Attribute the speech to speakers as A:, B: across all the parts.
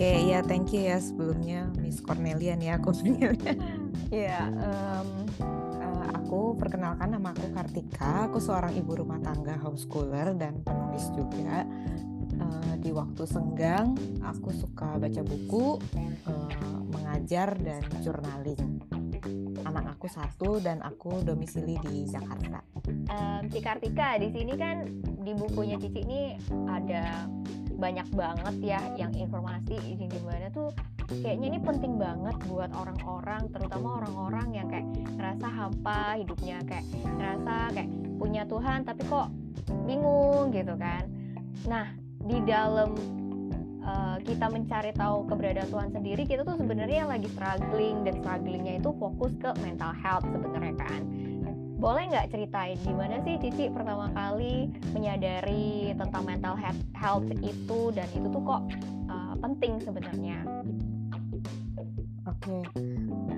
A: Oke, ya thank you ya sebelumnya Miss Cornelia nih aku Ya, um, uh, aku perkenalkan nama aku Kartika. Aku seorang ibu rumah tangga homeschooler dan penulis juga. Uh, di waktu senggang, aku suka baca buku, uh, mengajar dan journaling. Anak aku satu dan aku domisili di Jakarta.
B: Um, Ci Kartika, di sini kan di bukunya Cici ini ada banyak banget ya yang informasi ini gimana tuh kayaknya ini penting banget buat orang-orang terutama orang-orang yang kayak ngerasa hampa hidupnya kayak ngerasa kayak punya Tuhan tapi kok bingung gitu kan. Nah di dalam uh, kita mencari tahu keberadaan Tuhan sendiri kita tuh sebenarnya lagi struggling dan strugglingnya itu fokus ke mental health sebenarnya kan boleh nggak ceritain gimana sih Cici pertama kali menyadari tentang mental health itu dan itu tuh kok uh, penting sebenarnya?
A: Oke, okay.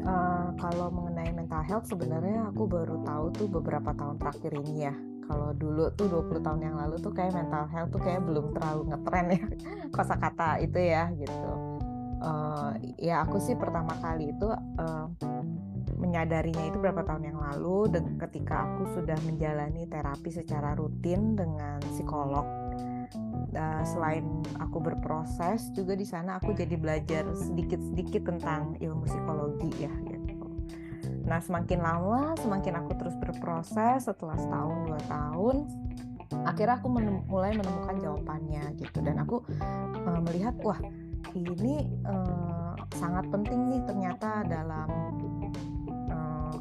A: uh, eh, kalau mengenai mental health sebenarnya aku baru tahu tuh beberapa tahun terakhir ini ya. Kalau dulu tuh 20 tahun yang lalu tuh kayak mental health tuh kayak belum terlalu ngetren ya kosakata itu ya gitu. Uh, ya aku sih pertama kali itu uh, menyadarinya itu berapa tahun yang lalu dan ketika aku sudah menjalani terapi secara rutin dengan psikolog uh, selain aku berproses juga di sana aku jadi belajar sedikit-sedikit tentang ilmu psikologi ya gitu. Nah semakin lama semakin aku terus berproses setelah setahun dua tahun akhirnya aku menem mulai menemukan jawabannya gitu dan aku uh, melihat wah ini uh, sangat penting nih ternyata dalam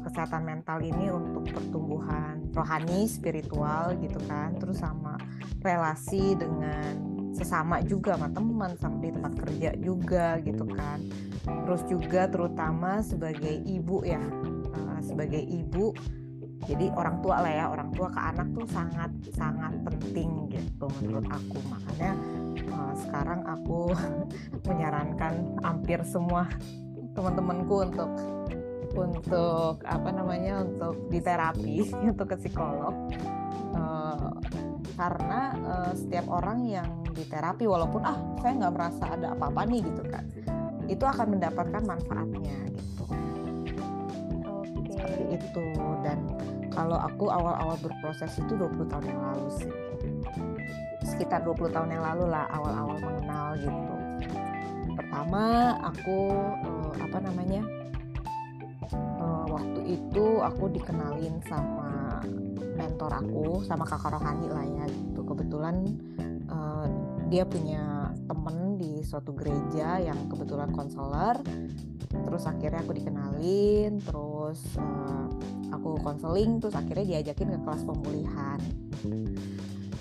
A: kesehatan mental ini untuk pertumbuhan rohani, spiritual gitu kan, terus sama relasi dengan sesama juga sama teman, sama di tempat kerja juga gitu kan. Terus juga terutama sebagai ibu ya, uh, sebagai ibu. Jadi orang tua lah ya orang tua ke anak tuh sangat sangat penting gitu menurut aku. Makanya uh, sekarang aku menyarankan hampir semua teman-temanku untuk untuk apa namanya untuk diterapi untuk ke psikolog. Uh, karena uh, setiap orang yang diterapi walaupun ah saya nggak merasa ada apa-apa nih gitu kan itu akan mendapatkan manfaatnya gitu.
B: Okay.
A: seperti itu. Dan kalau aku awal-awal berproses itu 20 tahun yang lalu sih. Sekitar 20 tahun yang lalu lah awal-awal mengenal gitu. Pertama aku uh, apa namanya waktu itu aku dikenalin sama mentor aku sama kakak rohani lah ya gitu. Kebetulan uh, dia punya temen di suatu gereja yang kebetulan konselor. Terus akhirnya aku dikenalin terus uh, aku konseling terus akhirnya diajakin ke kelas pemulihan.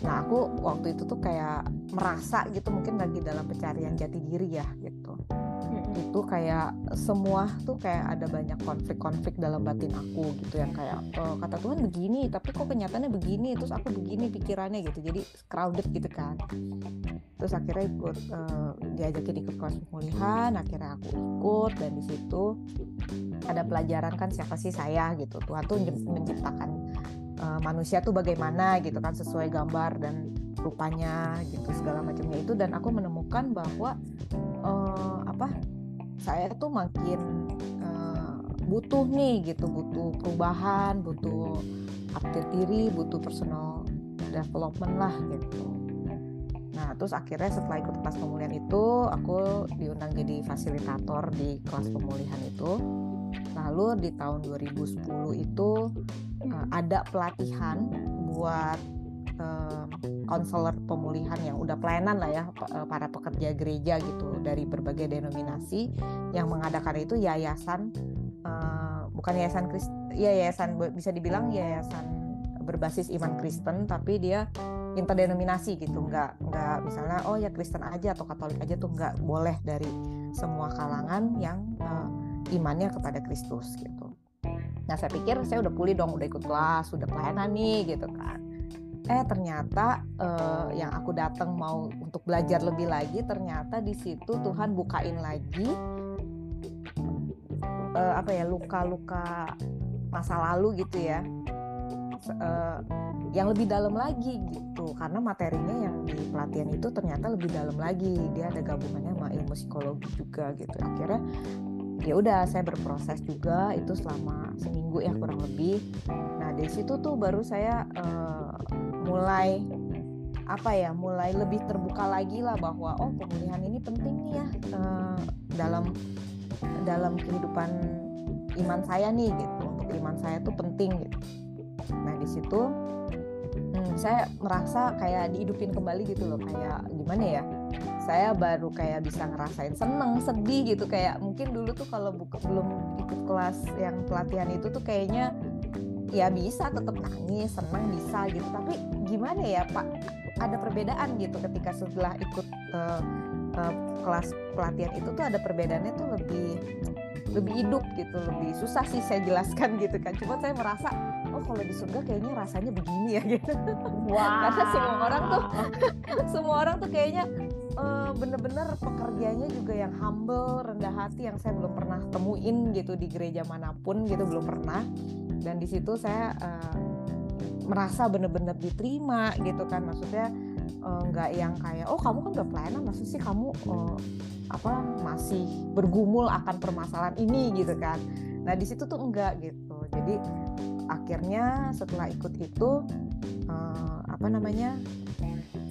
A: Nah aku waktu itu tuh kayak merasa gitu mungkin lagi dalam pencarian jati diri ya gitu itu kayak semua tuh kayak ada banyak konflik-konflik dalam batin aku gitu yang kayak e, kata Tuhan begini tapi kok kenyataannya begini? Terus aku begini pikirannya gitu. Jadi crowded gitu kan. Terus akhirnya ikut uh, diajakin ikut kelas pemulihan akhirnya aku ikut dan di situ ada pelajaran kan siapa sih saya gitu. Tuhan tuh menciptakan uh, manusia tuh bagaimana gitu kan sesuai gambar dan rupanya gitu segala macamnya itu. Dan aku menemukan bahwa uh, apa saya tuh makin uh, butuh nih gitu butuh perubahan butuh update diri butuh personal development lah gitu. Nah terus akhirnya setelah ikut kelas pemulihan itu aku diundang jadi fasilitator di kelas pemulihan itu. Lalu di tahun 2010 itu uh, ada pelatihan buat konselor pemulihan yang udah pelayanan lah ya eh, para pekerja gereja gitu dari berbagai denominasi yang mengadakan itu yayasan uh, bukan yayasan Kristen ya yayasan bisa dibilang yayasan berbasis iman Kristen tapi dia interdenominasi gitu nggak nggak misalnya oh ya Kristen aja atau Katolik aja tuh nggak boleh dari semua kalangan yang uh, imannya kepada Kristus gitu. Nah saya pikir saya udah pulih dong udah ikut kelas udah pelayanan nih gitu kan eh ternyata uh, yang aku datang mau untuk belajar lebih lagi ternyata di situ Tuhan bukain lagi uh, apa ya luka-luka masa lalu gitu ya. Uh, yang lebih dalam lagi gitu. Karena materinya yang di pelatihan itu ternyata lebih dalam lagi. Dia ada gabungannya sama ilmu psikologi juga gitu. Akhirnya ya udah saya berproses juga. Itu selama seminggu ya kurang lebih nah situ tuh baru saya uh, mulai apa ya mulai lebih terbuka lagi lah bahwa oh pemulihan ini penting nih ya uh, dalam dalam kehidupan iman saya nih gitu. Untuk iman saya tuh penting gitu. Nah di situ hmm, saya merasa kayak dihidupin kembali gitu loh. Kayak gimana ya saya baru kayak bisa ngerasain seneng sedih gitu. Kayak mungkin dulu tuh kalau belum ikut kelas yang pelatihan itu tuh kayaknya ya bisa tetap nangis senang bisa gitu. Tapi gimana ya pak? Ada perbedaan gitu ketika setelah ikut uh, uh, kelas pelatihan itu tuh ada perbedaannya tuh lebih lebih hidup gitu lebih susah sih saya jelaskan gitu kan. Cuma saya merasa oh kalau di surga kayaknya rasanya begini ya gitu. Wow. karena semua orang tuh semua orang tuh kayaknya uh, bener-bener pekerjaannya juga yang humble rendah hati yang saya belum pernah temuin gitu di gereja mana pun gitu belum pernah dan di situ saya uh, merasa bener-bener diterima gitu kan. Maksudnya nggak uh, yang kayak oh kamu kan udah pelayanan maksud sih kamu uh, apa masih bergumul akan permasalahan ini? Gitu kan. Nah di situ tuh enggak gitu. Jadi akhirnya setelah ikut itu uh, apa namanya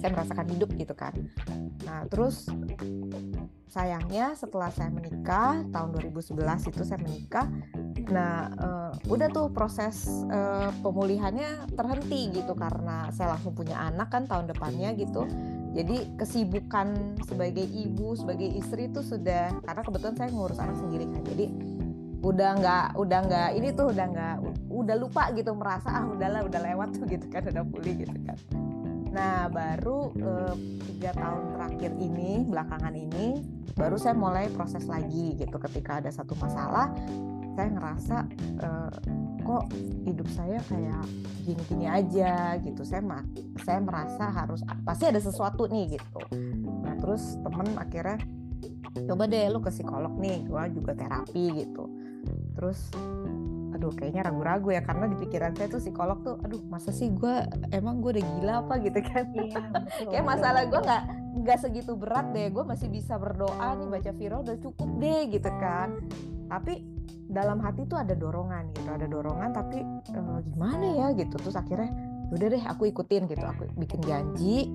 A: saya merasakan hidup gitu kan. Nah terus sayangnya setelah saya menikah tahun 2011 itu saya menikah. Nah uh, udah tuh proses uh, pemulihannya terhenti gitu karena saya langsung punya anak kan tahun depannya gitu. Jadi kesibukan sebagai ibu sebagai istri itu sudah karena kebetulan saya ngurus anak sendiri kan. Jadi udah nggak udah nggak ini tuh udah nggak udah lupa gitu merasa ah udahlah udah lewat tuh gitu kan udah pulih gitu kan nah baru eh, tiga tahun terakhir ini belakangan ini baru saya mulai proses lagi gitu ketika ada satu masalah saya ngerasa uh, kok hidup saya kayak gini-gini aja gitu. Saya saya merasa harus pasti ada sesuatu nih gitu. Nah terus temen akhirnya coba deh lu ke psikolog nih gua juga terapi gitu. Terus aduh kayaknya ragu-ragu ya karena di pikiran saya tuh psikolog tuh aduh masa sih gue emang gue udah gila apa? Gitu kan. Iya, kayak masalah gue nggak nggak segitu berat deh gue masih bisa berdoa nih baca viral udah cukup deh gitu kan. Tapi dalam hati tuh ada dorongan gitu ada dorongan tapi uh, gimana ya? Gitu. Terus akhirnya udah deh aku ikutin gitu. Aku bikin janji.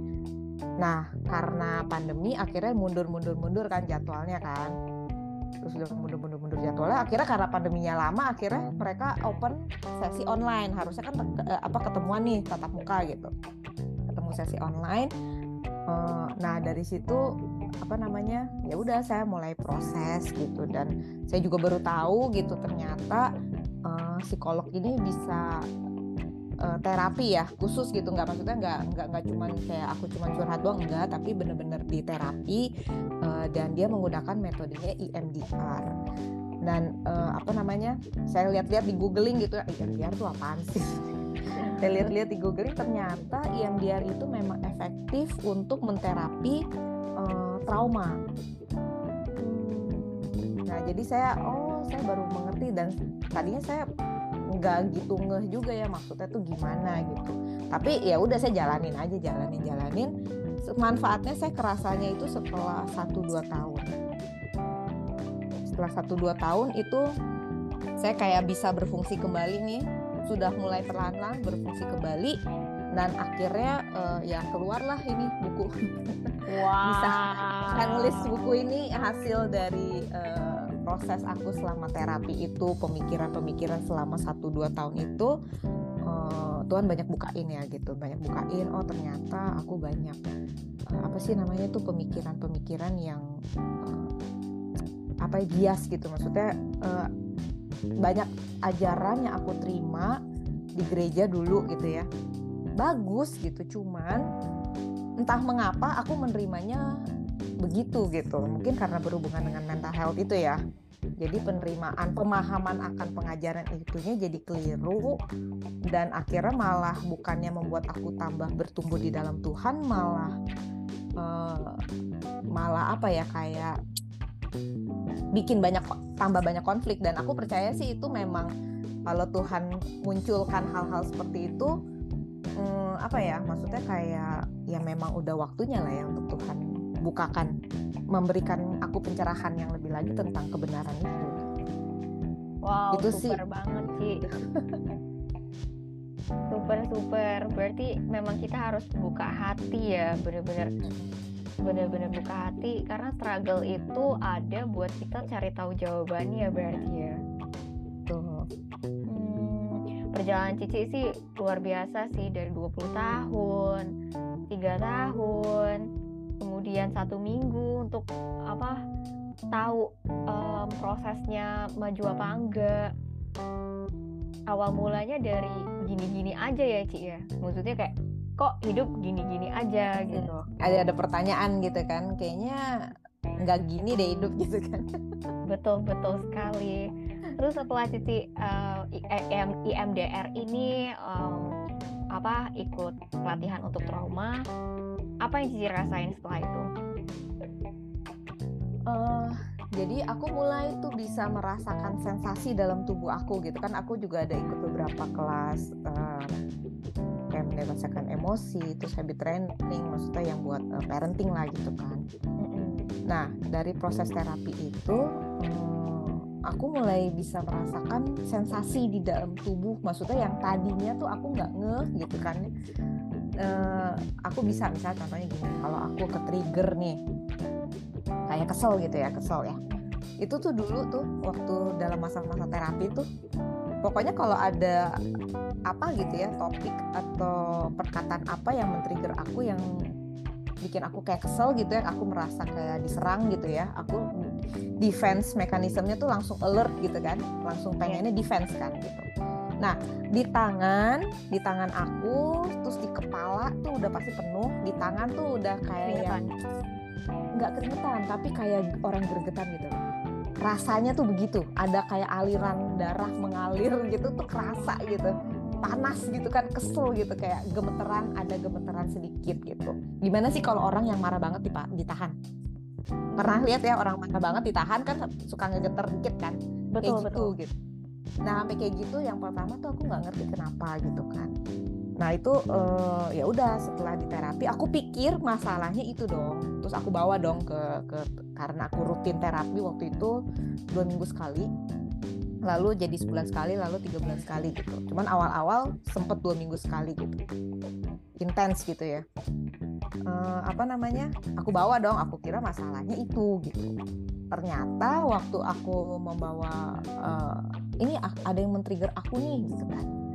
A: Nah karena pandemi akhirnya mundur mundur mundur kan jadwalnya kan. Terus udah mundur mundur mundur jadwalnya. Akhirnya karena pandeminya lama akhirnya mereka open sesi online. Harusnya kan eh, apa ketemuan nih tatap muka gitu. Ketemu sesi online. Uh, nah dari situ apa namanya ya udah saya mulai proses gitu. Dan saya juga baru tahu gitu ternyata uh, psikolog ini bisa uh, terapi ya khusus gitu. Nggak maksudnya nggak nggak nggak cuman kayak aku cuman curhat doang enggak tapi bener-bener di terapi uh, dan dia menggunakan metodenya EMDR dan uh, apa namanya saya lihat-lihat di googling gitu ya EMDR itu apaan sih? Saya lihat-lihat di googling ternyata EMDR itu memang efektif untuk menterapi uh, trauma. Nah jadi saya oh saya baru mengerti dan tadinya saya nggak gitu ngeh juga ya maksudnya tuh gimana gitu. Tapi ya udah saya jalanin aja jalanin jalanin. Manfaatnya saya kerasanya itu setelah satu dua tahun setelah satu dua tahun itu saya kayak bisa berfungsi kembali nih. Sudah mulai perlahan-lahan berfungsi kembali dan akhirnya uh, ya keluarlah ini buku. Wow. bisa saya nulis buku ini hasil dari uh, proses aku selama terapi itu pemikiran-pemikiran selama satu dua tahun itu. Uh, Tuhan banyak bukain ya gitu. Banyak bukain oh ternyata aku banyak uh, apa sih namanya tuh pemikiran-pemikiran yang uh, apa bias gitu maksudnya uh, banyak ajaran yang aku terima di gereja dulu gitu ya. Bagus gitu cuman entah mengapa aku menerimanya begitu gitu. Mungkin karena berhubungan dengan mental health itu ya. Jadi penerimaan pemahaman akan pengajaran itunya jadi keliru dan akhirnya malah bukannya membuat aku tambah bertumbuh di dalam Tuhan malah uh, malah apa ya kayak bikin banyak tambah banyak konflik. Dan aku percaya sih itu memang kalau Tuhan munculkan hal-hal seperti itu hmm, apa ya maksudnya kayak ya memang udah waktunya lah ya untuk Tuhan bukakan memberikan aku pencerahan yang lebih lagi tentang kebenaran itu.
B: Wow itu super sih. banget sih. Super super. Berarti memang kita harus buka hati ya bener-bener bener-bener buka hati karena struggle itu ada buat kita cari tahu jawabannya berarti ya. Tuh. Hmm, perjalanan Cici sih luar biasa sih dari 20 tahun tiga tahun kemudian satu minggu untuk apa tahu um, prosesnya maju apa enggak. Awal mulanya dari gini-gini aja ya Ci ya. Maksudnya kayak kok hidup gini-gini aja gitu.
A: Ada ada pertanyaan gitu kan kayaknya nggak gini deh hidup gitu kan.
B: Betul betul sekali. Terus setelah Cici uh, IMDR ini um, apa ikut pelatihan untuk trauma apa yang Cici rasain setelah itu?
A: Uh, jadi aku mulai tuh bisa merasakan sensasi dalam tubuh aku gitu kan. Aku juga ada ikut beberapa kelas uh, mendewaskan emosi terus habit training maksudnya yang buat uh, parenting lah gitu kan. Nah dari proses terapi itu um, aku mulai bisa merasakan sensasi di dalam tubuh maksudnya yang tadinya tuh aku nggak ngeh gitu kan. Uh, aku bisa misalnya contohnya gini kalau aku ke trigger nih kayak kesel gitu ya kesel ya. Itu tuh dulu tuh waktu dalam masa-masa terapi tuh pokoknya kalau ada apa gitu ya topik atau perkataan apa yang men-trigger aku yang bikin aku kayak kesel gitu ya aku merasa kayak diserang gitu ya aku defense mekanismenya tuh langsung alert gitu kan langsung pengennya defense kan gitu. Nah di tangan di tangan aku terus di kepala tuh udah pasti penuh di tangan tuh udah kayak nggak keringetan tapi kayak orang gergetan gitu rasanya tuh begitu. Ada kayak aliran darah mengalir gitu tuh kerasa gitu. Panas gitu kan kesel gitu kayak gemeteran ada gemeteran sedikit gitu. Gimana sih kalau orang yang marah banget ditahan? Pernah lihat ya orang marah banget ditahan kan suka ngegeter dikit kan? Betul kayak gitu betul. gitu. Nah sampai kayak gitu yang pertama tuh aku nggak ngerti kenapa gitu kan Nah itu uh, ya udah setelah di terapi aku pikir masalahnya itu dong. Terus aku bawa dong ke ke karena aku rutin terapi waktu itu dua minggu sekali. Lalu jadi sebulan sekali, lalu tiga bulan sekali gitu. Cuman awal-awal sempet dua minggu sekali gitu. Intens gitu ya. Uh, apa namanya? Aku bawa dong. Aku kira masalahnya itu gitu. Ternyata waktu aku membawa uh, ini ada yang men-trigger aku nih gitu kan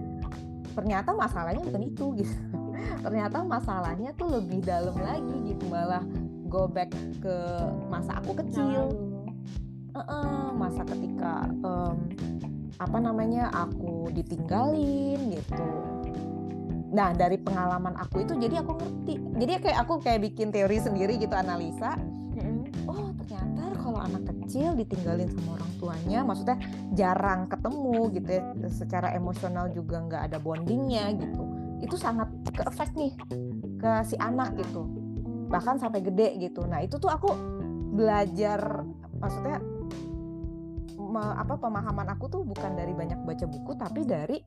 A: ternyata masalahnya bukan itu gitu. Ternyata masalahnya tuh lebih dalam lagi gitu. Malah go back ke masa aku kecil. Uh -uh, masa ketika um, apa namanya aku ditinggalin gitu. Nah dari pengalaman aku itu jadi aku ngerti. Jadi kayak aku kayak bikin teori sendiri gitu analisa kalau anak kecil ditinggalin sama orang tuanya maksudnya jarang ketemu gitu ya. Secara emosional juga nggak ada bondingnya gitu. Itu sangat ke efek nih ke si anak gitu. Bahkan sampai gede gitu. Nah itu tuh aku belajar maksudnya apa pemahaman aku tuh bukan dari banyak baca buku tapi dari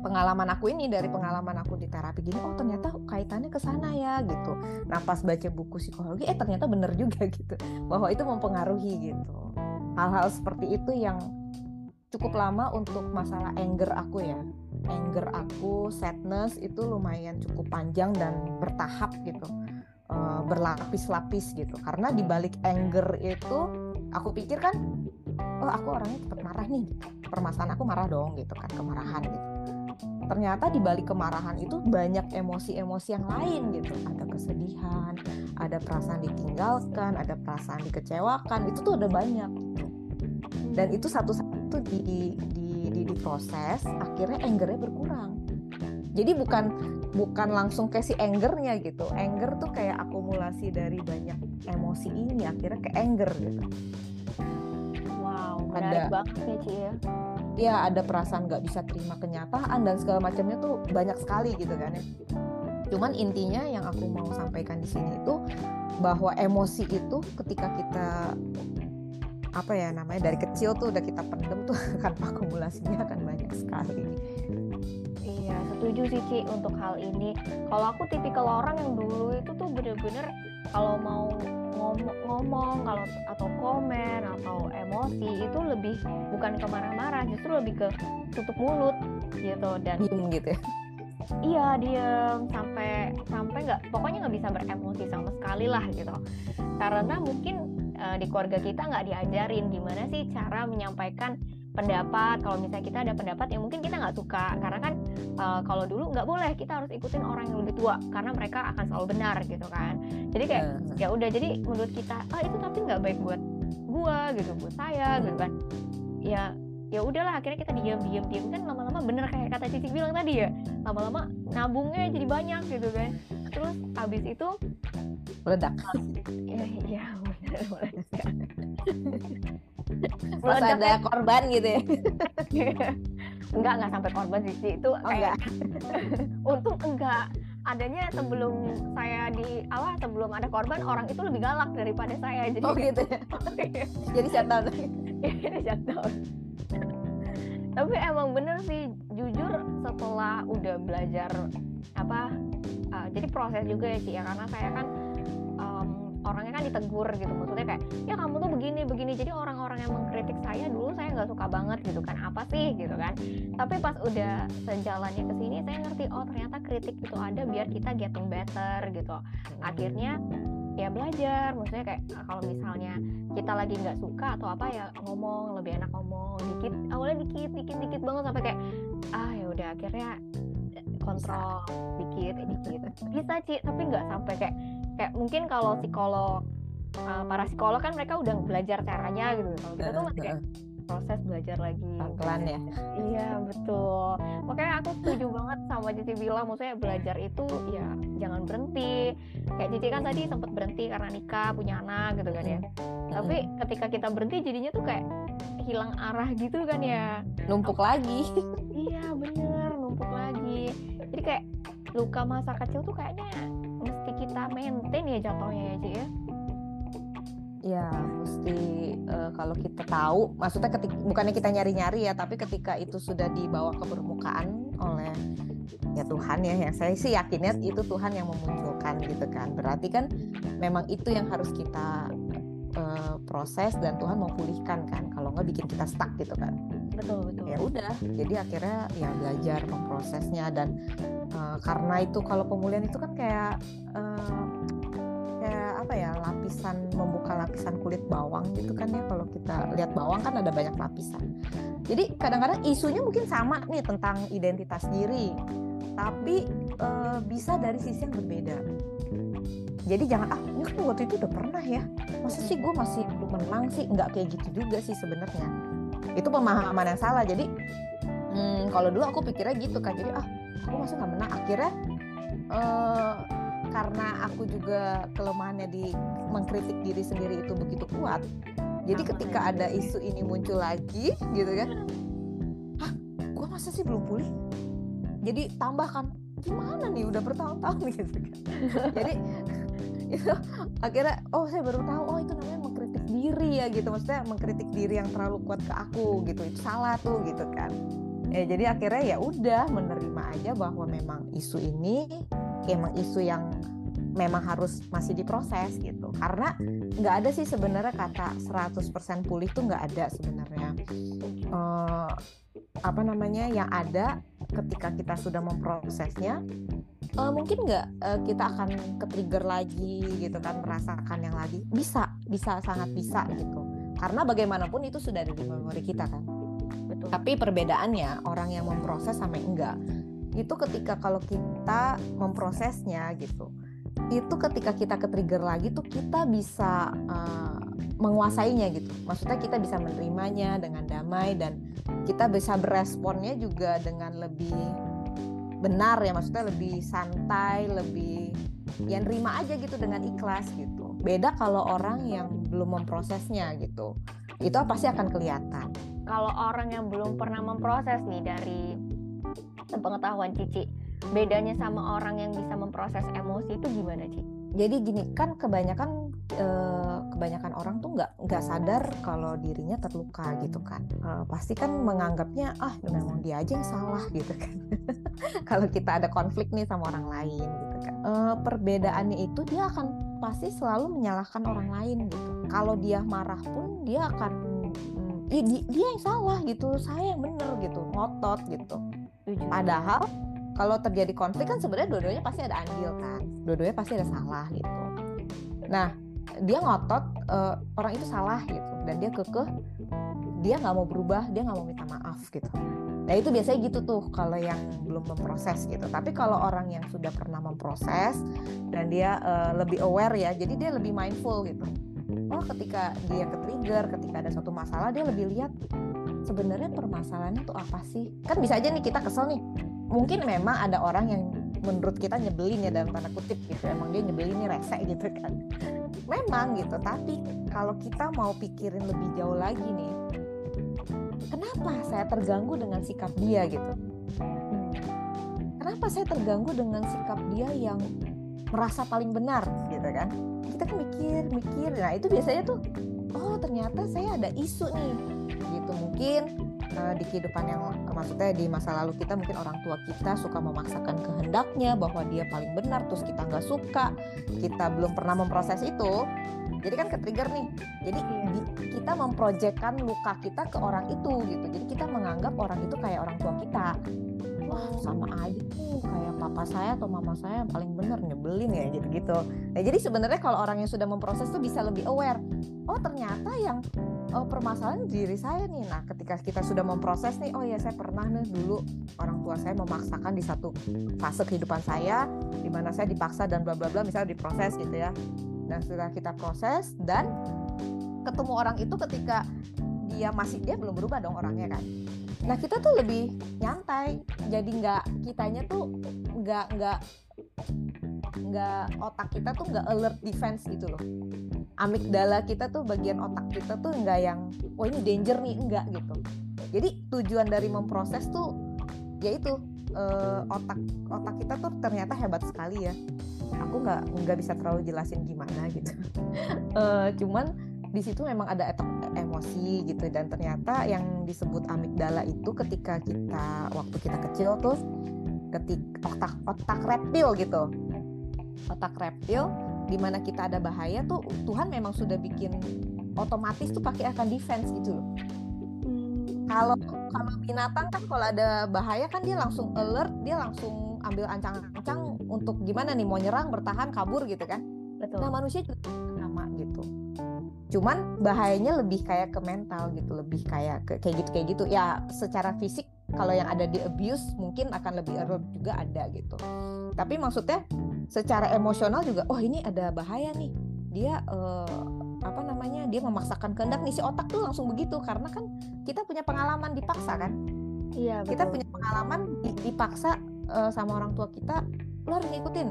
A: pengalaman aku ini dari pengalaman aku di terapi gini oh ternyata kaitannya ke sana ya gitu. Nah pas baca buku psikologi eh ternyata bener juga gitu bahwa itu mempengaruhi gitu. Hal-hal seperti itu yang cukup lama untuk masalah anger aku ya. Anger aku sadness itu lumayan cukup panjang dan bertahap gitu uh, berlapis-lapis gitu. Karena di balik anger itu aku pikir kan oh aku orangnya cepat marah nih gitu. permasalahan aku marah dong gitu kan kemarahan gitu ternyata di balik kemarahan itu banyak emosi-emosi yang lain gitu. Ada kesedihan ada perasaan ditinggalkan ada perasaan dikecewakan itu tuh ada banyak gitu. dan itu satu-satu di, di, di, di proses akhirnya angernya berkurang. Jadi bukan bukan langsung ke si angernya gitu. Anger tuh kayak akumulasi dari banyak emosi ini akhirnya ke anger gitu.
B: Wow menarik ada, banget ya Ci ya
A: ya ada perasaan nggak bisa terima kenyataan dan segala macamnya tuh banyak sekali gitu kan ya cuman intinya yang aku mau sampaikan di sini itu bahwa emosi itu ketika kita apa ya namanya dari kecil tuh udah kita pendem tuh akan akumulasinya akan banyak sekali.
C: Iya, setuju sih Ci untuk hal ini. Kalau aku tipikal orang yang dulu itu tuh bener-bener kalau mau ngomong, kalau atau komen atau emosi itu lebih bukan ke marah-marah, justru lebih ke tutup mulut gitu dan
A: diem gitu ya.
C: Iya diem sampai sampai nggak pokoknya nggak bisa beremosi sama sekali lah gitu karena mungkin uh, di keluarga kita nggak diajarin gimana sih cara menyampaikan pendapat kalau misalnya kita ada pendapat yang mungkin kita nggak suka. Karena kan uh, kalau dulu nggak boleh kita harus ikutin orang yang lebih tua karena mereka akan selalu benar gitu kan. Jadi kayak ya udah jadi menurut kita ah itu tapi nggak baik buat gua gitu buat saya gitu kan. Ya ya udahlah akhirnya kita diam diam diam kan lama-lama bener kayak kata Cici bilang tadi ya lama-lama nabungnya jadi banyak gitu kan. Terus habis itu
A: meledak.
C: Ya ya meledak
A: Terus ada korban gitu ya.
C: Enggak enggak sampai korban sih. Itu
A: oh, enggak.
C: Untung enggak. Adanya sebelum saya di awal sebelum ada korban orang itu lebih galak daripada saya. Jadi
A: oh gitu ya? Jadi shutdown
C: jadi shutdown tapi emang bener sih jujur setelah udah belajar apa uh, jadi proses juga ya sih ya. Karena saya kan um, orangnya kan ditegur gitu maksudnya kayak ya kamu tuh begini begini. Jadi orang-orang yang mengkritik saya dulu saya nggak suka banget gitu kan apa sih? gitu kan. Tapi pas udah sejalannya ke sini saya ngerti oh ternyata kritik itu ada biar kita getting better gitu. Akhirnya ya belajar maksudnya kayak ah, kalau misalnya kita lagi nggak suka atau apa ya ngomong lebih enak ngomong dikit awalnya dikit dikit dikit banget sampai kayak ah ya udah akhirnya kontrol dikit dikit. Bisa sih tapi nggak sampai kayak kayak mungkin kalau psikolog uh, para psikolog kan mereka udah belajar caranya gitu. Kalau kita tuh masih kayak proses belajar lagi.
A: Pelan ya.
C: Iya betul. Makanya aku setuju banget sama Cici bilang maksudnya belajar itu ya jangan berhenti. Kayak Cici kan tadi sempat berhenti karena nikah punya anak gitu kan ya. Tapi ketika kita berhenti jadinya tuh kayak hilang arah gitu kan ya.
A: Numpuk lagi.
C: Iya bener numpuk lagi. Jadi kayak luka masa kecil tuh kayaknya kita maintain ya jatuhnya ya Ci ya?
A: Ya mesti uh, kalau kita tahu maksudnya ketika bukannya kita nyari-nyari ya tapi ketika itu sudah dibawa ke permukaan oleh ya Tuhan ya yang saya sih yakinnya itu Tuhan yang memunculkan gitu kan. Berarti kan memang itu yang harus kita uh, proses dan Tuhan mau pulihkan kan kalau nggak bikin kita stuck gitu kan
C: betul betul.
A: Ya udah jadi akhirnya ya belajar memprosesnya dan uh, karena itu kalau pemulihan itu kan kayak uh, apa ya lapisan membuka lapisan kulit bawang gitu kan ya. Kalau kita lihat bawang kan ada banyak lapisan. Jadi kadang-kadang isunya mungkin sama nih tentang identitas diri tapi e, bisa dari sisi yang berbeda. Jadi jangan ah ini kan waktu itu udah pernah ya. Masa sih gue masih menang sih? Nggak kayak gitu juga sih sebenarnya itu pemahaman yang salah. Jadi hmm, kalau dulu aku pikirnya gitu kan jadi ah aku masa nggak menang. Akhirnya uh, karena aku juga kelemahannya di mengkritik diri sendiri itu begitu kuat jadi ketika ada isu ini muncul lagi gitu kan hah gue masa sih belum pulih? Jadi tambahkan gimana nih? Udah bertahun-tahun gitu kan. Jadi itu akhirnya oh saya baru tahu. Oh itu namanya diri ya gitu. Maksudnya mengkritik diri yang terlalu kuat ke aku gitu. Itu salah tuh gitu kan. Ya jadi akhirnya ya udah menerima aja bahwa memang isu ini emang isu yang memang harus masih diproses gitu. Karena nggak ada sih sebenarnya kata 100% pulih tuh nggak ada sebenarnya. Uh, apa namanya yang ada ketika kita sudah memprosesnya uh, mungkin nggak uh, kita akan ke trigger lagi gitu kan merasakan yang lagi. Bisa bisa sangat bisa gitu. Karena bagaimanapun itu sudah ada di memori kita kan. Betul. tapi perbedaannya orang yang memproses sama enggak itu ketika kalau kita memprosesnya gitu itu ketika kita ke trigger lagi tuh kita bisa uh, menguasainya gitu. Maksudnya kita bisa menerimanya dengan damai dan kita bisa beresponnya juga dengan lebih benar ya. Maksudnya lebih santai lebih ya nerima aja gitu dengan ikhlas gitu. Beda kalau orang yang belum memprosesnya gitu. Itu pasti akan kelihatan.
C: Kalau orang yang belum pernah memproses nih dari pengetahuan Cici bedanya sama orang yang bisa memproses emosi itu gimana Ci?
A: Jadi gini kan kebanyakan eh, kebanyakan orang tuh nggak nggak sadar kalau dirinya terluka gitu kan. Eh, pasti kan menganggapnya ah memang dia aja yang salah gitu kan. Kalau kita ada konflik nih sama orang lain gitu kan. Eh, perbedaannya itu dia akan pasti selalu menyalahkan orang lain gitu. Kalau dia marah pun dia akan mm, "Ih, di- dia yang salah gitu saya yang bener gitu ngotot gitu. Padahal kalau terjadi konflik kan sebenarnya dua-duanya pasti ada andil kan, dua-duanya pasti ada salah gitu. Nah dia ngotot eh, orang itu salah gitu dan dia kekeh dia nggak mau berubah, dia nggak mau minta maaf gitu. Nah itu biasanya gitu tuh kalau yang belum memproses gitu. Tapi kalau orang yang sudah pernah memproses dan dia eh, lebih aware ya, jadi dia lebih mindful gitu. Oh ketika dia ke trigger, ketika ada suatu masalah dia lebih lihat sebenarnya permasalahannya tuh apa sih? Kan bisa aja nih kita kesel nih. Mungkin memang ada orang yang menurut kita nyebelin ya dalam tanda kutip gitu. Emang dia nyebelin nih rese gitu kan. Memang gitu. Tapi kalau kita mau pikirin lebih jauh lagi nih, kenapa saya terganggu dengan sikap dia gitu? Kenapa saya terganggu dengan sikap dia yang merasa paling benar gitu kan? Kita kan mikir, mikir. Nah itu biasanya tuh, oh ternyata saya ada isu nih gitu mungkin eh, di kehidupan yang maksudnya di masa lalu kita mungkin orang tua kita suka memaksakan kehendaknya bahwa dia paling benar terus kita nggak suka kita belum pernah memproses itu jadi kan ke trigger nih. Jadi di- kita memproyekkan luka kita ke orang itu gitu. Jadi kita menganggap orang itu kayak orang tua kita. Wah sama aja tuh kayak papa saya atau mama saya yang paling benar nyebelin ya gitu gitu nah jadi sebenarnya kalau orang yang sudah memproses tuh bisa lebih aware oh ternyata yang oh permasalahan diri saya nih. Nah ketika kita sudah memproses nih oh ya saya pernah nih dulu orang tua saya memaksakan di satu fase kehidupan saya di mana saya dipaksa dan bla bla bla misalnya diproses gitu ya. Dan setelah kita proses dan ketemu orang itu ketika dia masih dia belum berubah dong orangnya kan. Nah kita tuh lebih nyantai. Jadi nggak kitanya tuh nggak nggak nggak otak kita tuh nggak alert defense gitu loh. Amigdala kita tuh bagian otak kita tuh nggak yang oh ini danger nih. Enggak gitu. Jadi tujuan dari memproses tuh yaitu eh, otak otak kita tuh ternyata hebat sekali ya. Aku nggak nggak bisa terlalu jelasin gimana gitu. Eh, cuman di situ memang ada emosi gitu. Dan ternyata yang disebut amigdala itu ketika kita waktu kita kecil tuh ketik otak otak reptil gitu otak reptil di mana kita ada bahaya tuh Tuhan memang sudah bikin otomatis tuh pakai akan defense gitu loh. Kalau kalau binatang kan kalau ada bahaya kan dia langsung alert, dia langsung ambil ancang-ancang untuk gimana nih mau nyerang, bertahan, kabur gitu kan.
C: betul
A: Nah manusia juga sama gitu. Cuman bahayanya lebih kayak ke mental gitu, lebih kayak ke, kayak gitu kayak gitu. Ya secara fisik kalau yang ada di abuse mungkin akan lebih alert juga ada gitu. Tapi maksudnya secara emosional juga, oh ini ada bahaya nih. Dia eh, apa namanya? Dia memaksakan kehendak nih si otak tuh langsung begitu karena kan kita punya pengalaman dipaksa kan
C: iya
A: kita
C: betul
A: punya pengalaman di- dipaksa eh, sama orang tua kita lo harus ngikutin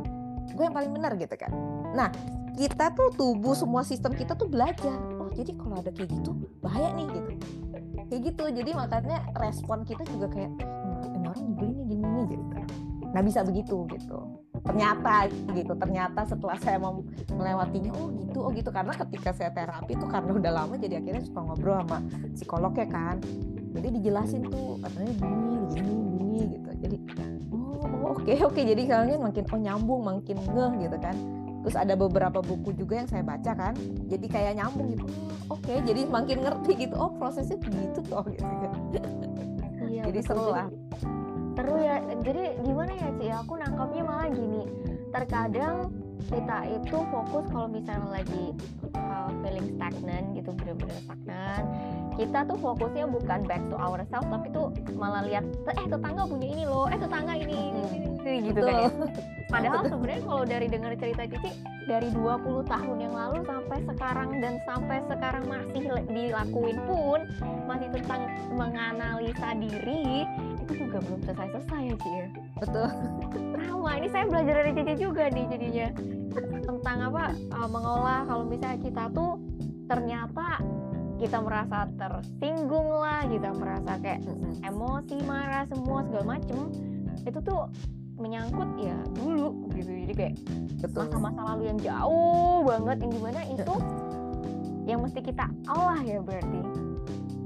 A: gue yang paling benar gitu kan nah kita tuh tubuh semua sistem kita tuh belajar. Oh jadi kalau ada kayak gitu bahaya nih gitu. Kayak gitu jadi makanya respon kita juga kayak "Hmm, ini orang nyebelin gini nih gitu. Nah bisa begitu gitu. Ternyata gitu. Ternyata setelah saya mem- melewatinya oh gitu oh gitu. Karena ketika saya terapi tuh karena udah lama jadi akhirnya suka ngobrol sama psikolognya kan. Jadi dijelasin tuh katanya gini gini gini gitu. Jadi oh oke oke. Jadi kalian makin oh nyambung makin ngeh gitu kan terus ada beberapa buku juga yang saya baca kan jadi kayak nyambung gitu. Oke jadi makin ngerti gitu. Oh prosesnya begitu toh gitu kan.
C: Iya
A: jadi
C: betul.
A: seru lah.
C: seru ya. Jadi gimana ya Ci? Aku nangkapnya malah gini. Terkadang kita itu fokus kalau misalnya lagi uh, feeling stagnant gitu bener-bener stagnan kita tuh fokusnya bukan back to ourselves tapi tuh malah lihat eh tetangga punya ini loh eh tetangga ini, ini, ini, ini," gitu kan ya padahal sebenarnya kalau dari dengar cerita Cici dari 20 tahun yang lalu sampai sekarang dan sampai sekarang masih dilakuin pun masih tentang menganalisa diri itu juga belum selesai-selesai ya Ci ya
A: betul.
C: Sama ini saya belajar dari Cici juga nih jadinya. Tentang apa uh, mengolah. Kalau misalnya kita tuh ternyata kita merasa tersinggung lah kita merasa kayak emosi marah semua segala macem itu tuh menyangkut ya dulu
B: gitu. Jadi kayak
A: betul.
B: masa-masa lalu yang jauh banget yang di mana itu yang mesti kita Allah ya berarti.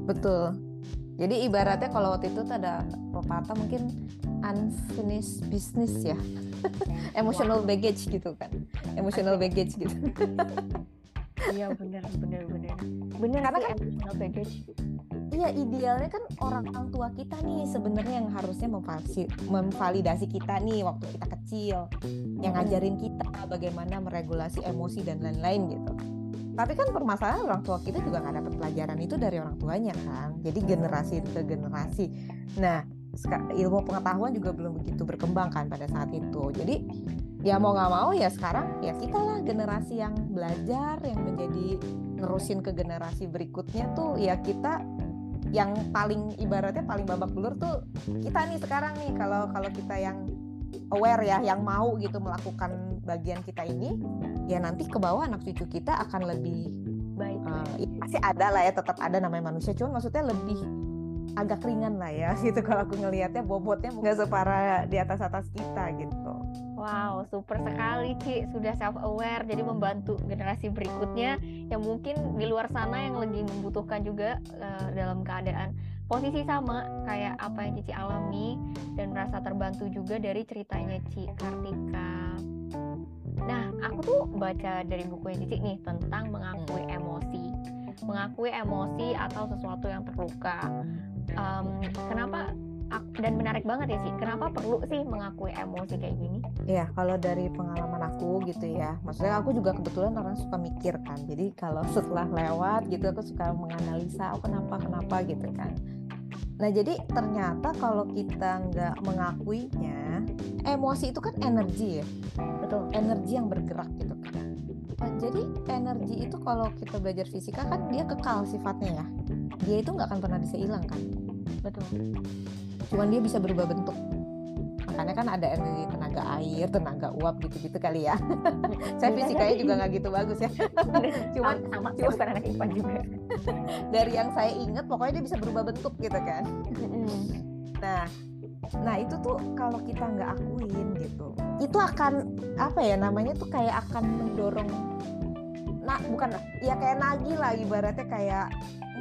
A: Betul. Jadi ibaratnya kalau waktu itu tuh ada pepatah mungkin unfinished business ya. Emotional baggage gitu kan. Emotional baggage gitu
B: iya benar benar benar benar
A: Karena
B: sih
A: kan-
B: emotional baggage
A: Iya idealnya kan orang tua kita nih sebenarnya yang harusnya memvalsi- memvalidasi kita nih waktu kita kecil, yang ngajarin kita bagaimana meregulasi emosi dan lain-lain gitu. Tapi kan permasalahan orang tua kita juga nggak dapat pelajaran itu dari orang tuanya kan. Jadi generasi ke generasi. Nah ilmu pengetahuan juga belum begitu berkembang kan pada saat itu. Jadi ya mau nggak mau ya sekarang ya kita lah generasi yang belajar yang menjadi nerusin ke generasi berikutnya tuh ya kita yang paling ibaratnya paling babak belur tuh kita nih sekarang nih. Kalau kalau kita yang aware ya yang mau gitu melakukan bagian kita ini ya nanti ke bawah anak cucu kita akan lebih
B: baik.
A: eh, ya pasti ada lah ya tetap ada namanya manusia. Cuman maksudnya lebih agak ringan lah ya gitu. Kalau aku ngelihatnya bobotnya nggak separah di atas atas kita gitu
B: Wow, super sekali Ci, sudah self aware jadi membantu generasi berikutnya yang mungkin di luar sana yang lagi membutuhkan juga eh, dalam keadaan posisi sama kayak apa yang Cici alami dan merasa terbantu juga dari ceritanya Ci Kartika. Nah, aku tuh baca dari bukunya Cici nih tentang mengakui emosi. Mengakui emosi atau sesuatu yang terluka. Em, kenapa dan menarik banget ya sih. Kenapa perlu sih mengakui emosi kayak gini?
A: Ya, kalau dari pengalaman aku gitu ya, maksudnya aku juga kebetulan orang suka mikir kan. Jadi kalau setelah lewat gitu aku suka menganalisa, oh kenapa kenapa gitu kan. Nah jadi ternyata kalau kita nggak mengakuinya, emosi itu kan energi ya,
B: Betul.
A: energi yang bergerak gitu kan. Nah, jadi energi itu kalau kita belajar fisika kan dia kekal sifatnya ya. Dia itu nggak akan pernah bisa hilang kan.
B: Betul.
A: Cuman dia bisa berubah bentuk. Makanya kan ada energi tenaga air, tenaga uap gitu-gitu kali ya. Saya fisikanya juga nggak gitu bagus ya. Cuman
B: sama, sama
A: cuman-
B: anak IPA juga.
A: dari yang saya ingat pokoknya dia bisa berubah bentuk gitu kan. Nah, nah itu tuh kalau kita nggak akuin gitu, itu akan apa ya namanya tuh kayak akan mendorong, nah bukan ya kayak nagih lah ibaratnya kayak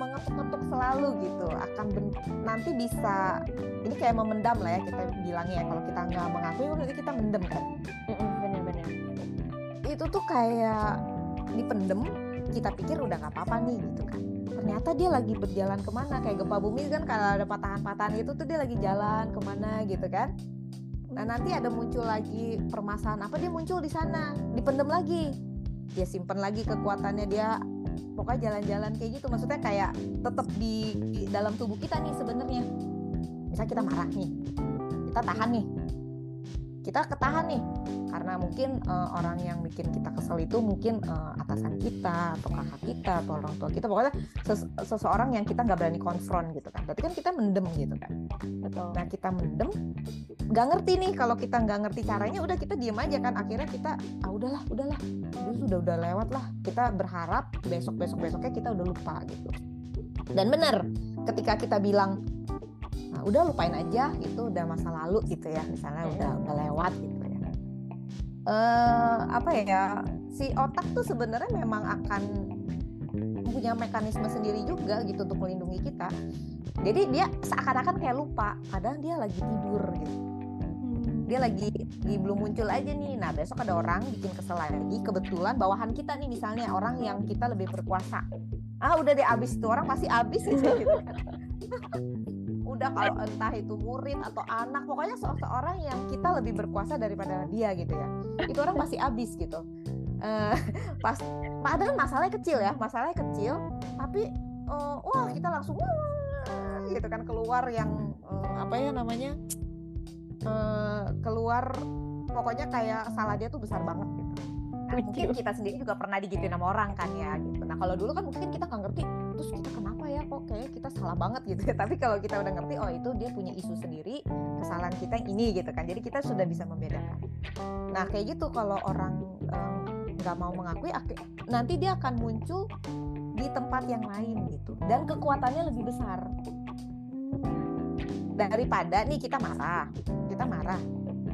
A: mengetuk-ketuk selalu gitu, akan ben- nanti bisa ini kayak memendam lah ya kita bilangnya ya kalau kita nggak mengakui berarti kita mendem kan.
B: Bener-bener.
A: Itu tuh kayak dipendem, kita pikir udah nggak apa-apa nih gitu kan. Ternyata dia lagi berjalan ke mana kayak gempa bumi kan kalau ada patahan-patahan itu tuh dia lagi jalan ke mana gitu kan. Nah nanti ada muncul lagi permasalahan apa dia muncul di sana, dipendem lagi, dia simpen lagi kekuatannya dia, pokoknya jalan-jalan kayak gitu. Maksudnya kayak tetap di, di dalam tubuh kita nih sebenarnya. Misal kita marah nih, kita tahan nih, kita ketahan nih, karena mungkin eh, orang yang bikin kita kesel itu mungkin eh, atasan kita atau kakak kita atau orang tua kita, pokoknya ses- seseorang yang kita nggak berani konfront gitu kan. Berarti kan kita mendem gitu kan.
B: Betul.
A: Nah kita mendem, nggak ngerti nih kalau kita nggak ngerti caranya, udah kita diem aja kan. Akhirnya kita, ah udahlah, udahlah, udah sudah udah lewat lah. Kita berharap besok besok besoknya kita udah lupa gitu. Dan benar, ketika kita bilang, nah, udah lupain aja, itu udah masa lalu gitu ya, misalnya udah udah lewat gitu ya. Eh apa ya, si otak tuh sebenarnya memang akan punya mekanisme sendiri juga gitu untuk melindungi kita. Jadi dia seakan-akan kayak lupa, kadang dia lagi tidur gitu. Dia lagi, lagi belum muncul aja nih. Nah besok ada orang bikin kesel lagi, kebetulan bawahan kita nih misalnya orang yang kita lebih berkuasa. Ah udah deh abis itu orang pasti abis aja gitu. udah kalau entah itu murid atau anak, pokoknya seseorang yang kita lebih berkuasa daripada dia gitu ya. Itu orang pasti abis gitu. Eh, pas padahal masalahnya kecil ya, masalahnya kecil, tapi eh, wah kita langsung wah gitu kan keluar yang eh, apa ya namanya eh, keluar pokoknya kayak salah dia tuh besar banget gitu. Mungkin kita sendiri juga pernah digituin sama orang kan ya gitu. Nah kalau dulu kan mungkin kita nggak ngerti, terus kita kenapa ya kok kayak kita salah banget gitu. ya. Tapi kalau kita udah ngerti, oh itu dia punya isu sendiri, kesalahan kita yang ini gitu kan. Jadi kita sudah bisa membedakan. Nah kayak gitu kalau orang eh, nggak mau mengakui, ak- nanti dia akan muncul di tempat yang lain gitu. Dan kekuatannya lebih besar daripada nih kita marah, kita marah,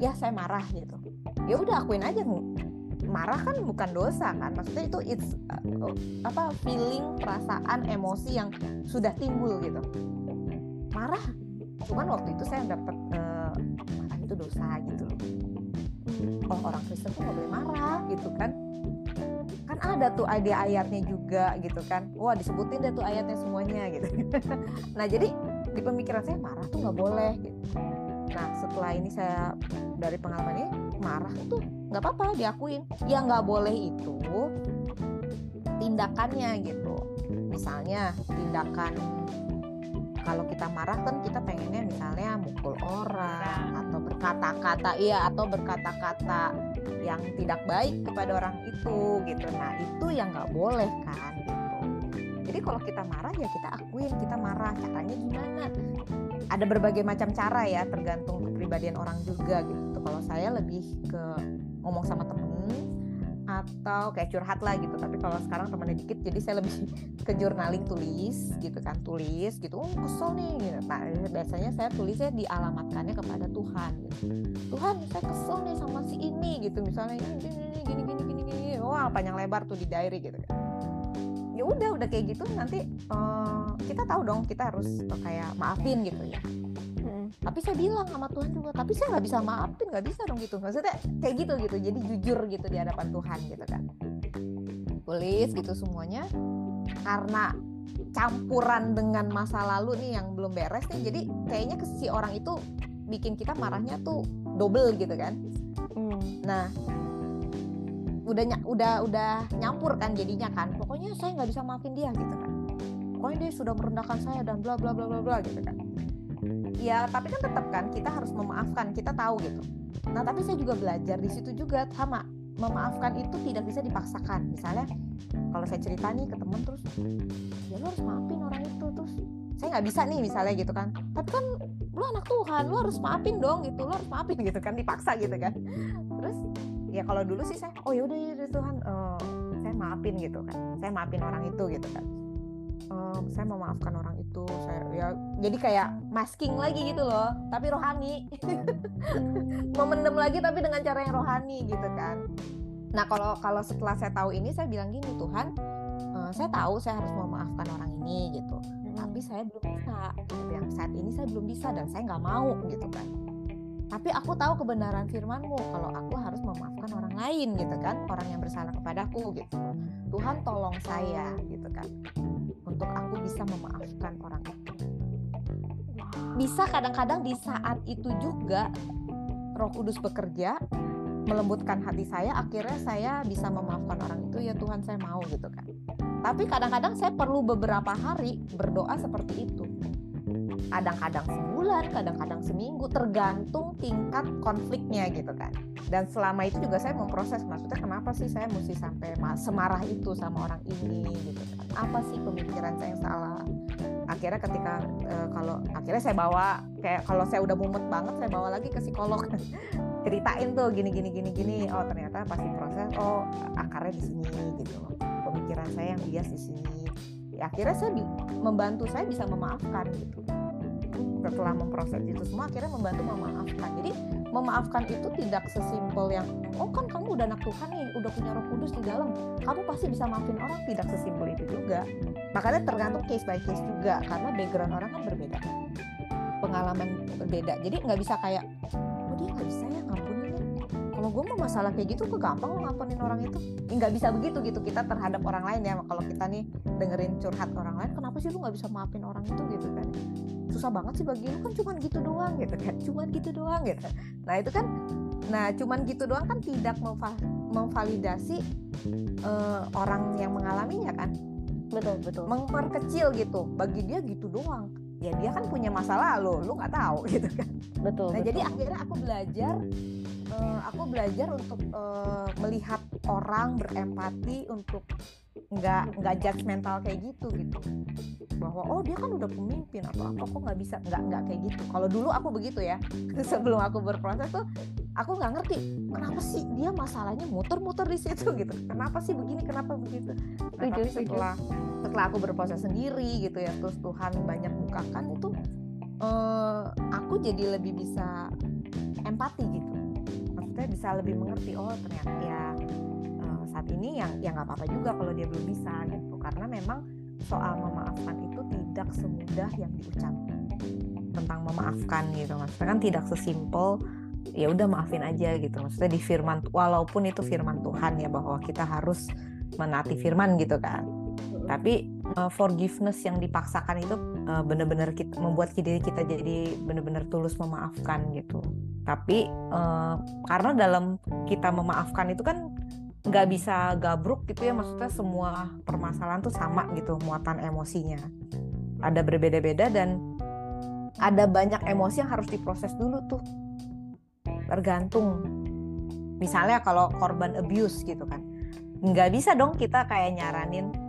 A: ya saya marah gitu. ya udah akuin aja marah kan bukan dosa kan? Maksudnya itu it's uh, apa feeling perasaan emosi yang sudah timbul gitu. Marah cuman waktu itu saya dapat uh, marah itu dosa gitu oh orang Kristen tuh nggak boleh marah gitu kan? Kan ada tuh ada ayatnya juga gitu kan? Wah disebutin deh tuh ayatnya semuanya gitu. Nah jadi di pemikiran saya marah tuh nggak boleh gitu. Nah setelah ini saya dari pengalaman ini marah itu nggak apa-apa diakuin. Yang nggak boleh itu tindakannya gitu. Misalnya tindakan kalau kita marah kan kita pengennya misalnya mukul orang atau berkata-kata iya atau berkata-kata yang tidak baik kepada orang itu gitu. Nah itu yang nggak boleh kan gitu. Jadi kalau kita marah ya kita akuin kita marah. Caranya gimana? Ada berbagai macam cara ya tergantung kepribadian orang juga gitu kalau saya lebih ke ngomong sama temen atau kayak curhat lah gitu. Tapi kalau sekarang temennya dikit jadi saya lebih ke journaling tulis gitu kan. Tulis gitu oh kesel nih gitu. nah biasanya saya tulisnya dialamatkannya kepada Tuhan gitu. Tuhan saya kesel nih sama si ini gitu. Misalnya ini gini gini gini gini. Gini, wah panjang lebar tuh di diary gitu kan. Ya udah udah kayak gitu nanti uh, kita tahu dong kita harus kayak maafin gitu ya tapi saya bilang sama Tuhan juga tapi saya nggak bisa maafin nggak bisa dong gitu. Maksudnya kayak gitu gitu. Jadi jujur gitu di hadapan Tuhan gitu kan. Tulis gitu semuanya. Karena campuran dengan masa lalu nih yang belum beres nih jadi kayaknya ke si orang itu bikin kita marahnya tuh double gitu kan. Hmm. nah udah udah udah nyampur kan jadinya kan. Pokoknya saya nggak bisa maafin dia gitu kan. Pokoknya dia sudah merendahkan saya dan bla bla bla bla bla gitu kan ya tapi kan tetap kan kita harus memaafkan kita tahu gitu. Nah tapi saya juga belajar di situ juga sama memaafkan itu tidak bisa dipaksakan. Misalnya kalau saya cerita nih ke temen terus ya lo harus maafin orang itu. Terus saya nggak bisa nih misalnya gitu kan. Tapi kan lo anak Tuhan lo harus maafin dong gitu lo harus maafin gitu kan dipaksa gitu kan. Terus ya kalau dulu sih saya oh yaudah ya Tuhan uh, saya maafin gitu kan. Saya maafin orang itu gitu kan um, saya memaafkan orang itu saya ya jadi kayak masking lagi gitu loh tapi rohani. Memendam lagi tapi dengan cara yang rohani gitu kan. Nah kalau kalau setelah saya tahu ini saya bilang gini Tuhan uh, saya tahu saya harus memaafkan orang ini gitu. Tapi saya belum bisa yang saat ini saya belum bisa dan saya nggak mau gitu kan. Tapi aku tahu kebenaran firmanmu kalau aku harus memaafkan orang lain gitu kan. Orang yang bersalah kepadaku gitu. Tuhan tolong saya gitu kan untuk aku bisa memaafkan orang itu bisa kadang-kadang di saat itu juga Roh Kudus bekerja melembutkan hati saya akhirnya saya bisa memaafkan orang itu ya Tuhan saya mau gitu kan. Tapi kadang-kadang saya perlu beberapa hari berdoa seperti itu. Kadang-kadang sebulan, kadang-kadang seminggu, tergantung tingkat konfliknya gitu kan. Dan selama itu juga saya memproses, maksudnya kenapa sih saya mesti sampai semarah itu sama orang ini gitu. Apa sih pemikiran saya yang salah? Akhirnya ketika e, kalau akhirnya saya bawa kayak kalau saya udah mumet banget saya bawa lagi ke psikolog. Ceritain tuh gini gini gini gini. Oh ternyata pasti proses oh akarnya di sini gitu. Pemikiran saya yang bias di sini. Ya, akhirnya saya membantu saya bisa memaafkan gitu setelah memproses itu semua akhirnya membantu memaafkan jadi memaafkan itu tidak sesimpel yang oh kan kamu udah anak Tuhan nih udah punya roh kudus di dalam. Kamu pasti bisa maafin orang. Tidak sesimpel itu juga. Makanya tergantung case by case juga karena background orang kan berbeda pengalaman berbeda. Jadi nggak bisa kayak oh dia nggak bisa ya ya kalau gue mau masalah kayak gitu kok gampang lo orang itu. Nggak bisa begitu gitu kita terhadap orang lain ya. Kalau kita nih dengerin curhat orang lain kenapa sih lu nggak bisa maafin orang itu gitu kan? Susah banget sih bagi lu kan cuman gitu doang gitu kan cuman gitu doang gitu. Nah itu kan nah cuman gitu doang kan tidak memvalidasi uh, orang yang mengalaminya kan?
B: Betul betul.
A: Memperkecil gitu. Bagi dia gitu doang. Ya dia kan punya masa lalu lu nggak tahu gitu kan.
B: Betul
A: nah
B: betul.
A: jadi akhirnya aku belajar uh, aku belajar untuk uh, melihat orang berempati untuk nggak nggak judgmental kayak gitu gitu. Bahwa oh dia kan udah pemimpin atau apa kok nggak bisa? Nggak nggak kayak gitu. Kalau dulu aku begitu ya. Sebelum aku berproses tuh aku nggak ngerti kenapa sih dia masalahnya muter-muter di situ? Gitu. Kenapa sih begini kenapa begitu? Nah, tapi setelah setelah aku berproses sendiri gitu ya terus Tuhan banyak bukakan itu uh, aku jadi lebih bisa empati gitu kita bisa lebih mengerti oh ternyata ya uh, saat ini yang yang nggak apa-apa juga kalau dia belum bisa gitu. Karena memang soal memaafkan itu tidak semudah yang diucapkan tentang memaafkan gitu. Maksudnya kan tidak sesimpel ya udah maafin aja gitu. Maksudnya di firman walaupun itu firman Tuhan ya bahwa kita harus menaati firman gitu kan tapi uh, forgiveness yang dipaksakan itu uh, benar-benar kita membuat diri kita jadi benar-benar tulus memaafkan gitu. Tapi uh, karena dalam kita memaafkan itu kan nggak bisa gabruk gitu ya maksudnya semua permasalahan tuh sama gitu muatan emosinya. Ada berbeda-beda dan ada banyak emosi yang harus diproses dulu tuh. Tergantung. Misalnya kalau korban abuse gitu kan. Nggak bisa dong kita kayak nyaranin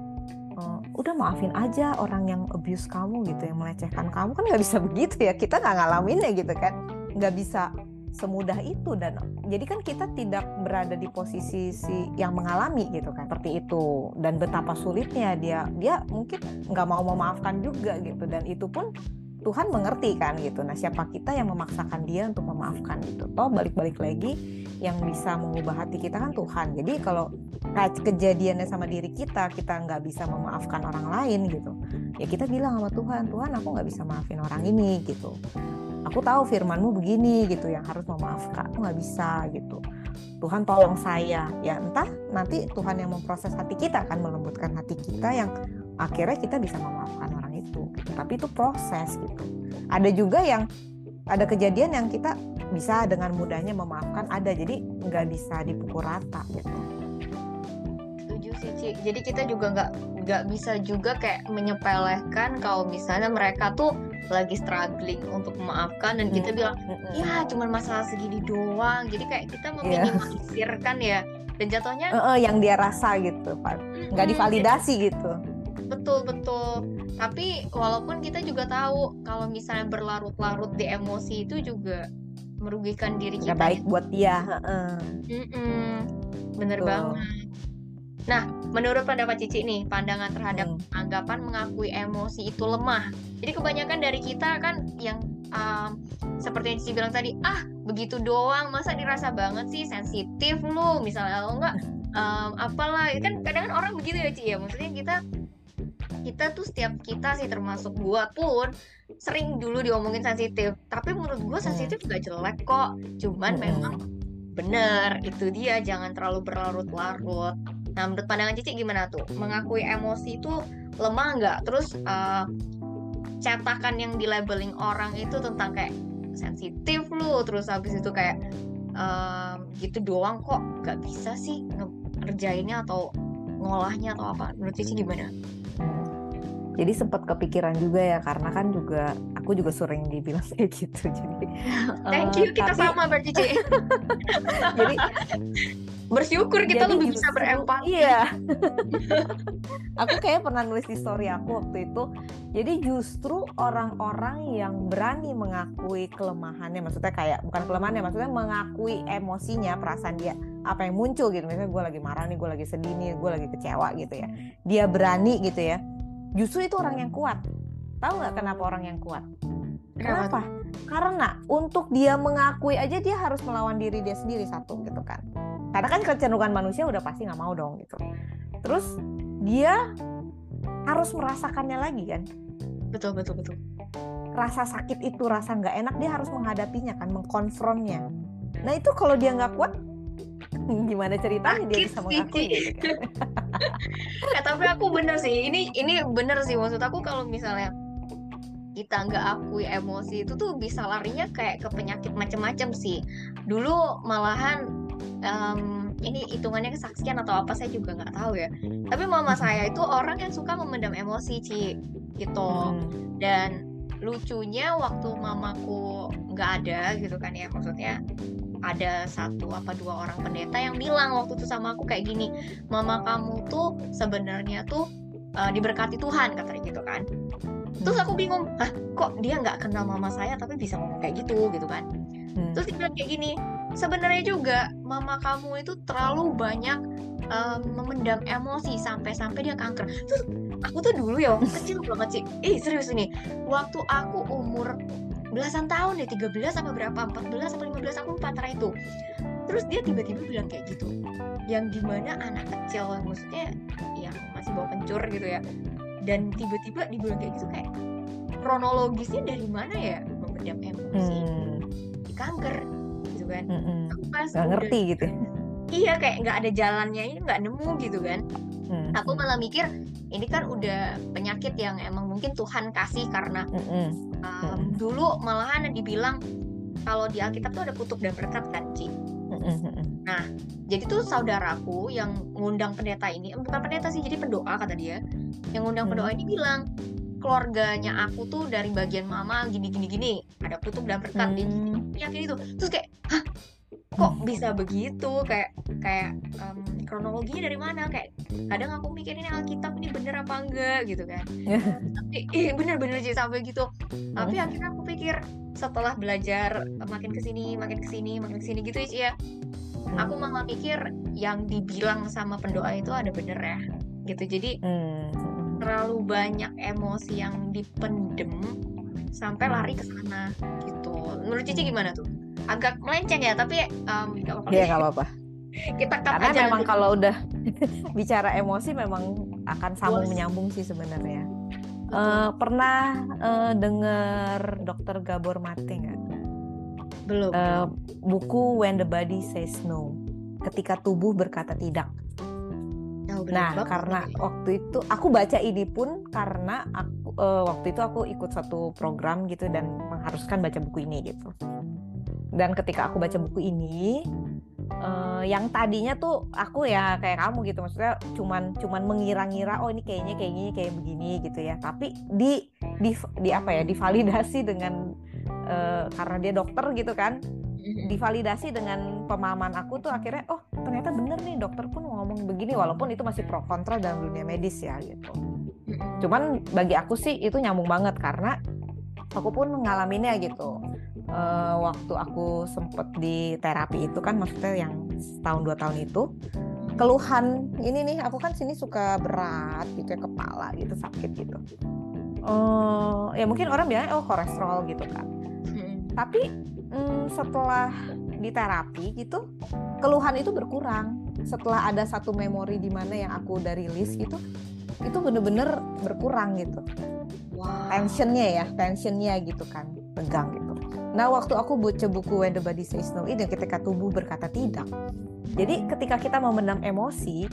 A: udah maafin aja orang yang abuse kamu gitu yang melecehkan kamu. Kan nggak bisa begitu ya kita nggak ngalaminnya gitu kan. Nggak bisa semudah itu dan jadi kan kita tidak berada di posisi si yang mengalami gitu kan seperti itu. Dan betapa sulitnya dia dia mungkin nggak mau memaafkan juga gitu. Dan itu pun Tuhan mengerti kan gitu. Nah, siapa kita yang memaksakan dia untuk memaafkan gitu. Toh balik-balik lagi yang bisa mengubah hati kita kan Tuhan. Jadi kalau kejadiannya sama diri kita, kita nggak bisa memaafkan orang lain gitu. Ya kita bilang sama Tuhan, Tuhan aku nggak bisa maafin orang ini gitu. Aku tahu firmanmu begini gitu, yang harus memaafkan, aku nggak bisa gitu. Tuhan tolong saya ya entah nanti Tuhan yang memproses hati kita akan melembutkan hati kita yang akhirnya kita bisa memaafkan orang gitu. tapi itu proses gitu ada juga yang ada kejadian yang kita bisa dengan mudahnya memaafkan ada jadi nggak bisa dipukul rata gitu
C: setuju sih Ci. jadi kita juga nggak nggak bisa juga kayak menyepelekan kalau misalnya mereka tuh lagi struggling untuk memaafkan dan kita bilang ya cuma masalah segini doang jadi kayak kita iya. meminimalisirkan yeah. ya dan jatuhnya
A: uh, uh, yang dia rasa gitu pak nggak divalidasi gitu
C: betul betul. Tapi walaupun kita juga tahu kalau misalnya berlarut-larut di emosi itu juga merugikan diri kita
A: Gak baik buat dia.
C: Mm-mm, bener betul. banget. Nah menurut pendapat Cici nih pandangan terhadap hmm. anggapan mengakui emosi itu lemah. Jadi kebanyakan dari kita kan yang um, seperti yang Cici bilang tadi ah begitu doang masa dirasa banget sih? Sensitif lu. Misalnya lo enggak um, apalah. Kan kadang kan orang begitu ya Ci ya. Maksudnya kita kita tuh setiap kita sih termasuk gua pun sering dulu diomongin sensitif. Tapi menurut gua sensitif gak jelek kok. Cuman memang bener itu dia. Jangan terlalu berlarut-larut. Nah menurut pandangan Cici gimana tuh? Mengakui emosi itu lemah nggak? Terus uh, cetakan yang di labeling orang itu tentang kayak sensitif lu terus habis itu kayak uh, gitu doang kok. Nggak bisa sih ngerjainnya atau ngolahnya atau apa. Menurut Cici gimana?
A: Jadi sempat kepikiran juga ya karena kan juga aku juga sering dibilang kayak gitu jadi
C: thank you uh, kita tapi... sama berarti jadi bersyukur kita jadi lebih bisa berempati.
A: Iya. Aku kayak pernah nulis di story aku waktu itu. Jadi justru orang-orang yang berani mengakui kelemahannya maksudnya kayak bukan kelemahannya maksudnya mengakui emosinya perasaan dia apa yang muncul gitu. Misalnya gue lagi marah nih gue lagi sedih nih gue lagi kecewa gitu ya. Dia berani gitu ya justru itu orang yang kuat. Tahu nggak kenapa orang yang kuat? Kenapa karena untuk dia mengakui aja dia harus melawan diri dia sendiri satu gitu kan. Karena kan kecenderungan manusia udah pasti nggak mau dong gitu. Terus dia harus merasakannya lagi kan?
C: Betul betul betul.
A: Rasa sakit itu rasa nggak enak dia harus menghadapinya kan mengkonfrontnya nah itu kalau dia nggak kuat gimana ceritanya dia bisa mengakui gitu? Kan?
C: eh, tapi aku bener sih ini ini bener sih. Maksud aku kalau misalnya kita nggak akui emosi itu tuh bisa larinya kayak ke penyakit macam-macam sih. Dulu malahan um, ini hitungannya kesaksian atau apa saya juga nggak tahu ya. Tapi mama saya itu orang yang suka memendam emosi Ci gitu. Hmm. dan lucunya waktu mamaku nggak ada gitu kan ya maksudnya ada satu apa dua orang pendeta yang bilang waktu itu sama aku kayak gini mama kamu tuh sebenarnya tuh uh, diberkati Tuhan katanya gitu kan. Terus aku bingung ah kok dia nggak kenal mama saya tapi bisa ngomong kayak gitu? gitu kan. Hmm. terus dia bilang kayak gini sebenarnya juga mama kamu itu terlalu banyak um, memendam emosi sampai-sampai dia kanker. Terus aku tuh dulu ya kecil banget sih eh serius ini waktu aku umur belasan tahun deh 13 sampai berapa 14 sampai 15 aku lupa antara itu terus dia tiba-tiba bilang kayak gitu yang gimana anak kecil maksudnya yang masih bawa pencur gitu ya dan tiba-tiba dibilang kayak gitu kayak kronologisnya dari mana ya memendam emosi
A: Hmm.
C: di kanker gitu kan
A: Mm-mm.
C: aku pas
A: Nggak ngerti gitu.
C: iya kayak nggak ada jalannya ini nggak nemu gitu kan
A: Hmm.
C: aku malah mikir ini kan udah penyakit yang emang mungkin Tuhan kasih karena
A: Mm-mm.
C: um,
A: Mm-mm.
C: dulu malahan dibilang kalau di Alkitab tuh ada kutub dan berkat kan Ci
A: Mm-mm. Mm-mm.
C: jadi tuh saudaraku yang ngundang pendeta ini eh, bukan pendeta sih jadi pendoa kata dia yang ngundang
A: Hmm.
C: pendoa ini bilang keluarganya aku tuh dari bagian mama gini gini gini ada kutub dan berkat di
A: Hmm.
C: penyakit itu terus kayak hah kok bisa begitu? Kayak kayak em, kronologinya dari mana? Kayak kadang aku mikir ini Alkitab ini bener apa enggak gitu kan. Tapi eh, bener-bener sih sampai gitu. Tapi akhirnya aku pikir setelah belajar makin ke sini makin ke sini makin ke sini gitu ya ya. Aku malah pikir yang dibilang sama pendoa itu ada bener ya gitu. Jadi
A: Hmm.
C: terlalu banyak emosi yang dipendem sampai lari ke sana gitu. Menurut Cici gimana tuh agak melenceng ya tapi nggak apa-apa
A: Iya nggak apa-apa.
C: kita cut
A: Karena
C: aja
A: memang
C: nanti.
A: kalau udah bicara emosi memang akan sambung menyambung sih sebenarnya. Eh, pernah eh, dengar Dokter Gabor Mate nggak?
C: belum
A: Eh, buku When the Body Says No. Ketika tubuh berkata tidak.
C: Belum
A: Nah,
C: banget
A: karena waktu itu aku baca ini pun karena aku eh, waktu itu aku ikut satu program gitu dan mengharuskan baca buku ini gitu. Dan ketika aku baca buku ini, eh, yang tadinya tuh aku ya kayak kamu gitu, maksudnya cuman cuman mengira-ngira oh ini kayaknya kayak gini kayak begini gitu ya. Tapi di di di apa ya divalidasi dengan eh, karena dia dokter gitu kan, divalidasi dengan pemahaman aku tuh akhirnya oh ternyata bener nih dokter pun ngomong begini walaupun itu masih pro kontra dalam dunia medis ya gitu. Cuman bagi aku sih itu nyambung banget karena aku pun mengalaminya gitu Eh, waktu aku sempet di terapi itu kan maksudnya yang setahun dua tahun itu keluhan ini nih aku kan sini suka berat gitu ya kepala gitu sakit gitu. Eh, ya mungkin orang bilangnya oh kolesterol gitu kan. Tapi mm, setelah di terapi gitu keluhan itu berkurang. Setelah ada satu memori di mana yang aku udah rilis gitu itu bener-bener berkurang gitu.
C: Wow.
A: tensionnya ya tensionnya gitu kan tegang gitu. Nah waktu aku baca buku When the Body Says No ini ketika tubuh berkata tidak. Jadi ketika kita memendam emosi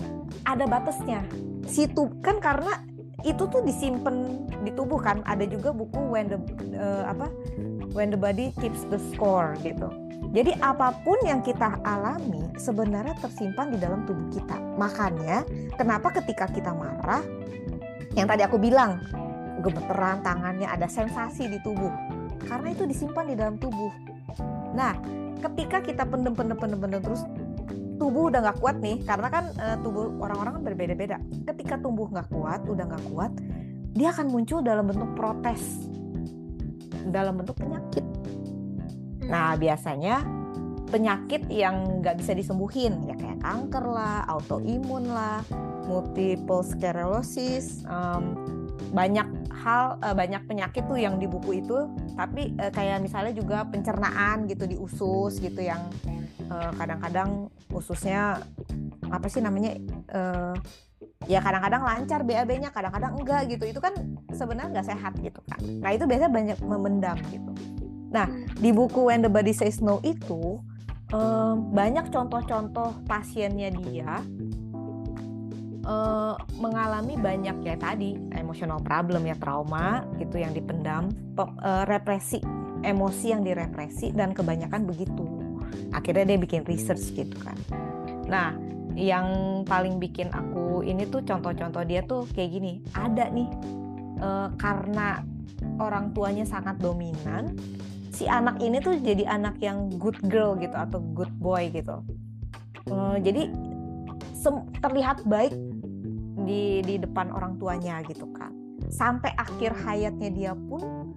A: ada batasnya. Situ kan karena itu tuh disimpan di tubuh kan. Ada juga buku When the eh, apa? When the Body Keeps the Score gitu. Jadi apa pun yang kita alami sebenarnya tersimpan di dalam tubuh kita. Makanya kenapa ketika kita marah yang tadi aku bilang gemeteran tangannya ada sensasi di tubuh karena itu disimpan di dalam tubuh. Nah ketika kita pendem pendem pendem pendem terus tubuh udah nggak kuat nih karena kan eh, tubuh orang-orang kan berbeda-beda. Ketika tubuh nggak kuat udah nggak kuat dia akan muncul dalam bentuk protes. Dalam bentuk penyakit. Nah, biasanya penyakit yang nggak bisa disembuhin ya kayak kanker lah, autoimun lah, multiple sclerosis, em, banyak hal eh, banyak penyakit tuh yang di buku itu. Tapi eh, kayak misalnya juga pencernaan gitu di usus gitu yang eh, kadang-kadang ususnya apa sih namanya eh, ya kadang-kadang lancar BAB-nya, kadang-kadang enggak gitu. Itu kan sebenarnya nggak sehat gitu kan. Nah itu biasanya banyak memendam gitu. Nah, di buku When the Body Says No itu eh, banyak contoh-contoh pasiennya dia eh, mengalami banyak ya tadi emotional problem ya trauma gitu yang dipendam, pe- eh, represi emosi yang direpresi dan kebanyakan begitu. Akhirnya dia bikin research gitu kan. Nah, yang paling bikin aku ini tuh contoh-contoh dia tuh kayak gini. Ada nih eh, karena orang tuanya sangat dominan, si anak ini tuh jadi anak yang good girl gitu atau good boy gitu. Eh, jadi terlihat baik di di depan orang tuanya gitu kan. Sampai akhir hayatnya dia pun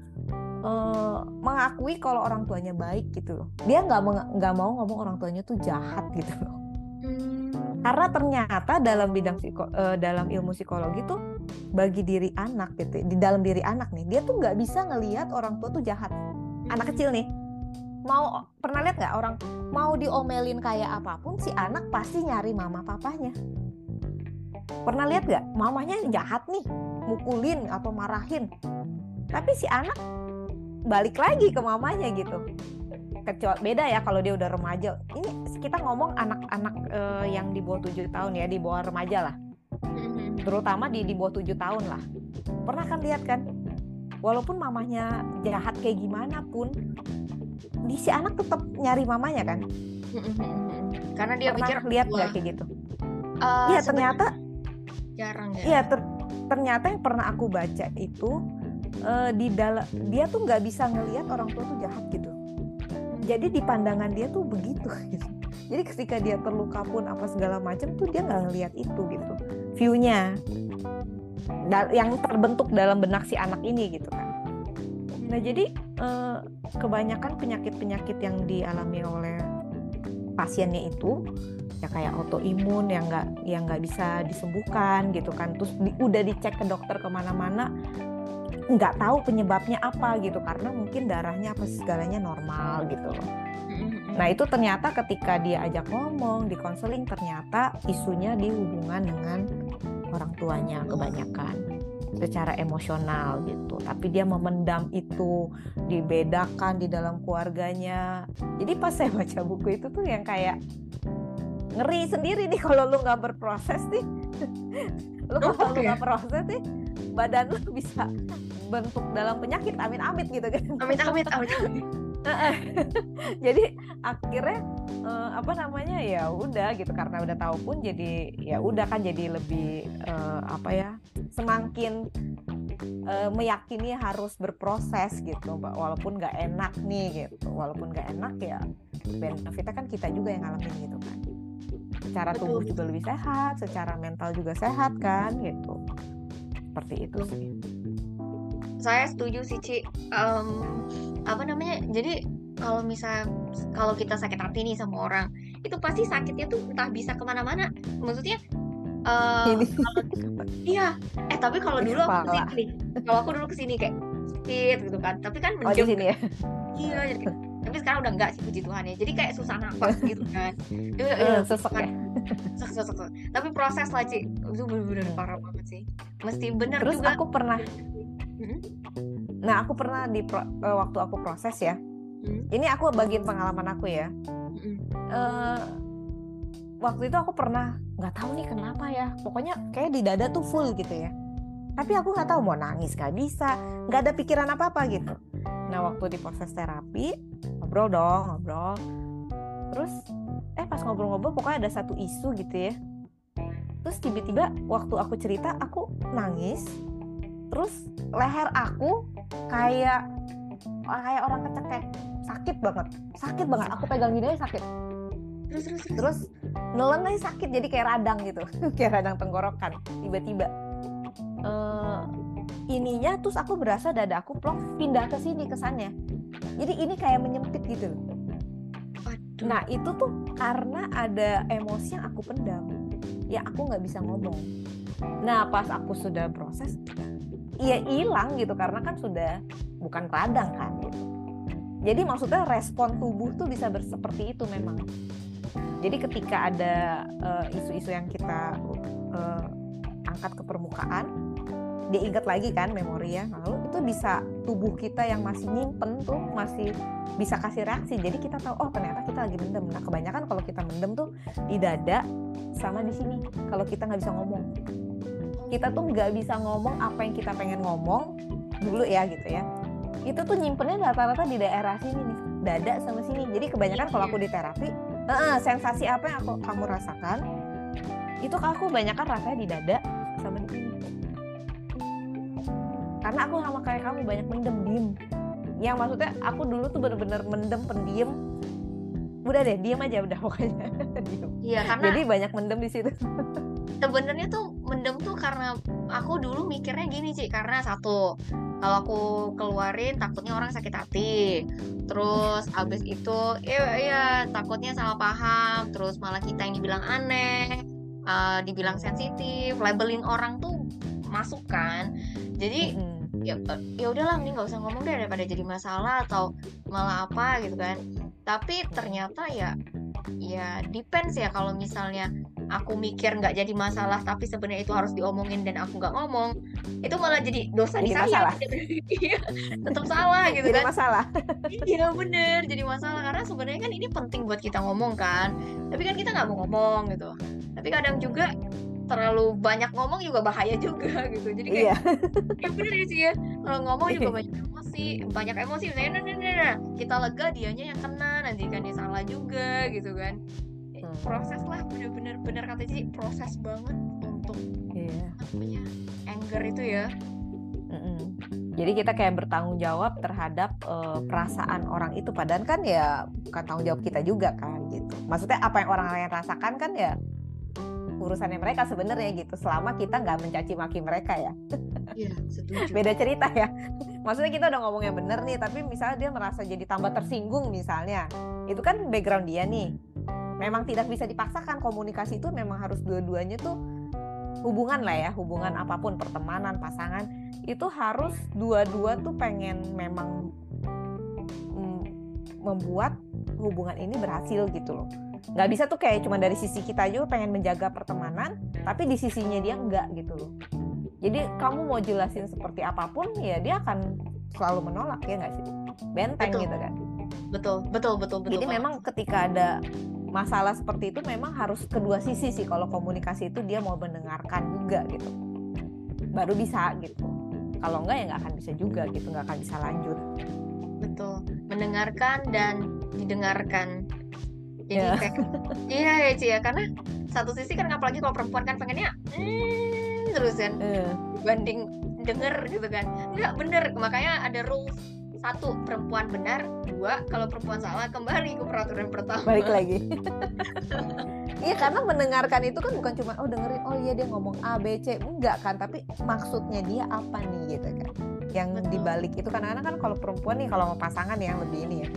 A: eh, mengakui kalau orang tuanya baik gitu loh. Dia nggak nggak mau ngomong orang tuanya tuh jahat gitu loh.
C: Hmm.
A: Karena ternyata dalam bidang psiko, eh, dalam ilmu psikologi tuh bagi diri anak gitu, di dalam diri anak nih, dia tuh nggak bisa ngelihat orang tua tuh jahat. Anak kecil nih, mau pernah lihat nggak orang mau diomelin kayak apa pun si anak pasti nyari mama papanya pernah lihat nggak? Mamanya jahat nih mukulin atau marahin. Tapi si anak balik lagi ke mamanya gitu. Kecuali beda ya kalau dia udah remaja. Ini kita ngomong anak-anak uh, yang di bawah tujuh tahun ya di bawah remaja lah.
C: Mm-hmm.
A: terutama di di bawah tujuh tahun lah. Pernah kan lihat kan? Walaupun mamanya jahat kayak gimana pun di si anak tetap nyari mamanya kan?
C: Mm-hmm. karena dia
A: pernah
C: pikir
A: lihat nggak kayak gitu? Iya
C: sebenarnya
A: ternyata
C: jarang ya?
A: Iya ter- ternyata yang pernah aku baca itu eh, di dalam dia tuh nggak bisa ngelihat orang tua tuh jahat gitu. Jadi di pandangan dia tuh begitu gitu. Jadi ketika dia terluka pun apa segala macam tuh dia nggak ngelihat itu gitu. Viewnya. Yang terbentuk dalam benak si anak ini gitu kan. Nah jadi eh, kebanyakan penyakit-penyakit yang dialami oleh pasiennya itu ya kayak autoimun yang nggak yang nggak bisa disembuhkan gitu kan. Terus di- udah dicek ke dokter ke mana-mana nggak tahu penyebabnya apa gitu karena mungkin darahnya apa segalanya normal gitu loh. Nah itu ternyata ketika dia ajak ngomong di konseling ternyata isunya di hubungan dengan orang tuanya kebanyakan secara emosional gitu. Tapi dia memendam itu dibedakan di dalam keluarganya. Jadi pas saya baca buku itu tuh yang kayak ngeri sendiri nih kalau lu nggak berproses nih. lu
C: Oh,
A: kalau lu
C: oke.
A: nggak proses nih badan lu bisa bentuk dalam penyakit amit-amit gitu kan.
C: amit amit amit amit
A: jadi akhirnya eh, apa namanya ya udah gitu karena udah tahu pun jadi ya udah kan jadi lebih eh, apa ya semakin eh, meyakini harus berproses gitu Mbak. walaupun nggak enak nih gitu. Walaupun nggak enak ya benefitnya kan kita juga yang ngalamin gitu kan. Secara
C: Betul,
A: tubuh
C: betul.
A: juga lebih sehat secara mental juga sehat kan gitu. Seperti itu sih
C: saya setuju sih Ci. Em, apa namanya jadi kalau misal kalau kita sakit hati nih sama orang itu pasti sakitnya tuh entah bisa ke mana-mana. Maksudnya eh,
A: ini.
C: iya. Eh tapi kalau dulu aku
A: ke
C: sini kalau aku dulu ke sini kayak sakit gitu kan. Tapi kan
A: oh di
C: menjem
A: sini ya?
C: Iya jadi tapi sekarang udah enggak sih puji Tuhan ya. Jadi kayak susah nafas gitu kan. Itu
A: Eh, sesek ya?
C: sesek, sesek, sesek. tapi proses lah Ci. Itu bener-bener parah banget sih. Mesti bener
A: terus
C: juga.
A: aku pernah Nah, aku pernah di pro- eh, waktu aku proses ya.
C: hmm,
A: Ini aku bagian pengalaman aku ya.
C: hmm,
A: Eh, waktu itu aku pernah nggak tahu nih kenapa ya. Pokoknya kayak di dada tuh full gitu ya. Tapi aku nggak tahu mau nangis nggak bisa, nggak ada pikiran apa apa gitu. Nah, waktu di proses terapi ngobrol dong, ngobrol. Terus eh pas ngobrol-ngobrol pokoknya ada satu isu gitu ya. Terus tiba-tiba waktu aku cerita aku nangis. Terus leher aku kayak kayak orang kecekek sakit banget. Sakit banget aku pegang gini aja sakit.
C: Terus terus terus.
A: Terus nelen aja sakit jadi kayak radang gitu. Kayak radang tenggorokan tiba-tiba. Eh, ininya terus aku berasa dada aku plong pindah ke sini kesannya jadi ini kayak menyempit gitu. Nah itu tuh karena ada emosi yang aku pendam. Ya aku nggak bisa ngomong. Nah pas aku sudah proses ya hilang gitu karena kan sudah bukan radang kan gitu. Jadi maksudnya respon tubuh tuh bisa seperti itu memang. Jadi ketika ada eh, isu-isu yang kita eh, angkat ke permukaan dia ingat lagi kan memori ya lalu itu bisa tubuh kita yang masih nyimpen tuh masih bisa kasih reaksi. Jadi kita tahu oh ternyata kita lagi mendem. Nah kebanyakan kalau kita mendem tuh di dada sama di sini kalau kita nggak bisa ngomong kita tuh nggak bisa ngomong apa yang kita pengen ngomong dulu ya gitu ya. Itu tuh nyimpennya rata-rata di daerah sini nih dada sama sini. Jadi kebanyakan kalau aku di terapi eh, sensasi apa yang aku kamu rasakan itu aku kebanyakan rasanya di dada sama di sini. Karena aku sama kayak kamu banyak mendem diem. Yang maksudnya aku dulu tuh bener-bener mendem pendiem. Udah deh diem aja udah pokoknya. Diem.
C: Iya karena
A: jadi banyak mendem di situ
C: sebenarnya tuh mendem tuh karena aku dulu mikirnya gini sih karena satu kalau aku keluarin takutnya orang sakit hati. Terus abis itu ya ya takutnya salah paham. Terus malah kita yang dibilang aneh eh, dibilang sensitif labeling orang tuh masuk kan. Jadi ya ya udahlah nih nggak usah ngomong deh daripada jadi masalah atau malah apa gitu kan tapi ternyata ya ya depends ya kalau misalnya aku mikir nggak jadi masalah tapi sebenarnya itu harus diomongin dan aku nggak ngomong itu malah jadi dosa di
A: Jadi
C: saya.
A: masalah.
C: Iya, tetap salah gitu
A: Jadi
C: kan.
A: masalah.
C: iya bener jadi masalah. Karena sebenarnya kan ini penting buat kita ngomong kan. Tapi kan kita nggak mau ngomong gitu. Tapi kadang juga terlalu banyak ngomong juga bahaya juga gitu jadi kayak
A: Iya.
C: ya bener sih ya kalau ngomong juga banyak emosi banyak emosi misalnya nah, nah, nah, nah. kita lega dianya yang kena nanti kan dia salah juga gitu kan Eh,
A: Hmm.
C: proses lah bener-bener bener kata Cici proses banget untuk namanya anger itu ya
A: Mm-mm. Jadi kita kayak bertanggung jawab terhadap eh, perasaan orang itu, padahal kan ya bukan tanggung jawab kita juga kan gitu. Maksudnya apa yang orang lain rasakan kan ya urusannya mereka sebenarnya gitu. Selama kita nggak mencaci maki mereka ya.
C: iya setuju
A: Beda cerita ya. Maksudnya kita udah ngomong yang bener nih, tapi misalnya dia merasa jadi tambah tersinggung misalnya, itu kan background dia nih. Memang tidak bisa dipaksakan komunikasi itu memang harus dua-duanya tuh hubungan lah ya, hubungan apa pun pertemanan, pasangan itu harus dua-dua tuh pengen memang mm, membuat hubungan ini berhasil gitu loh. Nggak bisa tuh kayak cuma dari sisi kita juga pengen menjaga pertemanan, tapi di sisinya dia enggak gitu loh. Jadi kamu mau jelasin seperti apa pun ya dia akan selalu menolak ya nggak sih? Benteng
C: Betul.
A: gitu kan.
C: betul betul betul betul
A: Jadi
C: banget.
A: memang ketika ada masalah seperti itu memang harus kedua sisi sih kalau komunikasi itu dia mau mendengarkan juga gitu. Baru bisa gitu. Kalau enggak ya nggak akan bisa juga gitu, nggak akan bisa lanjut.
C: betul mendengarkan dan didengarkan jadi
A: Ya.
C: kayak iya ya Ci ya. Karena satu sisi kan apalagi kalau perempuan kan pengennya "Hmm," terus kan.
A: Eh,
C: banding denger gitu kan. Nggak bener. Makanya ada rules satu perempuan benar. Dua kalau perempuan salah kembali ke peraturan pertama.
A: Balik lagi. Iya karena mendengarkan itu kan bukan cuma oh dengerin oh iya dia ngomong A B C. Enggak kan tapi maksudnya dia apa nih gitu kan. Yang
C: Betul.
A: dibalik itu kadang-kadang kan kalau perempuan nih kalau mau pasangan yang lebih ini ya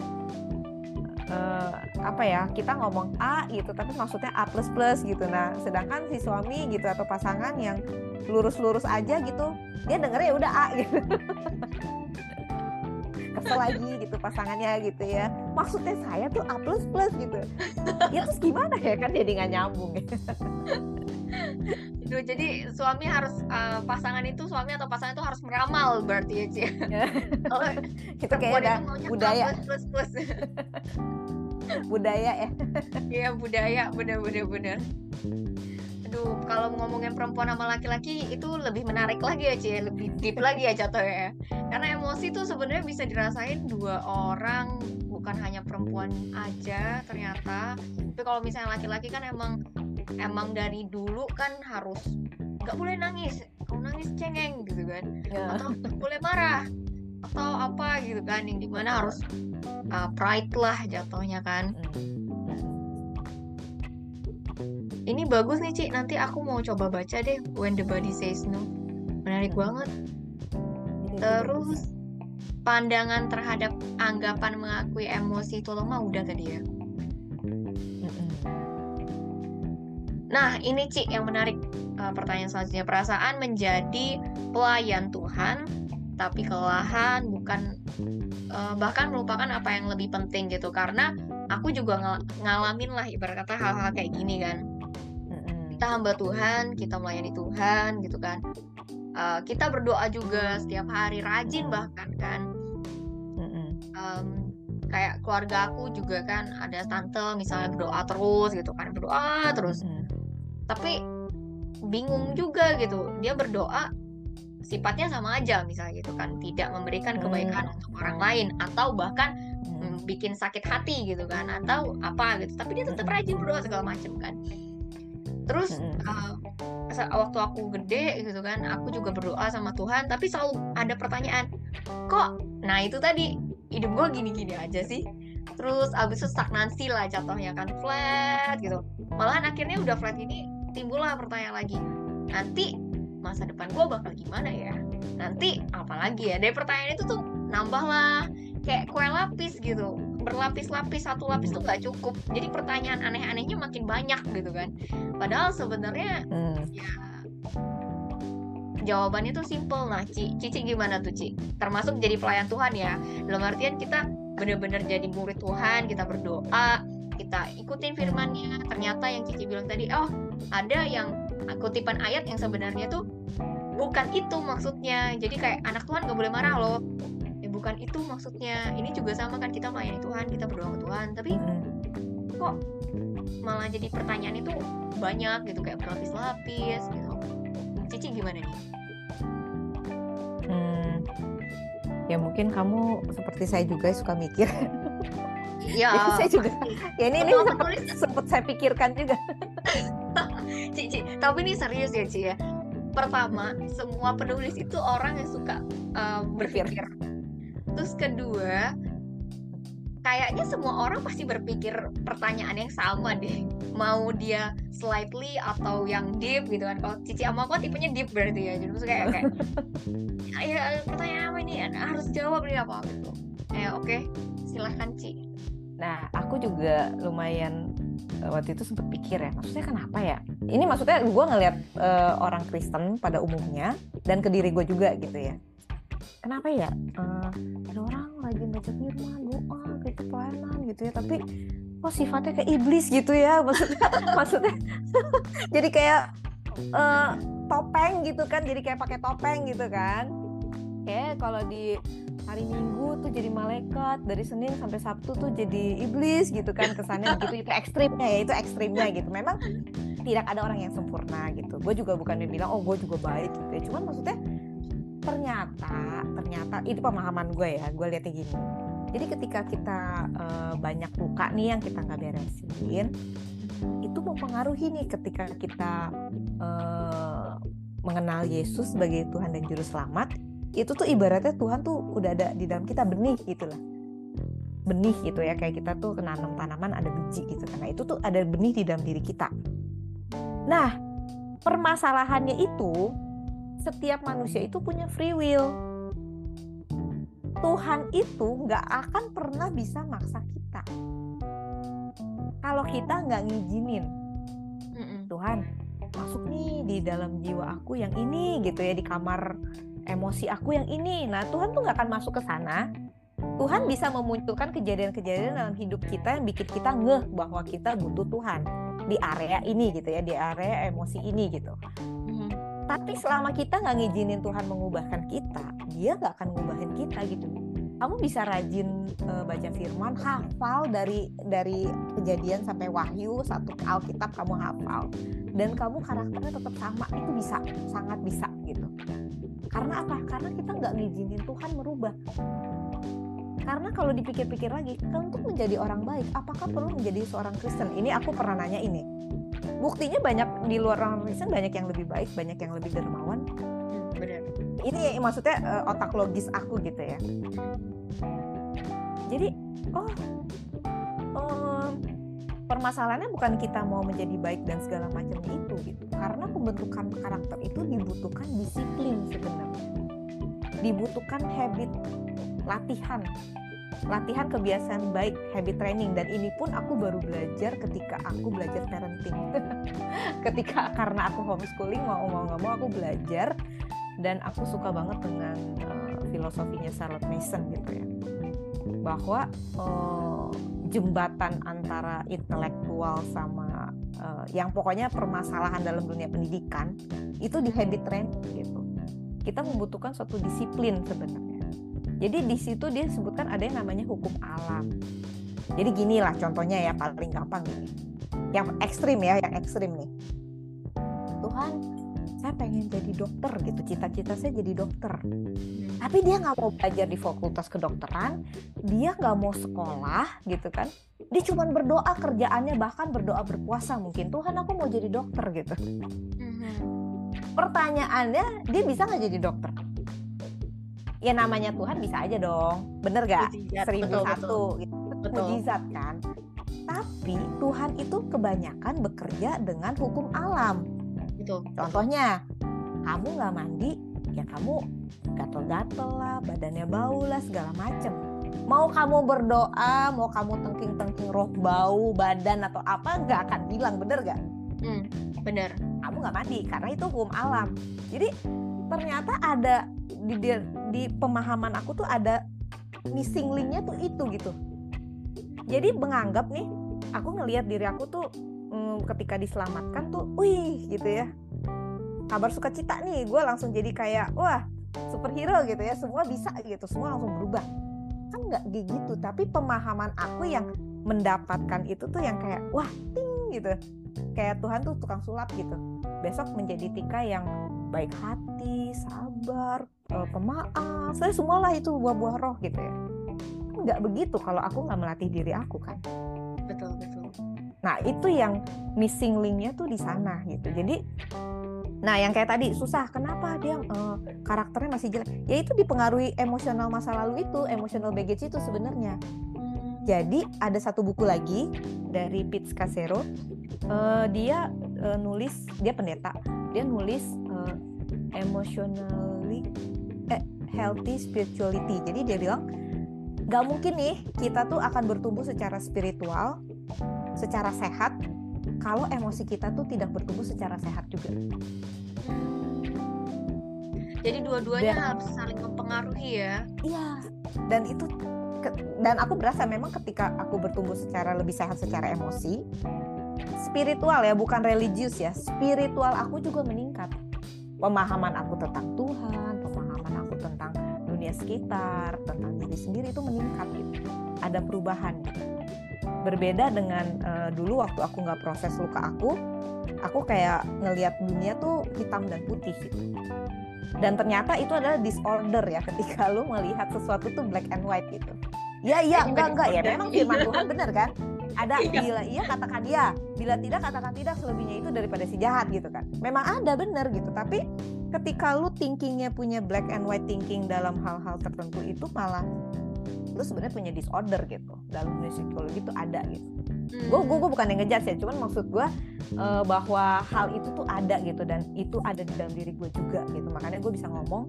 A: eh, apa ya kita ngomong A gitu tapi maksudnya A plus plus gitu. Nah sedangkan si suami gitu atau pasangan yang lurus-lurus aja gitu dia dengernya ya udah A gitu. Kesel lagi gitu pasangannya gitu ya. Maksudnya saya tuh A plus plus gitu. Ya terus gimana ya kan jadi nggak nyambung ya
C: Duh, jadi suami harus eh, pasangan itu suami atau pasangan itu harus meramal berarti ya Ci. Kalau
A: itu kayak
C: perempuan
A: udah
C: itu maunya A
A: budaya.
C: plus plus plus
A: budaya ya.
C: Iya budaya. Bener-bener bener. Aduh kalau ngomongin perempuan sama laki-laki itu lebih menarik lagi ya Cie, lebih deep lagi ya jatuhnya ya. Karena emosi tuh sebenarnya bisa dirasain dua orang, bukan hanya perempuan aja ternyata. Tapi kalau misalnya laki-laki kan emang emang dari dulu kan harus nggak boleh nangis, kalau nangis cengeng gitu kan,
A: Ya.
C: atau boleh marah atau apa gitu kan, yang di mana harus uh, pride lah jatuhnya kan. Ini bagus nih Ci, nanti aku mau coba baca deh When the Body Says No. Menarik banget. Terus pandangan terhadap anggapan mengakui emosi itu lemah udah tadi ya. Nah, ini Ci yang menarik uh, pertanyaan selanjutnya. Perasaan menjadi pelayan Tuhan tapi kelelahan bukan uh, bahkan melupakan apa yang lebih penting gitu karena aku juga ngal- ngalamin lah ibarat kata hal-hal kayak gini kan kita hamba Tuhan, kita melayani Tuhan gitu kan. Uh, kita berdoa juga setiap hari rajin bahkan kan. Um, kayak keluarga aku juga kan ada tante misalnya berdoa terus gitu kan berdoa terus. Tapi bingung juga gitu. Dia berdoa sifatnya sama aja misalnya gitu kan. Tidak memberikan kebaikan
A: Hmm.
C: untuk orang lain atau bahkan mm, bikin sakit hati gitu kan atau apa gitu. Tapi dia tetap rajin berdoa segala macam kan. Terus uh, waktu aku gede gitu kan aku juga berdoa sama Tuhan. Tapi selalu ada pertanyaan kok? Nah itu tadi hidup gue gini-gini aja sih. Terus abis itu stagnansi lah jatuhnya kan flat gitu. Malahan akhirnya udah flat ini timbullah pertanyaan lagi nanti masa depan gue bakal gimana ya? Nanti apalagi ya? Dari pertanyaan itu tuh nambah lah kayak kue lapis gitu. Berlapis-lapis satu lapis tuh nggak cukup. Jadi pertanyaan aneh-anehnya makin banyak gitu kan. Padahal sebenarnya ya jawabannya tuh simple. Nah Ci Cici gimana tuh Ci? Termasuk jadi pelayan Tuhan ya. Dalam artian kita bener-bener jadi murid Tuhan kita berdoa kita ikutin firmannya. Ternyata yang Cici bilang tadi oh ada yang kutipan ayat yang sebenarnya tuh bukan itu maksudnya jadi kayak anak Tuhan gak boleh marah loh ya bukan itu maksudnya ini juga sama kan kita melayani Tuhan kita berdoa ke Tuhan tapi kok malah jadi pertanyaan itu banyak gitu kayak berlapis-lapis gitu Cici gimana nih?
A: Hmm, ya mungkin kamu seperti saya juga suka mikir.
C: Ya,
A: ya saya juga. Ya ini ini sempat, sempat saya pikirkan juga.
C: Cici, tapi ini serius ya Ci ya. Pertama, semua penulis itu orang yang suka uh, berpikir. Terus kedua, kayaknya semua orang pasti berpikir pertanyaan yang sama deh mau dia slightly atau yang deep gitu kan kalau Cici sama aku tipenya deep berarti ya jadi maksudnya kayak, kayak ya pertanyaan apa ini harus jawab nih apa gitu ya oke okay. silahkan Ci
A: nah aku juga lumayan eh, waktu itu sempat pikir ya maksudnya kenapa ya? Ini maksudnya gue ngeliat uh, orang Kristen pada umumnya dan ke diri gue juga gitu ya. Kenapa ya? Uh, ada orang rajin baca firman doa gitu pelayanan gitu ya tapi kok oh, sifatnya kayak iblis gitu ya? Maksudnya maksudnya jadi kayak uh, topeng gitu kan jadi kayak pakai topeng gitu kan? Kayak kalau di hari Minggu tuh jadi malaikat dari Senin sampai Sabtu tuh jadi iblis gitu kan kesannya gitu itu ekstrimnya ya itu ekstrimnya gitu. Memang tidak ada orang yang sempurna gitu. Gue juga bukan bilang oh gue juga baik gitu ya. Cuman maksudnya ternyata ternyata itu pemahaman gue ya gue lihatnya gini. Jadi ketika kita uh, banyak luka nih yang kita nggak beresin itu mempengaruhi nih ketika kita uh, mengenal Yesus sebagai Tuhan dan Juru Selamat itu tuh ibaratnya Tuhan tuh udah ada di dalam kita benih gitulah benih gitu ya kayak kita tuh kenanam tanaman ada biji gitu karena itu tuh ada benih di dalam diri kita nah permasalahannya itu setiap manusia itu punya free will. Tuhan itu nggak akan pernah bisa maksa kita. Kalau kita nggak ngizinin, Tuhan masuk nih di dalam jiwa aku yang ini gitu ya di kamar emosi aku yang ini. Nah Tuhan tuh nggak akan masuk ke sana. Tuhan bisa memunculkan kejadian-kejadian dalam hidup kita yang bikin kita ngeh bahwa kita butuh Tuhan di area ini gitu ya di area emosi ini gitu. Tapi selama kita nggak ngizinin Tuhan mengubahkan kita, dia nggak akan ngubahin kita gitu. Kamu bisa rajin uh, baca firman, hafal dari dari kejadian sampai wahyu satu Alkitab kamu hafal, dan kamu karakternya tetap sama itu bisa, sangat bisa gitu. Karena apa? Karena kita nggak ngizinin Tuhan merubah. Karena kalau dipikir-pikir lagi, untuk menjadi orang baik, apakah perlu menjadi seorang Kristen? Ini aku pernah nanya ini buktinya banyak di luar orang Kristen banyak yang lebih baik banyak yang lebih dermawan
C: hmm, benar
A: ini maksudnya uh, otak logis aku gitu ya jadi oh um, permasalahannya bukan kita mau menjadi baik dan segala macam itu gitu. Karena pembentukan karakter itu dibutuhkan disiplin sebenarnya. Dibutuhkan habit latihan. Latihan kebiasaan baik habit training. Dan ini pun aku baru belajar ketika aku belajar parenting. Ketika karena aku homeschooling mau mau nggak mau aku belajar. Dan aku suka banget dengan uh, filosofinya Charlotte Mason gitu ya. Bahwa uh, jembatan antara intelektual sama uh, yang pokoknya permasalahan dalam dunia pendidikan itu di habit training gitu kita membutuhkan suatu disiplin sebenarnya jadi di situ dia sebutkan ada yang namanya hukum alam. Jadi gini lah contohnya ya paling gampang gini. Yang ekstrim ya, yang ekstrim nih. Tuhan, saya pengen jadi dokter gitu, cita-cita saya jadi dokter. Tapi dia nggak mau belajar di fakultas kedokteran, dia nggak mau sekolah gitu kan. Dia cuma berdoa kerjaannya bahkan berdoa berpuasa mungkin Tuhan aku mau jadi dokter gitu. Mhm. Pertanyaannya dia bisa nggak jadi dokter? ya namanya Tuhan bisa aja dong bener gak seribu satu gitu mujizat kan tapi Tuhan itu kebanyakan bekerja dengan hukum alam
C: betul
A: contohnya kamu nggak mandi ya kamu gatel-gatel lah badannya bau lah segala macem. Mau kamu berdoa mau kamu tengking-tengking roh bau badan atau apa nggak akan bilang bener gak
C: hmm, bener.
A: Kamu nggak mandi karena itu hukum alam. Jadi ternyata ada di di, di pemahaman aku tuh ada missing linknya tuh itu gitu. Jadi menganggap nih aku ngelihat diri aku tuh mm, ketika diselamatkan tuh wih gitu ya. Kabar sukacita nih gue langsung jadi kayak wah superhero gitu ya. Semua bisa gitu. Semua langsung berubah. Kan nggak gitu. Tapi pemahaman aku yang mendapatkan itu tuh yang kayak wah ting gitu. Kayak Tuhan tuh tukang sulap gitu. Besok menjadi Tika yang baik hati sabar uh, pemaaf. Saya semualah itu buah-buah roh gitu ya. Nggak begitu kalau aku nggak melatih diri aku kan.
C: Betul betul
A: nah itu yang missing linknya tuh di sana gitu. Jadi nah yang kayak tadi susah. Kenapa dia uh, karakternya masih jelek? Ya itu dipengaruhi emosional masa lalu itu emotional baggage itu sebenarnya. Jadi ada satu buku lagi dari Pete Casero uh, dia uh, nulis dia pendeta. Dia nulis uh, emotionally eh, healthy spirituality. Jadi dia bilang nggak mungkin nih kita tuh akan bertumbuh secara spiritual secara sehat kalau emosi kita tuh tidak bertumbuh secara sehat juga.
C: Jadi dua-duanya harus saling mempengaruhi ya.
A: Iya. Dan itu dan aku berasa memang ketika aku bertumbuh secara lebih sehat secara emosi, spiritual ya, bukan religius ya. Spiritual aku juga meningkat. Pemahaman aku tentang Tuhan, pemahaman aku tentang dunia sekitar, tentang diri sendiri itu meningkat gitu. Ada perubahan. Berbeda dengan uh, dulu waktu aku nggak proses luka aku, aku kayak ngelihat dunia tuh hitam dan putih gitu. Dan ternyata itu adalah disorder ya ketika lu melihat sesuatu tuh black and white gitu. Ya iya enggak enggak ya memang firman Tuhan benar kan? Ada bila iya katakan iya, bila tidak katakan tidak selebihnya itu daripada si jahat gitu kan. Memang ada benar gitu, tapi ketika lu thinkingnya punya black and white thinking dalam hal-hal tertentu itu malah lu sebenarnya punya disorder gitu dalam dunia psikologi itu ada gitu. Gue gue gue bukan yang ngejar ya cuman maksud gue uh, bahwa hal itu tuh ada gitu dan itu ada di dalam diri gue juga gitu. Makanya gue bisa ngomong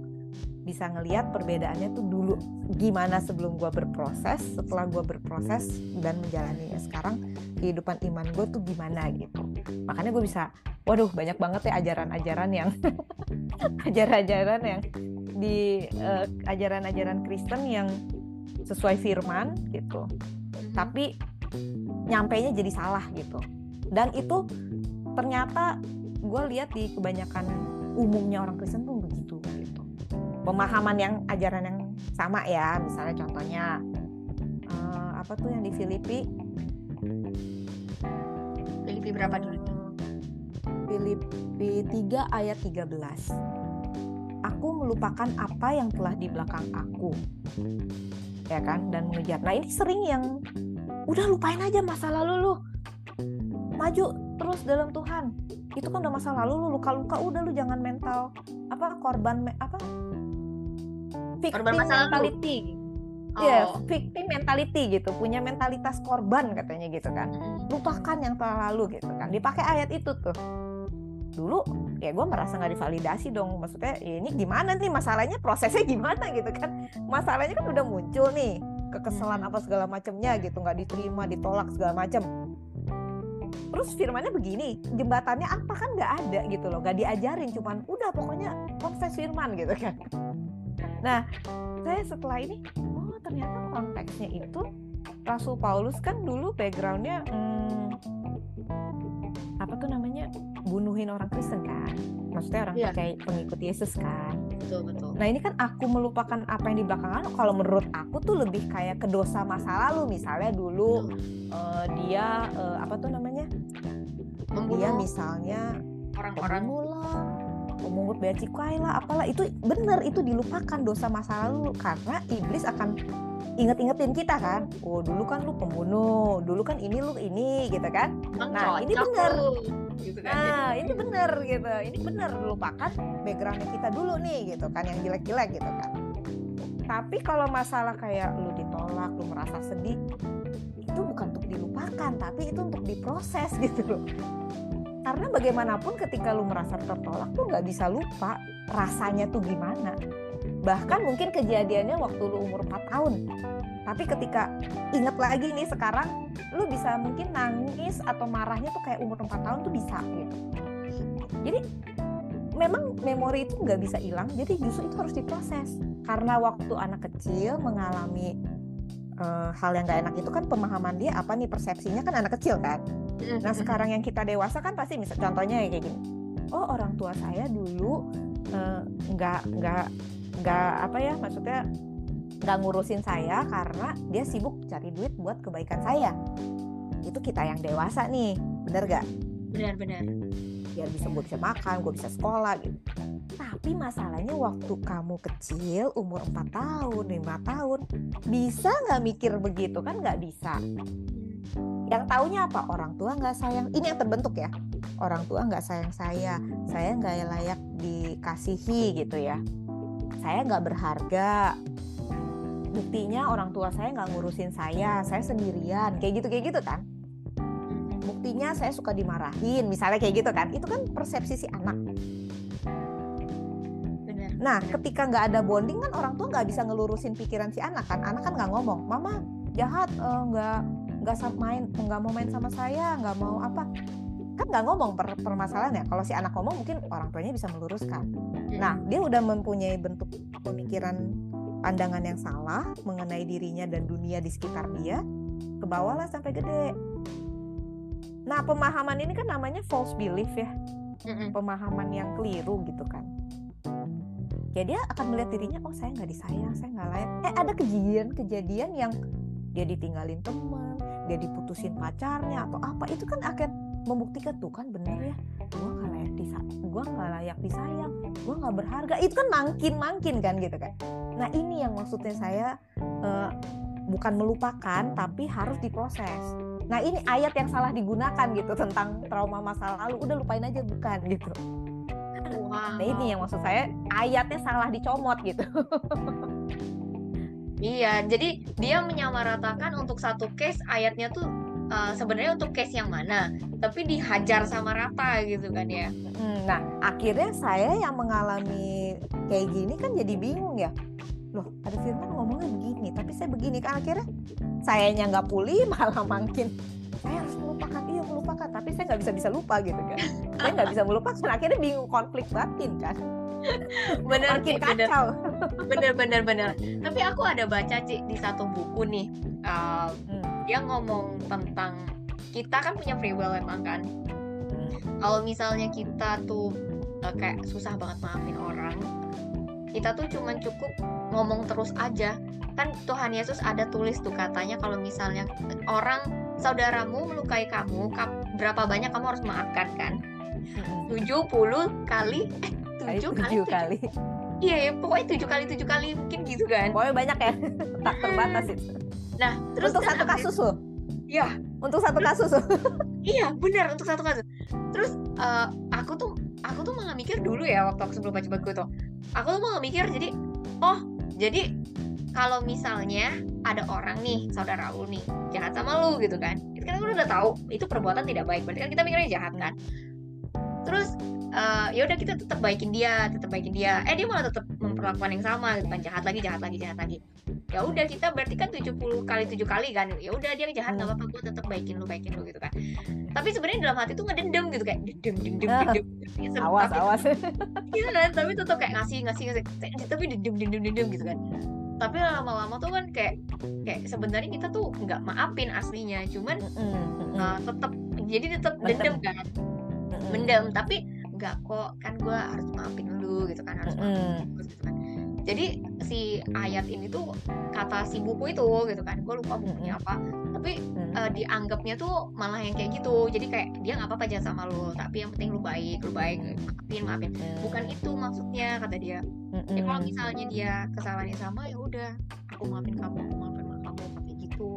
A: bisa ngelihat perbedaannya tuh dulu gimana sebelum gue berproses setelah gue berproses dan menjalaninya. Sekarang kehidupan iman gue tuh gimana gitu. Makanya gue bisa waduh banyak banget ya ajaran-ajaran yang ajaran-ajaran yang di uh, ajaran-ajaran Kristen yang sesuai firman gitu. Tapi nyampainya jadi salah gitu. Dan itu ternyata gue lihat di kebanyakan umumnya orang Kristen tuh begitu gitu. Pemahaman yang ajaran yang sama ya misalnya contohnya uh, apa tuh yang di Filipi?
C: Filipi berapa dulu
A: Filipi 3 ayat 13 Aku melupakan apa yang telah di belakang aku ya kan? Dan mengejar nah ini sering yang udah lupain aja masa lalu lu. Maju terus dalam Tuhan. Itu kan udah masa lalu lu luka-luka udah lu jangan mental apa korban apa? Victim
C: korban masa
A: mentality.
C: Oh.
A: Ya, yeah, victim mentality gitu, punya mentalitas korban katanya gitu kan. Lupakan yang telah lalu gitu kan. Dipakai ayat itu tuh. Dulu ya gue merasa nggak divalidasi dong. Maksudnya ya ini gimana nih? Masalahnya, prosesnya gimana gitu kan. Masalahnya kan udah muncul nih kekesalan apa segala macamnya gitu. Nggak diterima ditolak segala macam terus firmannya begini jembatannya apa? Kan nggak ada gitu loh. Nggak diajarin cuman udah pokoknya confess firman gitu kan. Nah saya setelah ini oh ternyata konteksnya itu Rasul Paulus kan dulu backgroundnya hmm, apa tuh namanya bunuhin orang Kristen kan? Maksudnya orang yeah. percaya pengikut Yesus kan?
C: Betul betul.
A: Nah ini kan aku melupakan apa yang di belakangan kalau menurut aku tuh lebih kayak ke dosa masa lalu. Misalnya dulu uh, dia uh, apa tuh namanya?
C: Membunuh
A: dia misalnya
C: orang-orang
A: lah memungut bea cukai lah apalah. Itu bener itu dilupakan dosa masa lalu karena iblis akan inget-ingetin kita kan. Oh dulu kan lu pembunuh dulu kan ini lu ini gitu kan. Nah ini bener.
C: gitu kan,
A: nah ini bener gitu. Ini bener lupakan backgroundnya kita dulu nih gitu kan yang jelek-jelek gitu kan. Tapi kalau masalah kayak lu ditolak lu merasa sedih itu bukan untuk dilupakan tapi itu untuk diproses gitu loh karena bagaimanapun ketika lu merasa tertolak tuh nggak bisa lupa rasanya tuh gimana. Bahkan mungkin kejadiannya waktu lu umur 4 tahun. Tapi ketika inget lagi nih sekarang lu bisa mungkin nangis atau marahnya tuh kayak umur 4 tahun tuh bisa gitu. Jadi memang memori itu nggak bisa hilang. Jadi justru itu harus diproses. Karena waktu anak kecil mengalami uh, hal yang gak enak itu kan pemahaman dia apa nih persepsinya? Kan anak kecil kan nah sekarang yang kita dewasa kan pasti misal contohnya kayak gini. Oh orang tua saya dulu uh, nggak nggak nggak apa ya maksudnya nggak ngurusin saya karena dia sibuk cari duit buat kebaikan saya. Itu kita yang dewasa nih bener gak
C: benar-benar
A: biar bisa gue bisa makan gue bisa sekolah gitu. Tapi masalahnya waktu kamu kecil umur 4 tahun lima tahun bisa nggak mikir begitu? Kan nggak bisa. Yang taunya apa? Orang tua nggak sayang. Ini yang terbentuk ya. Orang tua nggak sayang saya. Saya nggak layak dikasihi gitu ya. Saya nggak berharga. Buktinya orang tua saya nggak ngurusin saya. Saya sendirian. Kayak gitu kayak gitu kan buktinya saya suka dimarahin misalnya kayak gitu kan. Itu kan persepsi si anak. Nah ketika nggak ada bonding kan orang tua nggak bisa ngelurusin pikiran si anak kan. Anak kan nggak ngomong mama jahat eh, nggak nggak sa- main nggak mau main sama saya nggak mau apa. Kan nggak ngomong per permasalahannya. Kalau si anak ngomong mungkin orang tuanya bisa meluruskan. Nah dia udah mempunyai bentuk pemikiran pandangan yang salah mengenai dirinya dan dunia di sekitar dia ke bawah lah sampai gede nah pemahaman ini kan namanya false belief ya.
C: Mm-mm.
A: pemahaman yang keliru gitu kan. Ya dia akan melihat dirinya oh saya nggak disayang saya nggak layak. Eh ada kejadian-kejadian yang dia ditinggalin teman dia diputusin pacarnya atau apa. Itu kan akan membuktikan tuh kan bener ya gua nggak layak disayang gua nggak layak disayang gua nggak berharga. Itu kan makin makin kan gitu kan. Nah ini yang maksudnya saya eh, bukan melupakan tapi harus diproses nah ini ayat yang salah digunakan gitu tentang trauma masa lalu udah lupain aja bukan gitu
C: Wow.
A: Nah ini yang maksud saya ayatnya salah dicomot gitu.
C: Iya, jadi dia menyamaratakan untuk satu case ayatnya tuh uh, sebenarnya untuk case yang mana, tapi dihajar sama rata gitu kan ya.
A: Hmm, Nah akhirnya saya yang mengalami kayak gini kan jadi bingung ya. Loh ada firman ngomongnya begini, tapi saya begini kan akhirnya sayanya nggak pulih malah makin saya harus melupakan iya melupakan tapi saya nggak bisa bisa lupa gitu kan saya nggak bisa melupakan akhirnya bingung konflik batin kan
C: Bener,
A: makin
C: bener,
A: kacau
C: bener, bener, bener. Tapi aku ada baca Ci di satu buku nih, uh,
A: Hmm.
C: dia ngomong tentang kita kan punya free will emang kan.
A: Hmm.
C: Kalau misalnya kita tuh uh, kayak susah banget maafin orang, kita tuh cuman cukup ngomong terus aja. Kan Tuhan Yesus ada tulis tuh katanya kalau misalnya orang saudaramu melukai kamu, berapa banyak kamu harus maafkan kan?
A: Hmm.
C: 70 kali eh
A: Kali
C: 7 kali,
A: tujuh
C: tujuh-
A: kali
C: Iya ya, pokoknya 7 kali 7 kali mungkin gitu kan.
A: pokoknya banyak ya tak terbatas itu
C: Nah, terus
A: untuk
C: kan
A: satu kasus loh
C: Iya,
A: untuk satu kasus loh
C: iya benar untuk satu kasus. Terus eh, aku tuh aku tuh malah mikir dulu ya waktu aku sebelum baca buku tuh. Aku tuh malah mikir jadi oh, jadi kalau misalnya ada orang nih, saudara lu nih, jahat sama lu gitu kan. Itu kan udah tahu itu perbuatan tidak baik, berarti kan kita mikirnya jahat kan. Terus eh, ya udah kita tetap baikin dia, tetap baikin dia. Eh dia malah tetap memperlakukan yang sama gitu kan, jahat lagi, jahat lagi, jahat lagi. Ya udah kita berarti kan 70 kali 7 kali kan. Ya udah dia jahat nggak apa-apa, gue tetap baikin lu, baikin lu gitu kan. Tapi sebenarnya dalam hati tuh ngedendam gitu kayak dendam, dendam,
A: Ah.
C: dendam.
A: awas
C: Tapi-
A: awas
C: Iya kan, tapi tetap kayak ngasih ngasih ngasih, tapi dendam dendam dendam gitu kan. Tapi lama-lama tuh kan kayak kayak sebenarnya kita tuh nggak maafin aslinya, cuman
A: Mm-mm, mm-mm,
C: uh, tetap jadi tetap
A: Mendem.
C: dendam kan, mendem. Tapi nggak kok kan gue harus maafin dulu gitu kan, harus maafin
A: Mm-mm.
C: terus gitu kan. Jadi si ayat ini tuh kata si buku itu gitu kan, gue lupa bukunya apa. Tapi
A: Mm.
C: uh, dianggapnya tuh malah yang kayak gitu. Jadi kayak dia nggak apa-apa jahat sama lu, tapi yang penting lu baik, lu baik, maafin, maafin. Bukan itu maksudnya kata dia. Ya kalau misalnya dia kesalahannya sama ya udah aku maafin kamu, aku maafin kamu kayak gitu.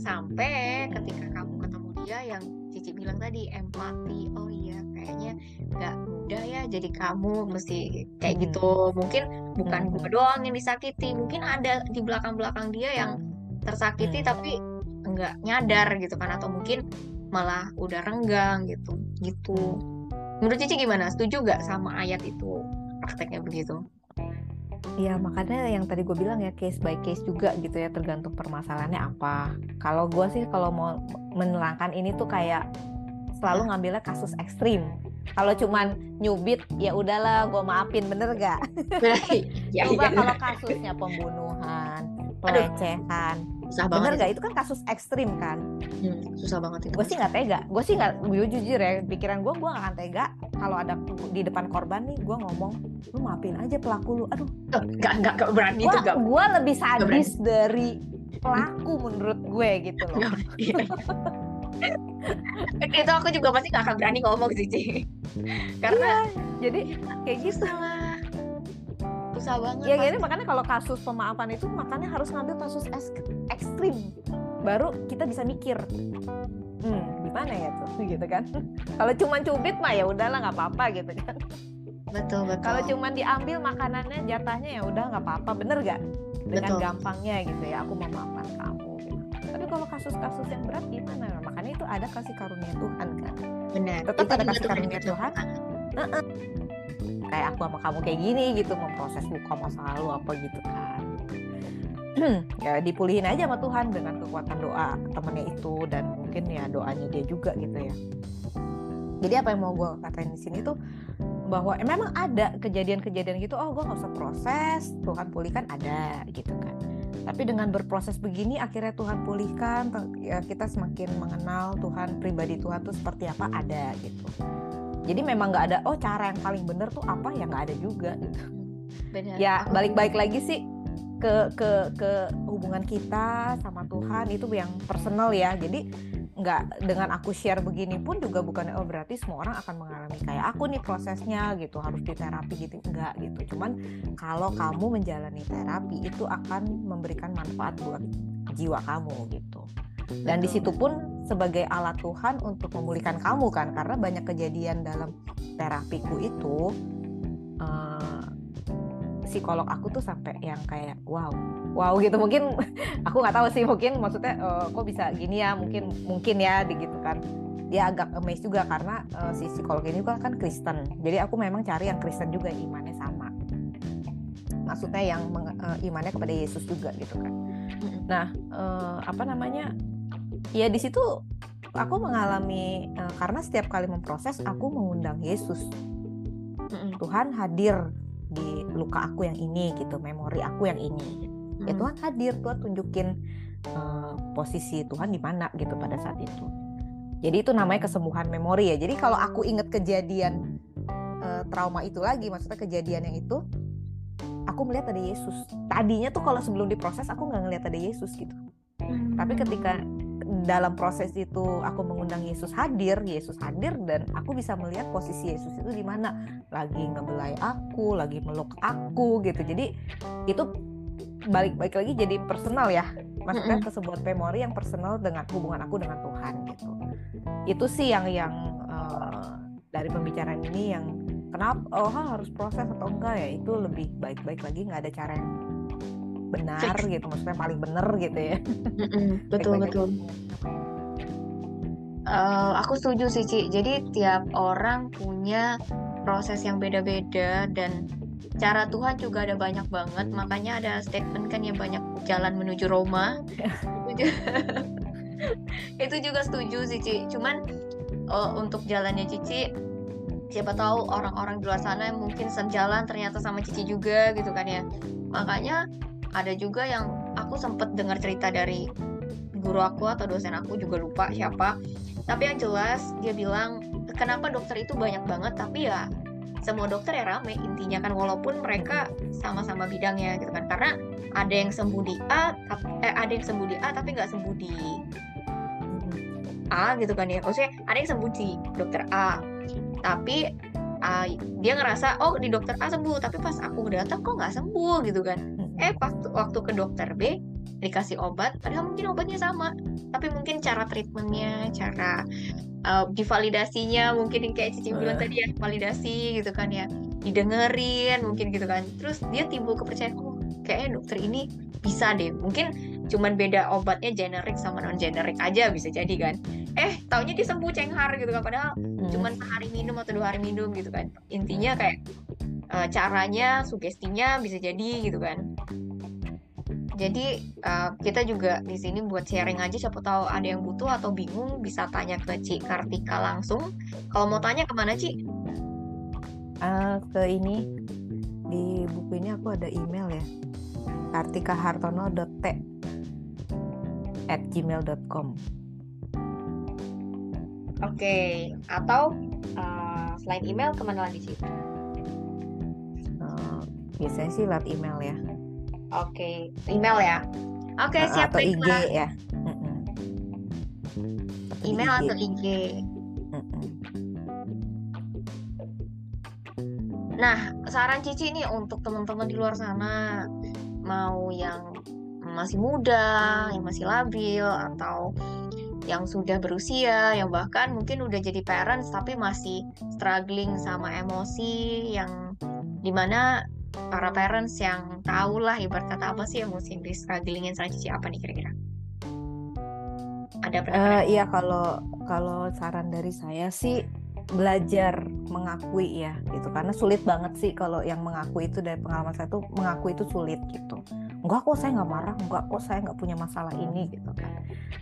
C: Sampai ketika kamu ketemu dia yang Cici bilang tadi empati. Oh iya, kayaknya nggak mudah ya jadi kamu mesti kayak
A: Hmm.
C: gitu. Mungkin bukan
A: Hmm.
C: gua doang yang disakiti, mungkin ada di belakang-belakang dia yang tersakiti
A: Hmm.
C: tapi nggak nyadar gitu kan atau mungkin malah udah renggang gitu gitu menurut Cici gimana setuju nggak sama ayat itu prakteknya begitu
A: Ya makanya yang tadi gue bilang ya case by case juga gitu ya tergantung permasalahannya apa. Kalau gue sih kalau mau menerangkan ini tuh kayak selalu ngambilnya kasus ekstrim. kalau cuman nyubit ya udahlah gue maafin bener gak
C: ya,
A: coba
C: iya.
A: kalau kasusnya pembunuhan pelecehan.
C: Susah
A: bener
C: banget.
A: gak itu kan kasus ekstrim kan?
C: Hmm, susah banget itu.
A: Gue sih nggak tega. Gue sih nggak gue jujur ya pikiran gue gue gak akan tega kalau ada di depan korban nih gue ngomong lu maafin aja pelaku lu. Aduh.
C: Eh, nggak nggak nggak berani itu
A: gue
C: nggak
A: gue lebih sadis dari pelaku menurut gue gitu loh.
C: Nggak berani. itu aku juga pasti nggak akan berani ngomong sih Ci. karena
A: jadi kayak gitu.
C: Susah lah. Susah banget
A: ya jadi makanya kalau kasus pemaafan itu makanya harus ngambil kasus ek- ekstrim. Baru kita bisa mikir hmm gimana ya tuh? Gitu kan. Kalau cuman cubit mah ya udahlah nggak apa-apa gitu kan.
C: Betul betul.
A: Kalau cuman diambil makanannya jatahnya ya udah nggak apa-apa. Bener gak dengan
C: Betul.
A: gampangnya gitu ya aku memaafkan kamu. Tapi kalau kasus-kasus yang berat gimana? Makanya itu ada kasih karunia Tuhan kan?
C: Benar
A: tetap
C: Itu
A: ada kasih karunia
C: benar.
A: Tuhan. kayak aku sama kamu kayak gini gitu memproses luka masa lalu apa gitu kan. Ya dipulihin aja sama Tuhan dengan kekuatan doa temennya itu dan mungkin ya doanya dia juga gitu ya. Jadi apa yang mau gue katain di sini tuh bahwa eh, memang ada kejadian-kejadian gitu oh gue nggak usah proses Tuhan pulihkan ada gitu kan tapi dengan berproses begini akhirnya Tuhan pulihkan ya kita semakin mengenal Tuhan pribadi Tuhan tuh seperti apa ada gitu. Jadi memang nggak ada oh cara yang paling bener tuh apa? Ya nggak ada juga gitu.
C: Benar.
A: Ya balik-balik lagi sih ke ke ke hubungan kita sama Tuhan itu yang personal ya. Jadi nggak dengan aku share begini pun juga bukan oh berarti semua orang akan mengalami kayak aku nih prosesnya gitu. Harus diterapi gitu. Enggak gitu. Cuman kalau kamu menjalani terapi itu akan memberikan manfaat buat jiwa kamu gitu. Dan di
C: Betul.
A: situ pun sebagai alat Tuhan untuk memulihkan kamu kan karena banyak kejadian dalam terapiku itu eh, psikolog aku tuh sampai yang kayak wow wow gitu. Mungkin aku nggak tahu sih mungkin maksudnya eh, kok bisa gini ya mungkin mungkin ya gitu kan. Dia agak amazed juga karena eh, si psikolog ini juga kan Kristen. Jadi aku memang cari yang Kristen juga imannya sama. Maksudnya yang eh, imannya kepada Yesus juga gitu kan. Nah eh, apa namanya ya di situ aku mengalami eh, karena setiap kali memproses aku mengundang Yesus. Tuhan hadir di luka aku yang ini gitu memori aku yang ini. Ya
C: Mm.
A: Tuhan hadir Tuhan tunjukin eh, posisi Tuhan di mana gitu pada saat itu. Jadi itu namanya kesembuhan memori ya. Jadi kalau aku inget kejadian eh, trauma itu lagi maksudnya kejadian yang itu aku melihat ada Yesus. Tadinya tuh kalau sebelum diproses aku nggak ngelihat ada Yesus gitu.
C: Mm.
A: tapi ketika dalam proses itu aku mengundang Yesus hadir, Yesus hadir dan aku bisa melihat posisi Yesus itu di mana lagi ngebelai aku, lagi meluk aku gitu. Jadi itu balik-balik lagi jadi personal ya. Maksudnya ke sebuah memori yang personal dengan hubungan aku dengan Tuhan gitu. Itu sih yang yang eh, dari pembicaraan ini yang kenapa oh ha, harus proses atau enggak ya itu lebih baik-baik lagi nggak ada cara yang benar
C: Fix.
A: gitu maksudnya paling benar gitu ya
C: betul betul. Eh, aku setuju sih Ci. Jadi tiap orang punya proses yang beda-beda dan cara Tuhan juga ada banyak banget. Makanya ada statement kan yang banyak jalan menuju Roma. Itu ju- Itu juga setuju sih Ci. Cuman eh, untuk jalannya Cici siapa tahu orang-orang di luar sana yang mungkin sejalan ternyata sama Cici juga gitu kan ya. Makanya ada juga yang aku sempet dengar cerita dari guru aku atau dosen aku juga lupa siapa. Tapi yang jelas dia bilang kenapa dokter itu banyak banget? Tapi ya semua dokter ya rame intinya kan walaupun mereka sama-sama bidangnya gitu kan. Karena ada yang sembuh di A eh, ada yang sembuh di A tapi nggak sembuh di A gitu kan ya. Maksudnya ada yang sembuh di dokter A. Tapi ah, dia ngerasa oh di dokter A sembuh tapi pas aku datang kok nggak sembuh gitu kan eh waktu waktu ke dokter B dikasih obat padahal mungkin obatnya sama. Tapi mungkin cara treatmentnya cara uh, divalidasinya mungkin yang kayak Cici bilang
A: Eh.
C: tadi ya validasi gitu kan ya. Didengerin mungkin gitu kan. Terus dia timbul kepercayaan oh kayaknya dokter ini bisa deh. Mungkin cuman beda obatnya generik sama non generik aja bisa jadi kan. Eh taunya dia sembuh cenghar gitu kan padahal
A: Hmm.
C: cuman sehari minum atau dua hari minum gitu kan. Intinya kayak eh, caranya sugestinya bisa jadi gitu kan. Jadi eh, kita juga di sini buat sharing aja siapa tahu ada yang butuh atau bingung bisa tanya ke Ci Kartika langsung. Kalau mau tanya ke mana Ci?
A: Uh, ke ini. Di buku ini aku ada email ya. artikahartono.t at gmail.com
C: Oke, okay. atau uh, selain email ke mana lagi sih?
A: Biasanya sih lewat email ya.
C: Oke, okay. email ya. Oke, okay, uh, siap
A: atau IG ya.
C: email IG. atau IG. Nah, saran Cici nih untuk teman-teman di luar sana mau yang masih muda, yang masih labil atau yang sudah berusia, yang bahkan mungkin udah jadi parents tapi masih struggling sama emosi yang di mana para parents yang tahu lah ibarat kata apa sih emosi yang di strugglingin sama cici apa nih kira-kira? Ada
A: Uh, iya kalau kalau saran dari saya sih belajar mengakui ya gitu. Karena sulit banget sih kalau yang mengakui itu dari pengalaman saya tuh mengakui itu sulit gitu enggak kok saya nggak marah. Enggak kok saya nggak punya masalah ini gitu kan.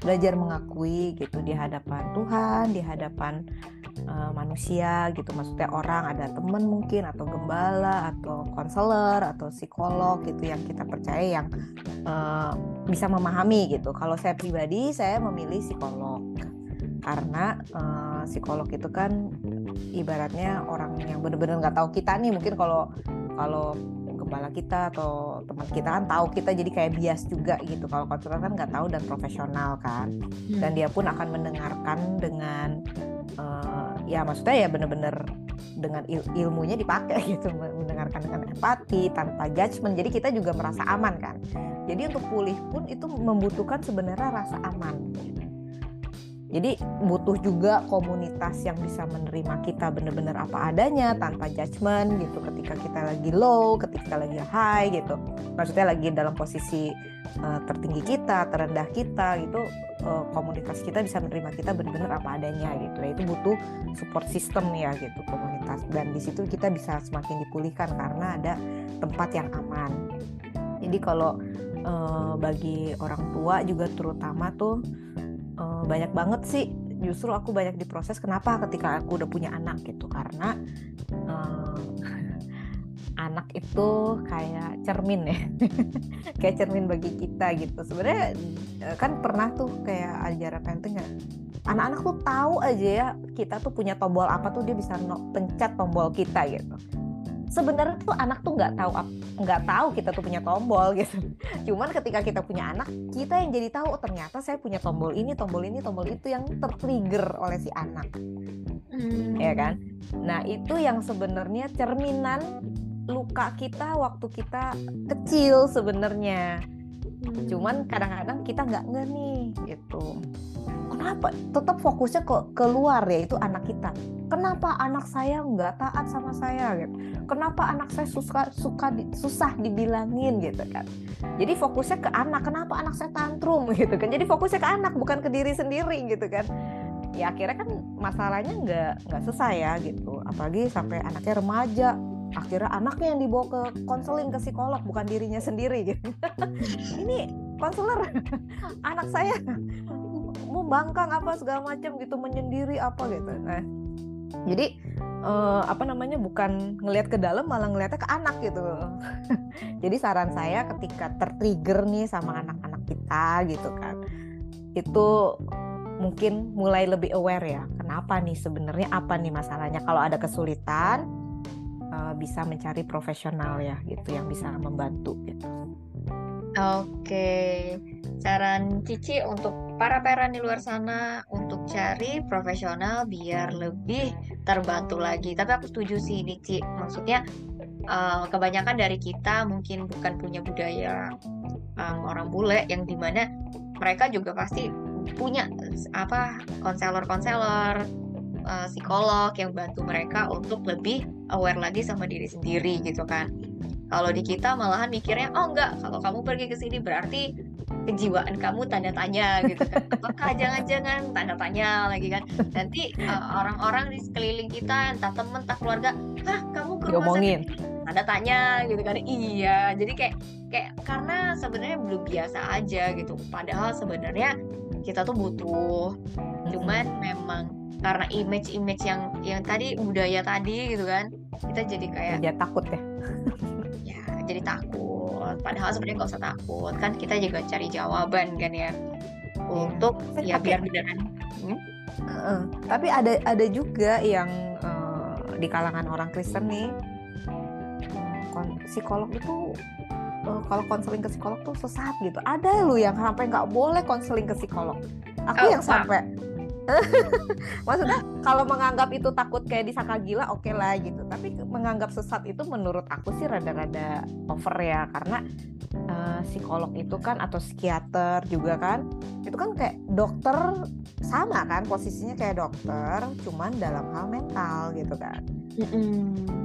A: Belajar mengakui gitu di hadapan Tuhan di hadapan uh, manusia gitu. Maksudnya orang ada temen mungkin atau gembala atau konselor atau psikolog gitu yang kita percaya yang uh, bisa memahami gitu. Kalau saya pribadi saya memilih psikolog. Karena uh, psikolog itu kan ibaratnya orang yang benar-benar nggak tahu kita nih. Mungkin kalau kalau gembala kita atau teman kita kan tahu kita jadi kayak bias juga gitu. Kalau konselor kan nggak tahu dan profesional kan. Hmm. dan dia pun akan mendengarkan dengan uh, ya maksudnya ya benar-benar dengan il ilmunya dipakai gitu. Mendengarkan dengan empati tanpa judgement. Jadi kita juga merasa aman kan. Jadi untuk pulih pun itu membutuhkan sebenarnya rasa aman. gitu jadi butuh juga komunitas yang bisa menerima kita benar-benar apa adanya tanpa judgement gitu ketika kita lagi low, ketika lagi high gitu. Maksudnya lagi dalam posisi uh, tertinggi kita, terendah kita gitu uh, komunitas kita bisa menerima kita benar-benar apa adanya gitu. Nah, itu butuh support system ya gitu komunitas dan di situ kita bisa semakin dipulihkan karena ada tempat yang aman. Jadi kalau uh, bagi orang tua juga terutama tuh uh, banyak banget sih. Justru aku banyak diproses kenapa ketika aku udah punya anak gitu. Karena uh, anak itu kayak cermin ya. Kayak cermin bagi kita gitu. Sebenarnya eh, kan pernah tuh kayak ajaran parenting ya anak-anak tuh tahu aja ya kita tuh punya tombol apa tuh dia bisa pencet tombol kita gitu sebenarnya tuh anak tuh nggak tahu nggak tahu kita tuh punya tombol gitu. Cuman ketika kita punya anak kita yang jadi tahu oh, ternyata saya punya tombol ini tombol ini tombol itu yang tertrigger oleh si anak. Hmm. ya kan? Nah itu yang sebenarnya cerminan luka kita waktu kita kecil sebenarnya. Hmm. cuman kadang-kadang kita nggak nge nih gitu kenapa? Tetap fokusnya ke keluar ya itu anak kita. Kenapa anak saya nggak taat sama saya gitu? Kenapa anak saya suka suka di, susah dibilangin gitu kan? Jadi fokusnya ke anak. Kenapa anak saya tantrum gitu kan? Jadi fokusnya ke anak bukan ke diri sendiri gitu kan? Ya akhirnya kan masalahnya nggak nggak selesai ya gitu. Apalagi sampai anaknya remaja. Akhirnya anaknya yang dibawa ke konseling ke psikolog bukan dirinya sendiri gitu. Ini konselor anak saya mau bangkang apa segala macam gitu menyendiri apa gitu. Nah jadi uh, apa namanya bukan ngelihat ke dalam malah ngelihatnya ke anak gitu. Jadi saran saya ketika tertrigger nih sama anak-anak kita gitu kan itu mungkin mulai lebih aware ya kenapa nih sebenarnya apa nih masalahnya. Kalau ada kesulitan uh, bisa mencari profesional ya gitu yang bisa membantu gitu.
C: Oke, saran Cici untuk para parent di luar sana untuk cari profesional biar lebih terbantu lagi. Tapi aku setuju sih, Cici. Maksudnya uh, kebanyakan dari kita mungkin bukan punya budaya um, orang bule yang di mana mereka juga pasti punya apa konselor-konselor, uh, psikolog yang bantu mereka untuk lebih aware lagi sama diri sendiri gitu kan. Kalau di kita malahan mikirnya, oh enggak, kalau kamu pergi ke sini berarti kejiwaan kamu tanda tanya gitu kan. Apakah jangan-jangan tanda tanya lagi kan. Nanti uh, orang-orang di sekeliling kita, entah teman, entah keluarga, ah kamu ke rumah sakit tanda tanya gitu kan. Iya, jadi kayak kayak karena sebenarnya belum biasa aja gitu. Padahal sebenarnya kita tuh butuh. Cuman memang karena image-image yang yang tadi budaya tadi gitu kan kita jadi kayak
A: dia takut ya
C: jadi takut. Padahal sebenarnya nggak usah takut. Kan kita juga cari jawaban kan ya. Untuk ya
A: oke.
C: biar beneran. Hmm?
A: Heeh. tapi ada ada juga yang eh, di kalangan orang Kristen nih psikolog itu eh, kalau konseling ke psikolog tuh sesat gitu. Ada lu yang sampai nggak boleh konseling ke psikolog. Aku
C: Oh,
A: yang sampai maksudnya kalau menganggap itu takut kayak disangka gila oke lah gitu. Tapi menganggap sesat itu menurut aku sih rada-rada over ya. Karena eh, psikolog itu kan atau psikiater juga kan itu kan kayak dokter sama kan posisinya kayak dokter cuman dalam hal mental gitu kan.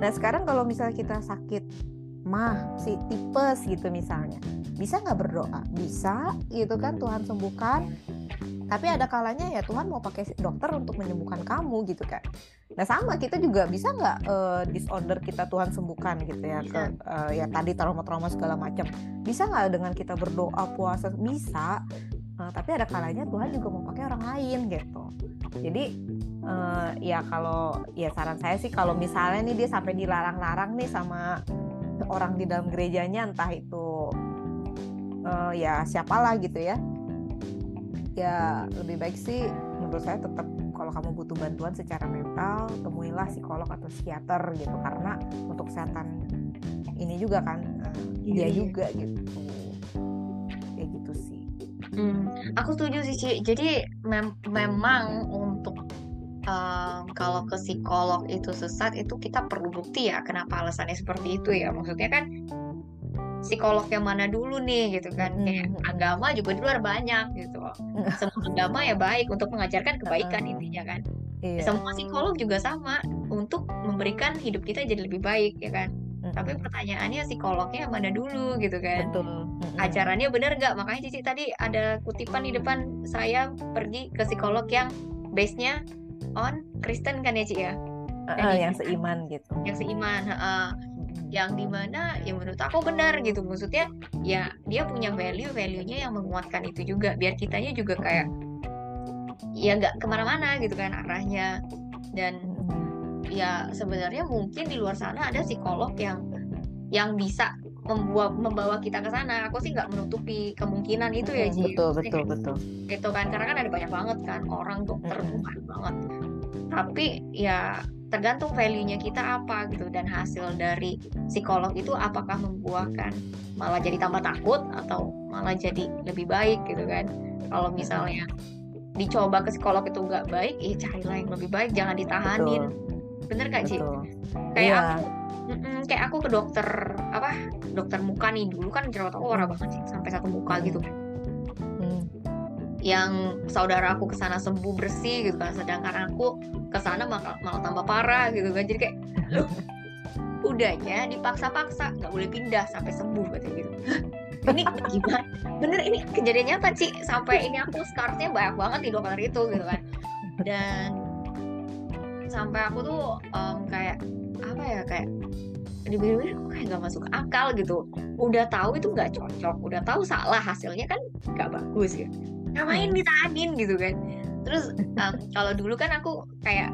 A: Nah sekarang kalau misalnya kita sakit mah si tipes gitu misalnya bisa nggak berdoa? Bisa gitu kan Tuhan sembuhkan tapi ada kalanya ya Tuhan mau pakai dokter untuk menyembuhkan kamu gitu kan nah sama kita juga bisa nggak eh, disorder kita Tuhan sembuhkan gitu ya ke eh, ya tadi trauma-trauma segala macam. Bisa nggak dengan kita berdoa puasa? Bisa. Eh, tapi ada kalanya Tuhan juga mau pakai orang lain gitu. Jadi eh, ya kalau ya saran saya sih kalau misalnya nih dia sampai dilarang-larang nih sama orang di dalam gerejanya entah itu eh, ya siapalah gitu ya ya lebih baik sih menurut saya tetap kalau kamu butuh bantuan secara mental temuilah psikolog atau psikiater gitu karena untuk kesehatan ini juga kan eh, dia
C: Iya.
A: juga gitu kayak gitu sih
C: Hmm, aku setuju sih Ci. Jadi mem- memang untuk em, kalau ke psikolog itu sesat itu kita perlu bukti ya kenapa alasannya seperti itu ya. Maksudnya kan psikolog yang mana dulu nih gitu kan. Kayak
A: Mm.
C: agama juga di luar banyak gitu. Semua agama ya baik untuk mengajarkan kebaikan intinya kan.
A: iya
C: Semua psikolog juga sama untuk memberikan hidup kita jadi lebih baik ya kan. Tapi pertanyaannya psikolognya yang mana dulu gitu kan
A: betul
C: ajarannya bener nggak makanya Cici tadi ada kutipan di depan saya pergi ke psikolog yang base-nya on Kristen kan ya Ci ya
A: Eh,
C: Jadi-
A: yang seiman gitu
C: yang seiman heeh. Yang di mana ya menurut aku benar gitu. Maksudnya ya dia punya value value-nya yang menguatkan itu juga. Biar kitanya juga kayak ya nggak ke mana-mana gitu kan arahnya. Dan ya sebenarnya mungkin di luar sana ada psikolog yang yang bisa membuat membawa kita ke sana. Aku sih nggak menutupi kemungkinan itu ya Ji.
A: Betul betul betul.
C: gitu kan. Karena kan ada banyak banget kan orang dokter banyak banget. Tapi ya tergantung value-nya kita apa gitu dan hasil dari psikolog itu apakah membuahkan malah jadi tambah takut atau malah jadi lebih baik gitu kan kalau misalnya dicoba ke psikolog itu nggak baik eh carilah yang lebih baik jangan ditahanin bener gak Ci?
A: betul
C: kayak
A: Iya.
C: aku mm-mm, kayak aku ke dokter apa dokter muka nih dulu kan jerawat aku parah banget sih sampai satu muka gitu kan
A: Mm.
C: Yang saudara aku ke sana sembuh bersih gitu kan sedangkan aku ke sana malah, malah tambah parah gitu kan. Jadi kayak loh udahnya dipaksa-paksa nggak boleh pindah sampai sembuh gitu. Ini gimana? Bener ini kejadian nyata sih sampai ini aku scarnya banyak banget di dokter itu gitu kan. Dan sampai aku tuh em, kayak apa ya kayak dibilang kok kayak nggak masuk akal gitu. Udah tahu itu nggak cocok udah tahu salah hasilnya kan nggak bagus ya ngapain ditahanin gitu kan? Terus em, kalau dulu kan aku kayak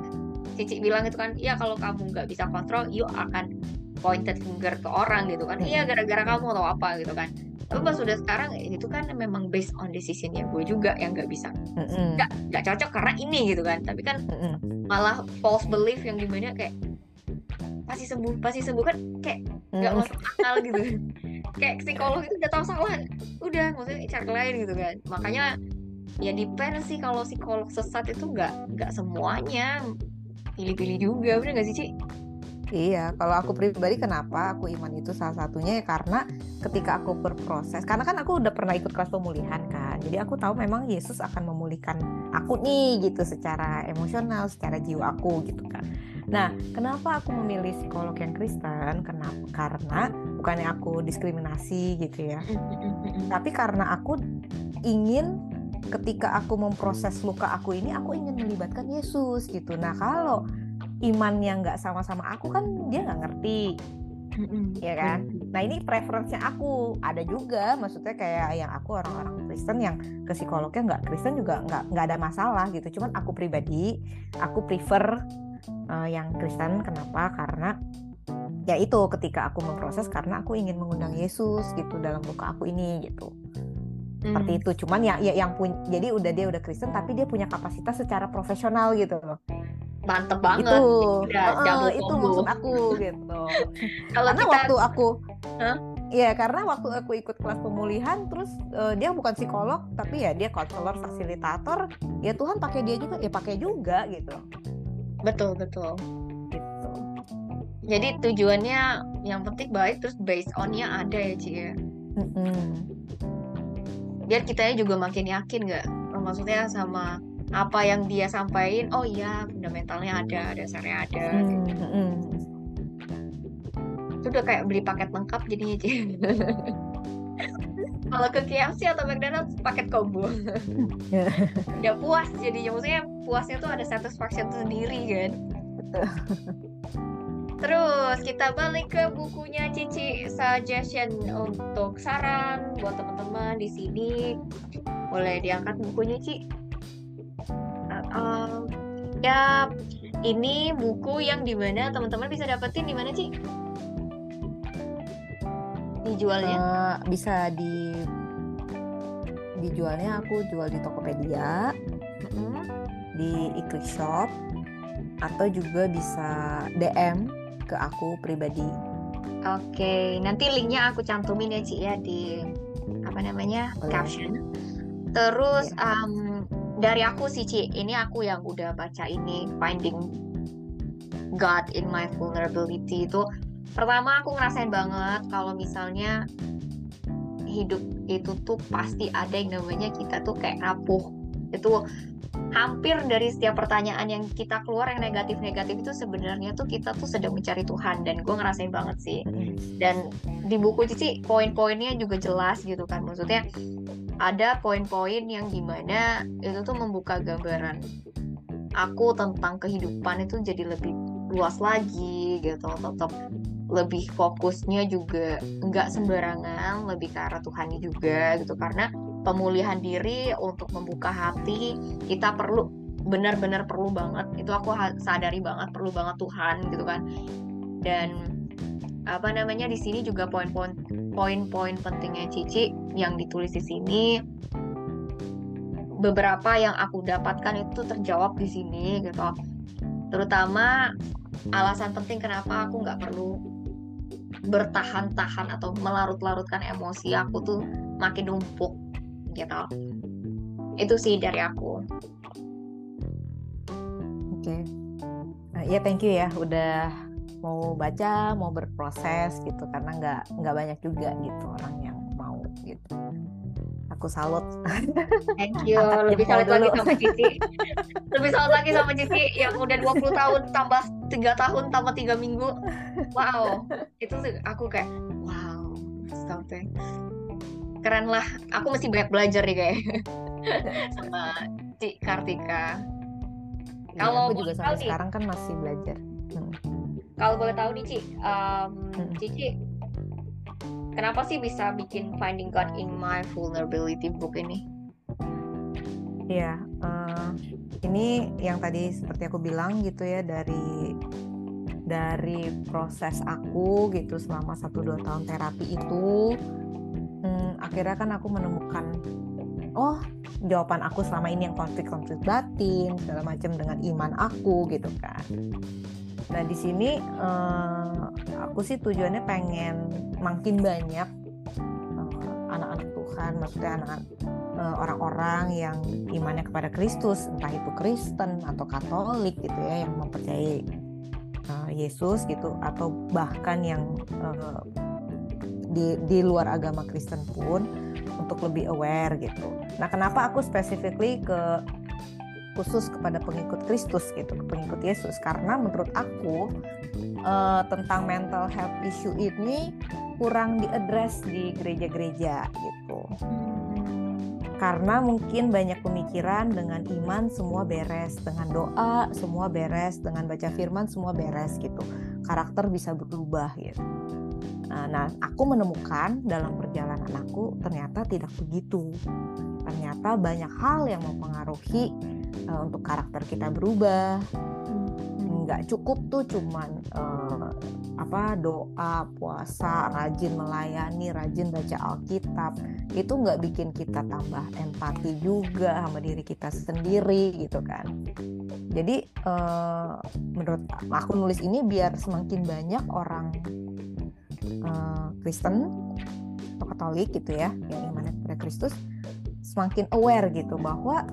C: Cici bilang itu kan ya kalau kamu nggak bisa kontrol yuk akan pointed finger ke orang gitu kan. Iya gara-gara kamu atau apa gitu kan. Tapi pas udah sekarang itu kan memang based on decisionnya gue juga yang nggak bisa.
A: Mm-mm.
C: nggak nggak cocok karena ini gitu kan. Tapi kan
A: Mm-mm.
C: malah false belief yang di mana kayak pasti sembuh pasti sembuh. Kan kayak nggak masuk akal gitu. Kayak psikolog itu udah tahu salah udah maksudnya cari lain gitu kan. Makanya ya depend sih kalau psikolog sesat itu nggak nggak semuanya. Pilih-pilih juga bener nggak sih Ci?
A: Iya, kalau aku pribadi kenapa aku iman itu salah satunya ya karena ketika aku berproses, karena kan aku udah pernah ikut kelas pemulihan kan, jadi aku tahu memang Yesus akan memulihkan aku nih gitu secara emosional, secara jiwa aku gitu kan. Nah, kenapa aku memilih psikolog yang Kristen? Kenapa? Karena bukannya aku diskriminasi gitu ya, tapi karena aku ingin ketika aku memproses luka aku ini, aku ingin melibatkan Yesus gitu. Nah, kalau imannya nggak sama-sama aku kan dia nggak ngerti ya kan nah ini preferensinya aku ada juga maksudnya kayak yang aku orang-orang Kristen yang ke psikolognya nggak Kristen juga nggak nggak ada masalah gitu cuman aku pribadi aku prefer uh, yang Kristen. Kenapa? Karena ya itu ketika aku memproses karena aku ingin mengundang Yesus gitu dalam luka aku ini gitu. Seperti
C: Hmm.
A: itu. Cuman ya, ya yang punya jadi udah dia udah Kristen tapi dia punya kapasitas secara profesional gitu loh.
C: Mantep banget.
A: itu
C: Udah
A: Heeh,
C: double
A: itu maksud aku gitu.
C: Kalau
A: karena
C: kita
A: waktu aku
C: Hah?
A: Iya karena waktu aku ikut kelas pemulihan terus eh, dia bukan psikolog tapi ya dia konselor fasilitator. Ya Tuhan pakai dia juga ya pakai juga gitu
C: betul betul.
A: gitu
C: Jadi tujuannya yang penting baik terus based on-nya ada ya Ci ya.
A: Mm-mm.
C: Biar kitanya juga makin yakin nggak? Maksudnya sama apa yang dia sampaikan, oh iya fundamentalnya ada, dasarnya ada.
A: Mm, mm-mm.
C: Itu udah kayak beli paket lengkap jadinya Ci. Kalau ke KFC atau McDonald's paket combo. udah puas jadinya maksudnya puasnya tuh ada satisfaction sendiri kan. Terus kita balik ke bukunya Cici suggestion untuk saran buat teman-teman di sini. Boleh diangkat bukunya Ci. Uh, um, ya ini buku yang di mana teman-teman bisa dapetin di mana Ci? Dijualnya?
A: Eh, bisa di dijualnya aku jual di Tokopedia
C: Mm-mm.
A: di iklik shop atau juga bisa DM ke aku pribadi
C: Oke, nanti linknya aku cantumin ya Ci ya di apa namanya
A: Boleh.
C: caption. Terus um, dari aku sih Ci, ini aku yang udah baca ini Finding God in My Vulnerability itu pertama aku ngerasain banget kalau misalnya hidup itu tuh pasti ada yang namanya kita tuh kayak rapuh. Itu hampir dari setiap pertanyaan yang kita keluar yang negatif-negatif itu sebenarnya tuh kita tuh sedang mencari Tuhan. Dan gue ngerasain banget sih. Dan di buku Cici poin-poinnya juga jelas gitu kan. Maksudnya ada poin-poin yang di mana itu tuh membuka gambaran aku tentang kehidupan itu jadi lebih luas lagi gitu. Tetap lebih fokusnya juga nggak sembarangan lebih ke arah Tuhan juga gitu. Karena pemulihan diri untuk membuka hati kita perlu benar-benar perlu banget itu aku sadari banget perlu banget Tuhan gitu kan. Dan apa namanya di sini juga poin-poin poin-poin pentingnya Cici yang ditulis di sini. Beberapa yang aku dapatkan itu terjawab di sini gitu. Terutama alasan penting kenapa aku nggak perlu bertahan-tahan atau melarut-larutkan emosi aku tuh makin numpuk gitu itu sih dari aku
A: Oke. Nah, ya thank you ya udah mau baca, mau berproses gitu karena nggak nggak banyak juga gitu orang yang mau gitu. Aku salut.
C: thank you lebih salut lagi
A: dulu.
C: sama Cici lebih salut lagi sama Cici yang udah 20 tahun tambah tiga tahun tambah tiga minggu wow itu tuh aku kayak wow sampai keren lah aku mesti banyak belajar nih kayak sama Ci Kartika
A: Iya,
C: Kalau
A: aku juga sampai sekarang kan masih belajar. Hmm.
C: kalau boleh tahu nih Ci um,
A: Mm.
C: Cici kenapa sih bisa bikin Finding God in My Vulnerability book ini
A: Iya, eh, ini yang tadi seperti aku bilang gitu ya dari dari proses aku gitu selama 1-2 tahun terapi itu hmm, akhirnya kan aku menemukan oh jawaban aku selama ini yang konflik-konflik batin segala macam dengan iman aku gitu kan. Nah di sini eh, aku sih tujuannya pengen makin banyak eh, anak-anak Tuhan, maksudnya anak eh, orang-orang yang imannya kepada Kristus, entah itu Kristen atau Katolik gitu ya, yang mempercayai eh, Yesus gitu, atau bahkan yang di di luar agama Kristen pun untuk lebih aware gitu. Nah, kenapa aku specifically ke khusus kepada pengikut Kristus gitu, pengikut Yesus? Karena menurut aku eh, tentang mental health issue ini kurang diadres di gereja-gereja gitu karena mungkin banyak pemikiran dengan iman semua beres, dengan doa semua beres, dengan baca firman semua beres gitu. Karakter bisa berubah gitu. Uh, nah, aku menemukan dalam perjalanan aku ternyata tidak begitu. Ternyata banyak hal yang mempengaruhi uh, untuk karakter kita berubah. Nggak cukup tuh cuman uh, apa doa, puasa, rajin melayani, rajin baca Alkitab. Itu nggak bikin kita tambah empati juga sama diri kita sendiri gitu kan. Jadi uh, menurut aku nulis ini biar semakin banyak orang uh, Kristen atau Katolik gitu ya yang imannya kepada Kristus semakin aware gitu bahwa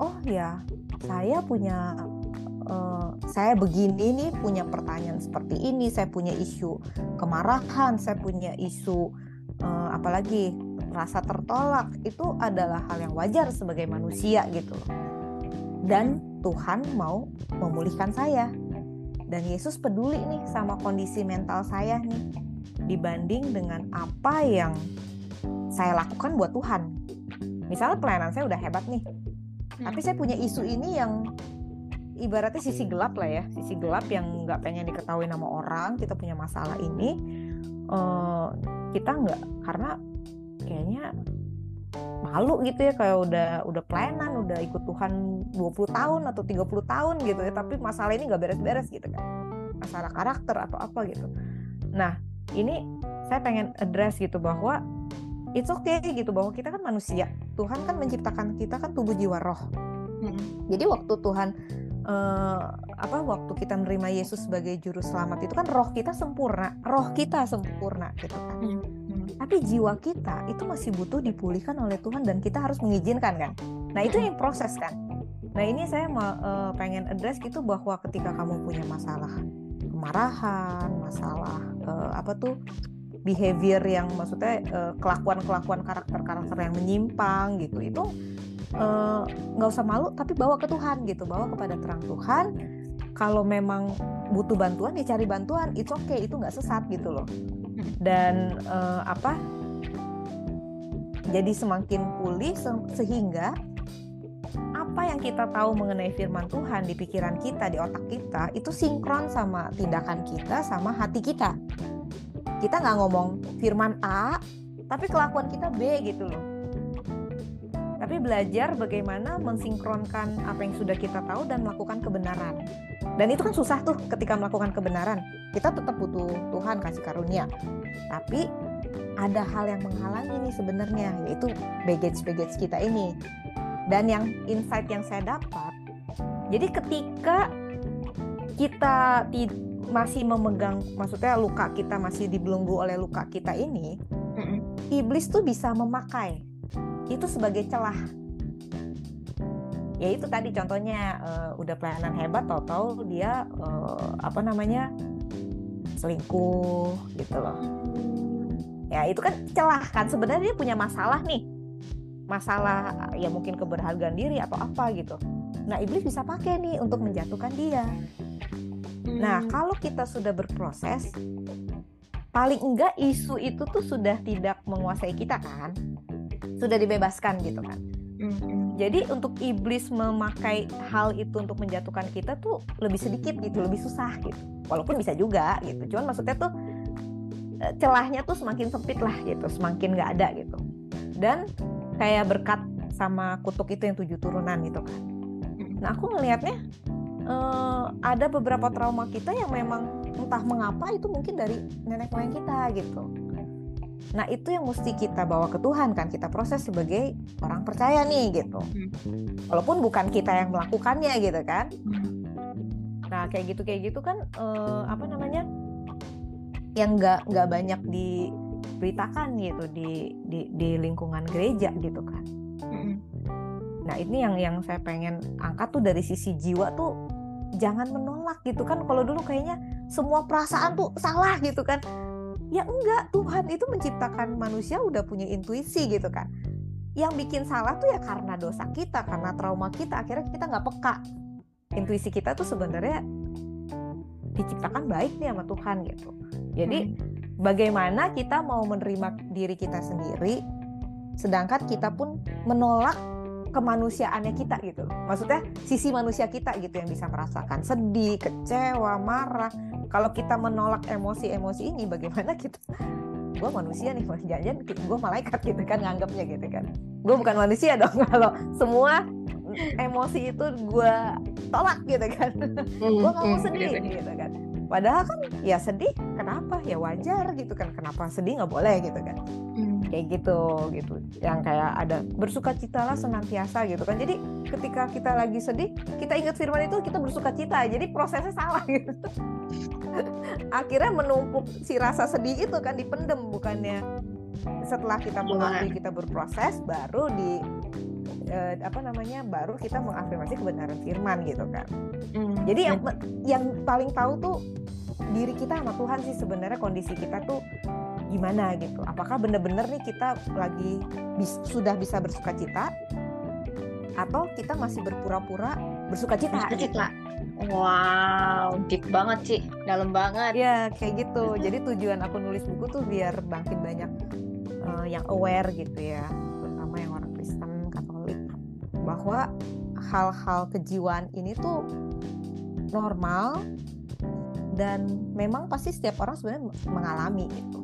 A: oh ya saya punya uh, saya begini nih punya pertanyaan seperti ini. Saya punya isu kemarahan saya punya isu uh, apalagi rasa tertolak. Itu adalah hal yang wajar sebagai manusia gitu dan Tuhan mau memulihkan saya. Dan Yesus peduli nih sama kondisi mental saya nih dibanding dengan apa yang saya lakukan buat Tuhan. Misalnya pelayanan saya udah hebat nih, tapi saya punya isu ini yang ibaratnya sisi gelap lah ya, sisi gelap yang nggak pengen diketahui nama orang. Kita punya masalah ini, uh, kita nggak karena kayaknya malu gitu ya kayak udah udah pelayanan udah ikut Tuhan 20 tahun atau 30 tahun gitu ya tapi masalah ini nggak beres-beres gitu kan. Masalah karakter atau apa gitu. Nah ini saya pengen address gitu bahwa it's okay gitu bahwa kita kan manusia Tuhan kan menciptakan kita kan tubuh jiwa roh hmm. jadi waktu Tuhan uh, apa waktu kita menerima Yesus sebagai juru selamat itu kan roh kita sempurna roh kita sempurna gitu kan hmm. Hmm. tapi jiwa kita itu masih butuh dipulihkan oleh Tuhan dan kita harus mengizinkan kan nah itu yang proses kan nah ini saya mau uh, pengen address gitu bahwa ketika kamu punya masalah kemarahan, masalah uh, apa tuh behavior yang maksudnya uh, kelakuan-kelakuan karakter-karakter yang menyimpang gitu itu eh, nggak uh, usah malu tapi bawa ke Tuhan gitu bawa kepada terang Tuhan kalau memang butuh bantuan ya cari bantuan it's okay itu nggak sesat gitu loh dan uh, apa jadi semakin pulih se sehingga apa yang kita tahu mengenai firman Tuhan di pikiran kita, di otak kita, itu sinkron sama tindakan kita, sama hati kita. Kita nggak ngomong firman A, tapi kelakuan kita B gitu loh. Tapi belajar bagaimana mensinkronkan apa yang sudah kita tahu dan melakukan kebenaran. Dan itu kan susah tuh ketika melakukan kebenaran. Kita tetap butuh Tuhan kasih karunia. Tapi ada hal yang menghalangi nih sebenarnya, yaitu baggage-baggage kita ini dan yang insight yang saya dapat jadi ketika kita masih memegang maksudnya luka kita masih dibelenggu oleh luka kita ini mm-hmm. iblis tuh bisa memakai itu sebagai celah ya itu tadi contohnya uh, udah pelayanan hebat tahu-tahu dia uh, apa namanya selingkuh gitu loh ya itu kan celah kan sebenarnya dia punya masalah nih masalah ya mungkin keberhargaan diri atau apa gitu. Nah, iblis bisa pakai nih untuk menjatuhkan dia. Nah, hmm. kalau kita sudah berproses, paling enggak isu itu tuh sudah tidak menguasai kita kan? Sudah dibebaskan gitu kan. Hmm. Jadi untuk iblis memakai hal itu untuk menjatuhkan kita tuh lebih sedikit gitu, lebih susah gitu. Walaupun bisa juga gitu. Cuman maksudnya tuh eh, celahnya tuh semakin sempit lah gitu, semakin nggak ada gitu. Dan kayak berkat sama kutuk itu yang tujuh turunan gitu kan. Nah aku ngelihatnya uh, ada beberapa trauma kita yang memang entah mengapa itu mungkin dari nenek moyang kita gitu. Nah itu yang mesti kita bawa ke Tuhan kan kita proses sebagai orang percaya nih gitu. Walaupun bukan kita yang melakukannya gitu kan. Nah kayak gitu kayak gitu kan uh, apa namanya yang nggak nggak banyak di beritakan gitu di di, di lingkungan gereja gitu kan. Nah ini yang yang saya pengen angkat tuh dari sisi jiwa tuh jangan menolak gitu kan. Kalau dulu kayaknya semua perasaan tuh salah gitu kan. Ya enggak, Tuhan itu menciptakan manusia udah punya intuisi gitu kan. Yang bikin salah tuh ya karena dosa kita, karena trauma kita. Akhirnya kita nggak peka. Intuisi kita tuh sebenarnya diciptakan baik nih sama Tuhan gitu. Jadi bagaimana kita mau menerima diri kita sendiri sedangkan kita pun menolak kemanusiaannya kita gitu maksudnya sisi manusia kita gitu yang bisa merasakan sedih kecewa marah. Kalau kita menolak emosi-emosi ini bagaimana kita? Gue manusia nih jangan gue malaikat gitu kan nganggapnya gitu kan. Gue bukan manusia dong. Kalau semua emosi itu gue tolak gitu kan. Gue nggak mau sedih gitu kan. Padahal kan ya sedih kenapa? Ya wajar gitu kan. Kenapa sedih? Nggak boleh gitu kan. Hmm. Kayak gitu gitu. Yang kayak ada bersuka cita lah senantiasa gitu kan. Jadi ketika kita lagi sedih kita ingat firman itu kita bersuka cita. Jadi prosesnya salah gitu. Akhirnya menumpuk si rasa sedih itu kan dipendem bukannya. Setelah kita mengakui kita berproses baru di eh, apa namanya baru kita mengafirmasi kebenaran firman gitu kan. Mm. Jadi yang yang paling tahu tuh diri kita sama Tuhan sih sebenarnya kondisi kita tuh gimana gitu. Apakah benar-benar nih kita lagi bis, sudah bisa bersuka cita atau kita masih berpura-pura bersuka cita? Bersuka cita. Gitu.
C: Wow, deep banget sih, dalam banget.
A: Ya, kayak gitu. Jadi tujuan aku nulis buku tuh biar bangkit banyak uh, yang aware gitu ya bahwa hal-hal kejiwaan ini tuh normal dan memang pasti setiap orang sebenarnya mengalami itu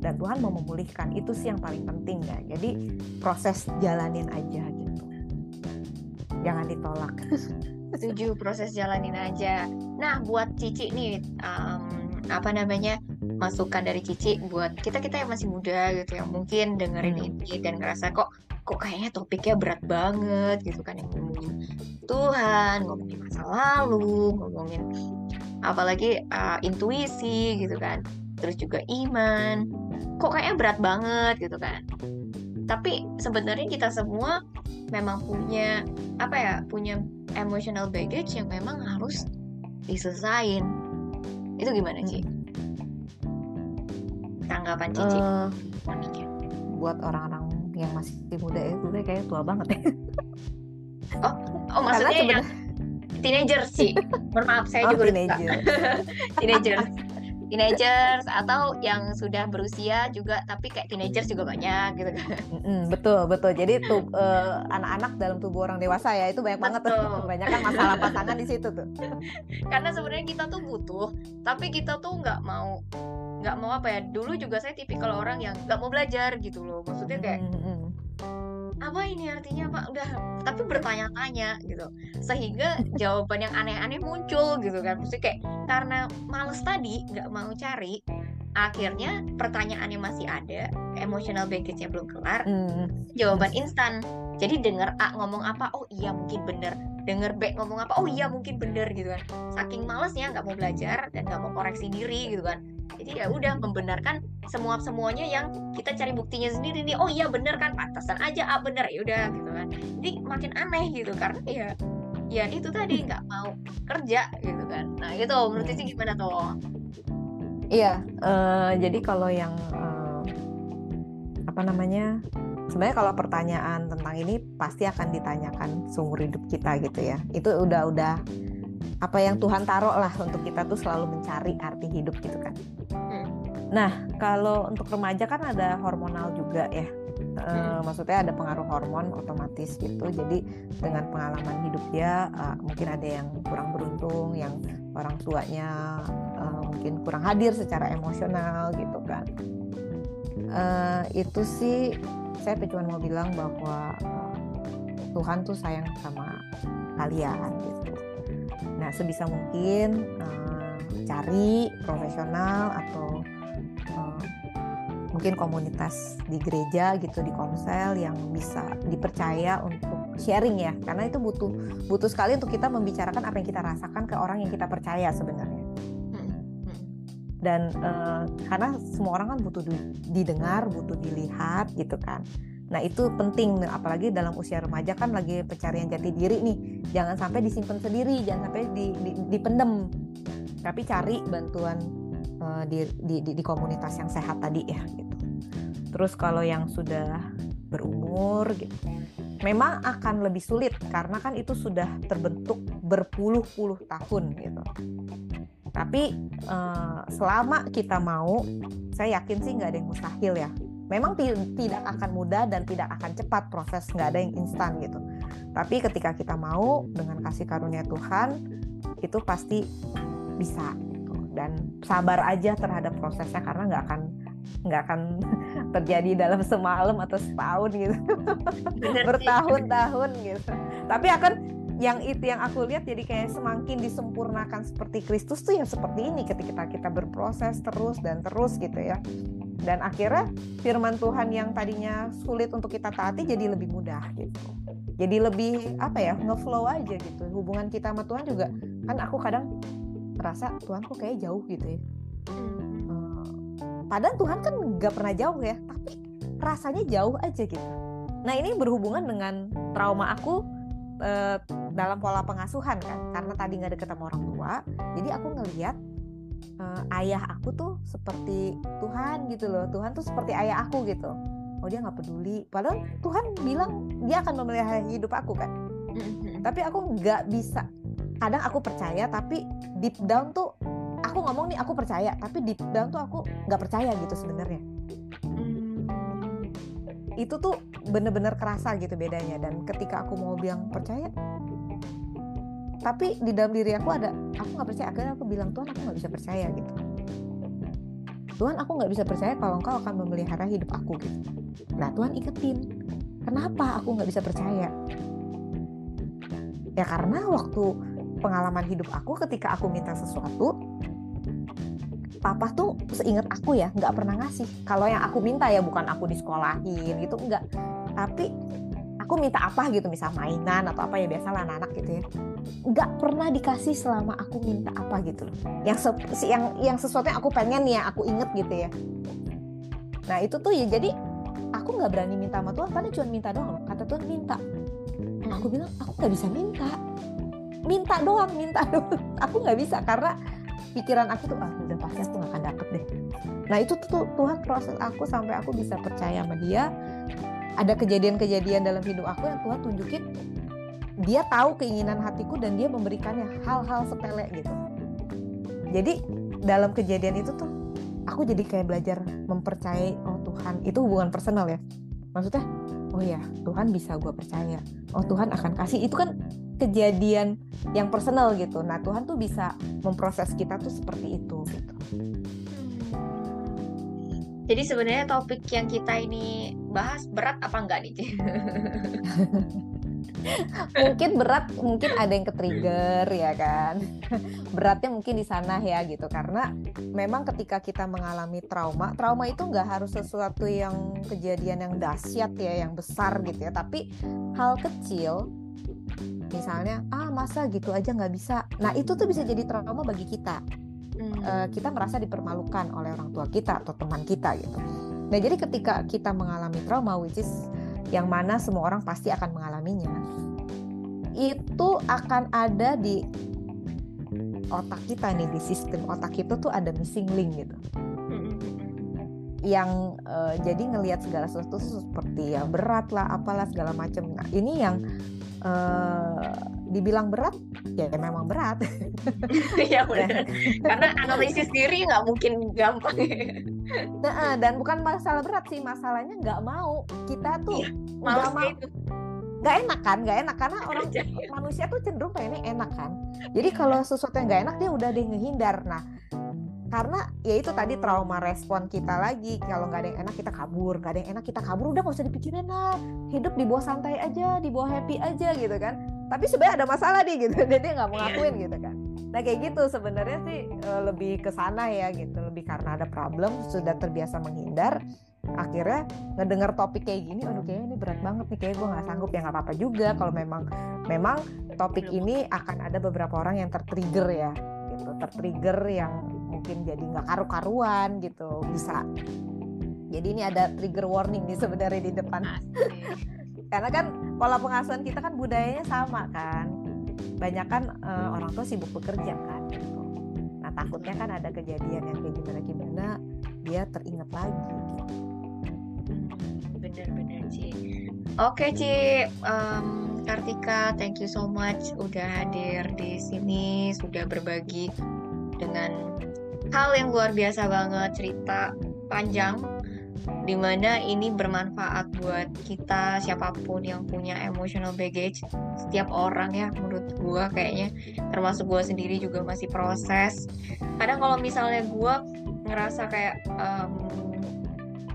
A: dan Tuhan mau memulihkan. Itu sih yang paling penting ya. Jadi proses jalanin aja gitu. Jangan ditolak.
C: Setuju proses jalanin aja. Nah buat Cici nih um, apa namanya masukan dari Cici buat kita kita yang masih muda gitu yang mungkin dengerin hmm. ini dan ngerasa kok kok kayaknya topiknya berat banget gitu kan yang ngomongin Tuhan, ngomongin masa lalu, ngomongin apalagi uh, intuisi gitu kan, terus juga iman, kok kayaknya berat banget gitu kan. Tapi sebenarnya kita semua memang punya apa ya, punya emotional baggage yang memang harus diselesain. Itu gimana sih? Tanggapan Cici? Uh,
A: buat orang-orang yang masih muda ya gue kayak tua banget ya
C: oh oh maksudnya yang teenager sih maaf saya oh, juga teenager teenager teenagers atau yang sudah berusia juga tapi kayak teenagers juga banyak gitu. Kan
A: mm, betul betul. Jadi tuh uh, anak-anak dalam tubuh orang dewasa ya itu banyak betul. banget tuh. Banyak kan masalah pasangan di situ tuh.
C: Karena sebenarnya kita tuh butuh tapi kita tuh nggak mau nggak mau apa ya. Dulu juga saya tipikal orang yang nggak mau belajar gitu loh. Maksudnya kayak apa ini artinya apa udah tapi bertanya-tanya gitu. Sehingga jawaban yang aneh-aneh muncul gitu kan. Maksudnya kayak karena males tadi nggak mau cari akhirnya pertanyaannya masih ada emotional baggage-nya belum kelar mm. jawaban instan. Jadi denger A ngomong apa oh iya mungkin bener. Denger B ngomong apa oh iya mungkin bener gitu kan. Saking malesnya nggak mau belajar dan nggak mau koreksi diri gitu kan jadi ya udah membenarkan semua semuanya yang kita cari buktinya sendiri nih. Oh iya bener kan? Pantasan aja ah bener. Ya udah gitu kan. Jadi makin aneh gitu karena ya ya itu tadi nggak mau kerja gitu kan. Nah itu menurut sih gimana tuh?
A: Iya uh, jadi kalau yang uh, apa namanya sebenarnya kalau pertanyaan tentang ini pasti akan ditanyakan seumur hidup kita gitu ya. Itu udah udah apa yang Tuhan taruh lah untuk kita tuh selalu mencari arti hidup gitu kan. Hmm. Nah kalau untuk remaja kan ada hormonal juga ya. E, maksudnya ada pengaruh hormon otomatis gitu. Jadi dengan pengalaman hidup dia uh, mungkin ada yang kurang beruntung, yang orang tuanya uh, mungkin kurang hadir secara emosional gitu kan. Uh, itu sih saya cuma mau bilang bahwa uh, Tuhan tuh sayang sama kalian gitu Nah, sebisa mungkin uh, cari profesional atau uh, mungkin komunitas di gereja gitu di komsel yang bisa dipercaya untuk sharing ya. Karena itu butuh butuh sekali untuk kita membicarakan apa yang kita rasakan ke orang yang kita percaya sebenarnya. Dan uh, karena semua orang kan butuh didengar butuh dilihat gitu kan Nah itu penting, apalagi dalam usia remaja kan lagi pencarian jati diri nih. Jangan sampai disimpan sendiri, jangan sampai di, di, dipendem. Tapi cari bantuan uh, di, di, di, di komunitas yang sehat tadi ya. Gitu. Terus kalau yang sudah berumur, gitu, memang akan lebih sulit karena kan itu sudah terbentuk berpuluh-puluh tahun gitu. Tapi uh, selama kita mau, saya yakin sih nggak ada yang mustahil ya memang tidak akan mudah dan tidak akan cepat proses nggak ada yang instan gitu. Tapi ketika kita mau dengan kasih karunia Tuhan itu pasti bisa gitu. dan sabar aja terhadap prosesnya karena nggak akan nggak akan terjadi dalam semalam atau setahun gitu. Bertahun-tahun gitu. Tapi akan yang itu yang aku lihat jadi kayak semakin disempurnakan seperti Kristus tuh ya seperti ini ketika kita berproses terus dan terus gitu ya dan akhirnya firman Tuhan yang tadinya sulit untuk kita taati jadi lebih mudah gitu. Jadi lebih apa ya ngeflow aja gitu. Hubungan kita sama Tuhan juga kan aku kadang merasa Tuhan kok kayak jauh gitu ya. Hmm. padahal Tuhan kan nggak pernah jauh ya tapi rasanya jauh aja gitu. Nah ini berhubungan dengan trauma aku eh, dalam pola pengasuhan kan. Karena tadi nggak deket sama orang tua jadi aku ngelihat uh, ayah aku tuh seperti Tuhan gitu loh. Tuhan tuh seperti ayah aku gitu. Oh dia nggak peduli. Padahal Tuhan bilang dia akan memelihara hidup aku kan. Mm-hmm. tapi aku nggak bisa. Kadang aku percaya tapi deep down tuh aku ngomong nih aku percaya. Tapi deep down tuh aku nggak percaya gitu sebenarnya. Mm. itu tuh bener-bener kerasa gitu bedanya. Dan ketika aku mau bilang percaya tapi di dalam diri aku ada aku nggak percaya. Akhirnya aku bilang Tuhan aku nggak bisa percaya gitu. Tuhan aku nggak bisa percaya kalau engkau akan memelihara hidup aku gitu. Nah Tuhan iketin kenapa aku nggak bisa percaya? Ya karena waktu pengalaman hidup aku ketika aku minta sesuatu papa tuh seingat aku ya nggak pernah ngasih. Kalau yang aku minta ya bukan aku disekolahin gitu enggak tapi aku minta apa gitu misal mainan atau apa ya biasa anak-anak gitu ya. Nggak pernah dikasih selama aku minta apa gitu. Loh yang yang yang sesuatu yang aku pengen ya aku inget gitu ya. Nah itu tuh ya jadi aku nggak berani minta sama Tuhan karena cuma minta doang. Kata Tuhan minta. Aku bilang aku nggak bisa minta. Minta doang minta doang. Aku nggak bisa karena pikiran aku tuh ah udah pasti aku gak akan dapet deh. Nah itu tuh Tuhan proses aku sampai aku bisa percaya sama dia ada kejadian-kejadian dalam hidup aku yang Tuhan tunjukin dia tahu keinginan hatiku dan dia memberikannya hal-hal sepele gitu. Jadi dalam kejadian itu tuh aku jadi kayak belajar mempercayai oh Tuhan itu hubungan personal ya. Maksudnya oh ya Tuhan bisa gue percaya. Oh Tuhan akan kasih. Itu kan kejadian yang personal gitu. Nah Tuhan tuh bisa memproses kita tuh seperti itu gitu
C: jadi sebenarnya topik yang kita ini bahas berat apa enggak nih,
A: mungkin berat, mungkin ada yang ke-trigger ya kan. Beratnya mungkin di sana ya gitu. Karena memang ketika kita mengalami trauma, trauma itu nggak harus sesuatu yang kejadian yang dahsyat ya, yang besar gitu ya, tapi hal kecil misalnya ah masa gitu aja nggak bisa? Nah itu tuh bisa jadi trauma bagi kita uh, kita merasa dipermalukan oleh orang tua kita atau teman kita gitu. Nah jadi ketika kita mengalami trauma, which is yang mana semua orang pasti akan mengalaminya, itu akan ada di otak kita nih di sistem otak kita tuh ada missing link gitu yang uh, jadi ngelihat segala sesuatu seperti yang berat lah apalah segala macam nah ini yang uh, dibilang berat ya, ya memang berat.
C: Ya benar karena analisis diri nggak mungkin gampang.
A: Nah, dan bukan masalah berat sih masalahnya nggak mau. Kita tuh iya, nggak mau. nggak enak kan nggak enak. Karena orang manusia tuh cenderung pengennya enak kan. Jadi kalau sesuatu yang nggak enak dia udah deh ngehindar. Nah karena ya itu tadi trauma respon kita lagi. Kalau nggak ada yang enak kita kabur. Nggak ada yang enak kita kabur. Udah nggak usah dipikirin lah. Hidup dibawa santai aja dibawa happy aja gitu kan. Tapi sebenarnya ada masalah nih gitu. Dan dia nggak mau ngakuin gitu kan. Nah kayak gitu sebenarnya sih eh, lebih ke sana ya gitu. Lebih karena ada problem sudah terbiasa menghindar. Akhirnya ngedengar topik kayak gini aduh kayaknya ini berat banget nih. Kayak gue nggak sanggup. Ya nggak apa-apa juga kalau memang memang topik ini akan ada beberapa orang yang tertrigger ya gitu. Tertrigger yang mungkin jadi nggak karu-karuan gitu. Bisa. Jadi ini ada trigger warning nih sebenarnya di depan. Karena kan pola pengasuhan kita kan budayanya sama kan. Banyak kan uh, orang tua sibuk bekerja kan gitu. nah takutnya kan ada kejadian yang kayak gimana gimana dia teringat lagi gitu.
C: bener-bener Ci. Oke Ci. Um, Kartika thank you so much udah hadir di sini sudah berbagi dengan hal yang luar biasa banget cerita panjang di mana ini bermanfaat buat kita siapa pun yang punya emotional baggage. Setiap orang ya menurut gue kayaknya. Termasuk gue sendiri juga masih proses. Kadang kalau misalnya gue ngerasa kayak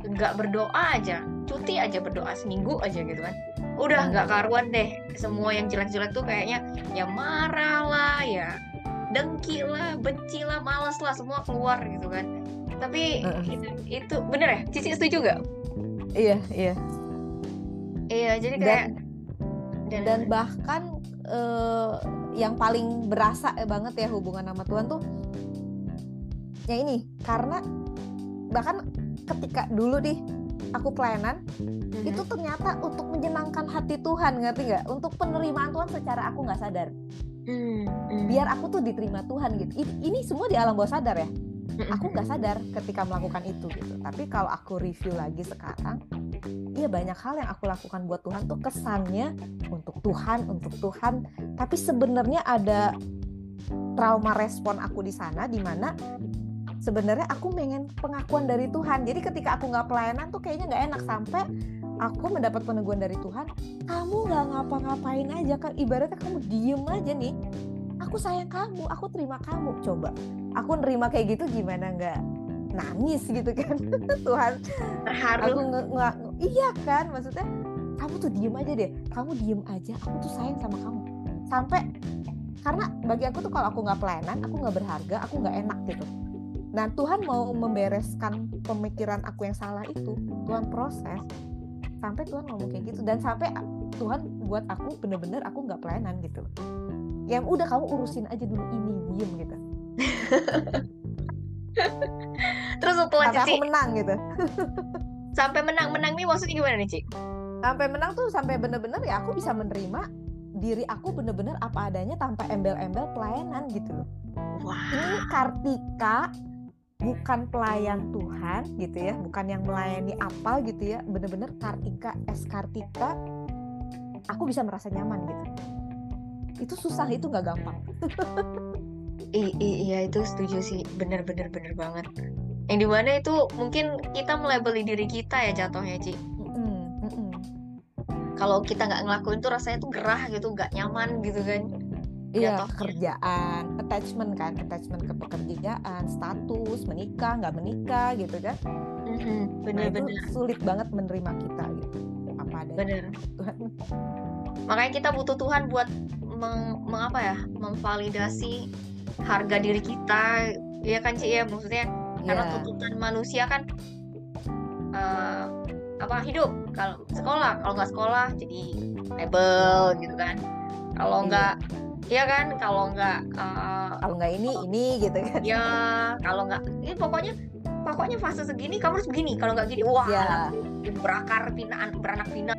C: nggak um, berdoa aja cuti aja berdoa seminggu aja gitu kan udah nggak karuan deh. Semua yang jelek-jelek tuh kayaknya ya marah lah ya dengki lah benci lah males lah semua keluar gitu kan tapi uh. itu, itu bener ya Cici setuju gak?
A: iya iya
C: iya jadi kayak
A: dan, dan, bahkan uh, yang paling berasa banget ya hubungan sama Tuhan tuh ya ini karena bahkan ketika dulu nih aku pelayanan mm-hmm. itu ternyata untuk menyenangkan hati Tuhan ngerti nggak untuk penerimaan Tuhan secara aku nggak sadar mm-hmm. biar aku tuh diterima Tuhan gitu. Ini semua di alam bawah sadar ya? Aku nggak sadar ketika melakukan itu gitu. Tapi kalau aku review lagi sekarang iya banyak hal yang aku lakukan buat Tuhan tuh kesannya untuk Tuhan untuk Tuhan. Tapi sebenarnya ada trauma respon aku di sana di mana sebenarnya aku pengen pengakuan dari Tuhan. Jadi ketika aku nggak pelayanan tuh kayaknya nggak enak sampai aku mendapat peneguhan dari Tuhan kamu nggak ngapa-ngapain aja kan ibaratnya kamu diem aja nih. Aku sayang kamu aku terima kamu. Coba aku nerima kayak gitu gimana? Nggak nangis gitu kan? Tuhan
C: terharu.
A: aku nggak nge iya kan? Maksudnya kamu tuh diem aja deh. Kamu diem aja. Aku tuh sayang sama kamu. Sampai karena bagi aku tuh kalau aku nggak pelayanan aku nggak berharga aku nggak enak gitu. Nah Tuhan mau membereskan pemikiran aku yang salah itu Tuhan proses sampai Tuhan ngomong kayak gitu. Dan sampai Tuhan buat aku bener-bener aku nggak pelayanan gitu. Yang udah kamu urusin aja dulu ini diem gitu.
C: Terus setelah
A: sampai aku menang gitu.
C: Sampai menang menang nih maksudnya gimana nih Cik?
A: sampai menang tuh sampai bener-bener ya aku bisa menerima diri aku bener-bener apa adanya tanpa embel-embel pelayanan gitu loh. Wow. ini Kartika bukan pelayan Tuhan gitu ya bukan yang melayani apa gitu ya bener-bener Kartika es Kartika aku bisa merasa nyaman gitu. Itu susah itu nggak gampang.
C: I, iya itu setuju sih. Bener bener bener banget. Yang di mana itu mungkin kita melabeli diri kita ya jatuhnya Ci. Kalau kita nggak ngelakuin tuh rasanya tuh gerah gitu nggak nyaman gitu kan
A: Iya, kerjaan, attachment kan, attachment ke pekerjaan, status, menikah, nggak menikah gitu kan.
C: Mm-hmm, bener-bener.
A: Nah, sulit banget menerima kita gitu. Apa ada
C: Bener. Makanya kita butuh Tuhan buat meng, mengapa ya, memvalidasi harga diri kita ya kan sih ya maksudnya yeah. karena iya. tuntutan manusia kan uh, apa hidup kalau sekolah kalau nggak sekolah jadi label gitu kan kalau iya. nggak Iya kan? Kalau nggak uh,
A: kalau nggak ini ini gitu kan.
C: Ya kalau nggak ini pokoknya pokoknya fase segini kamu harus begini kalau nggak gini wah ya. berakar pinaan beranak pinak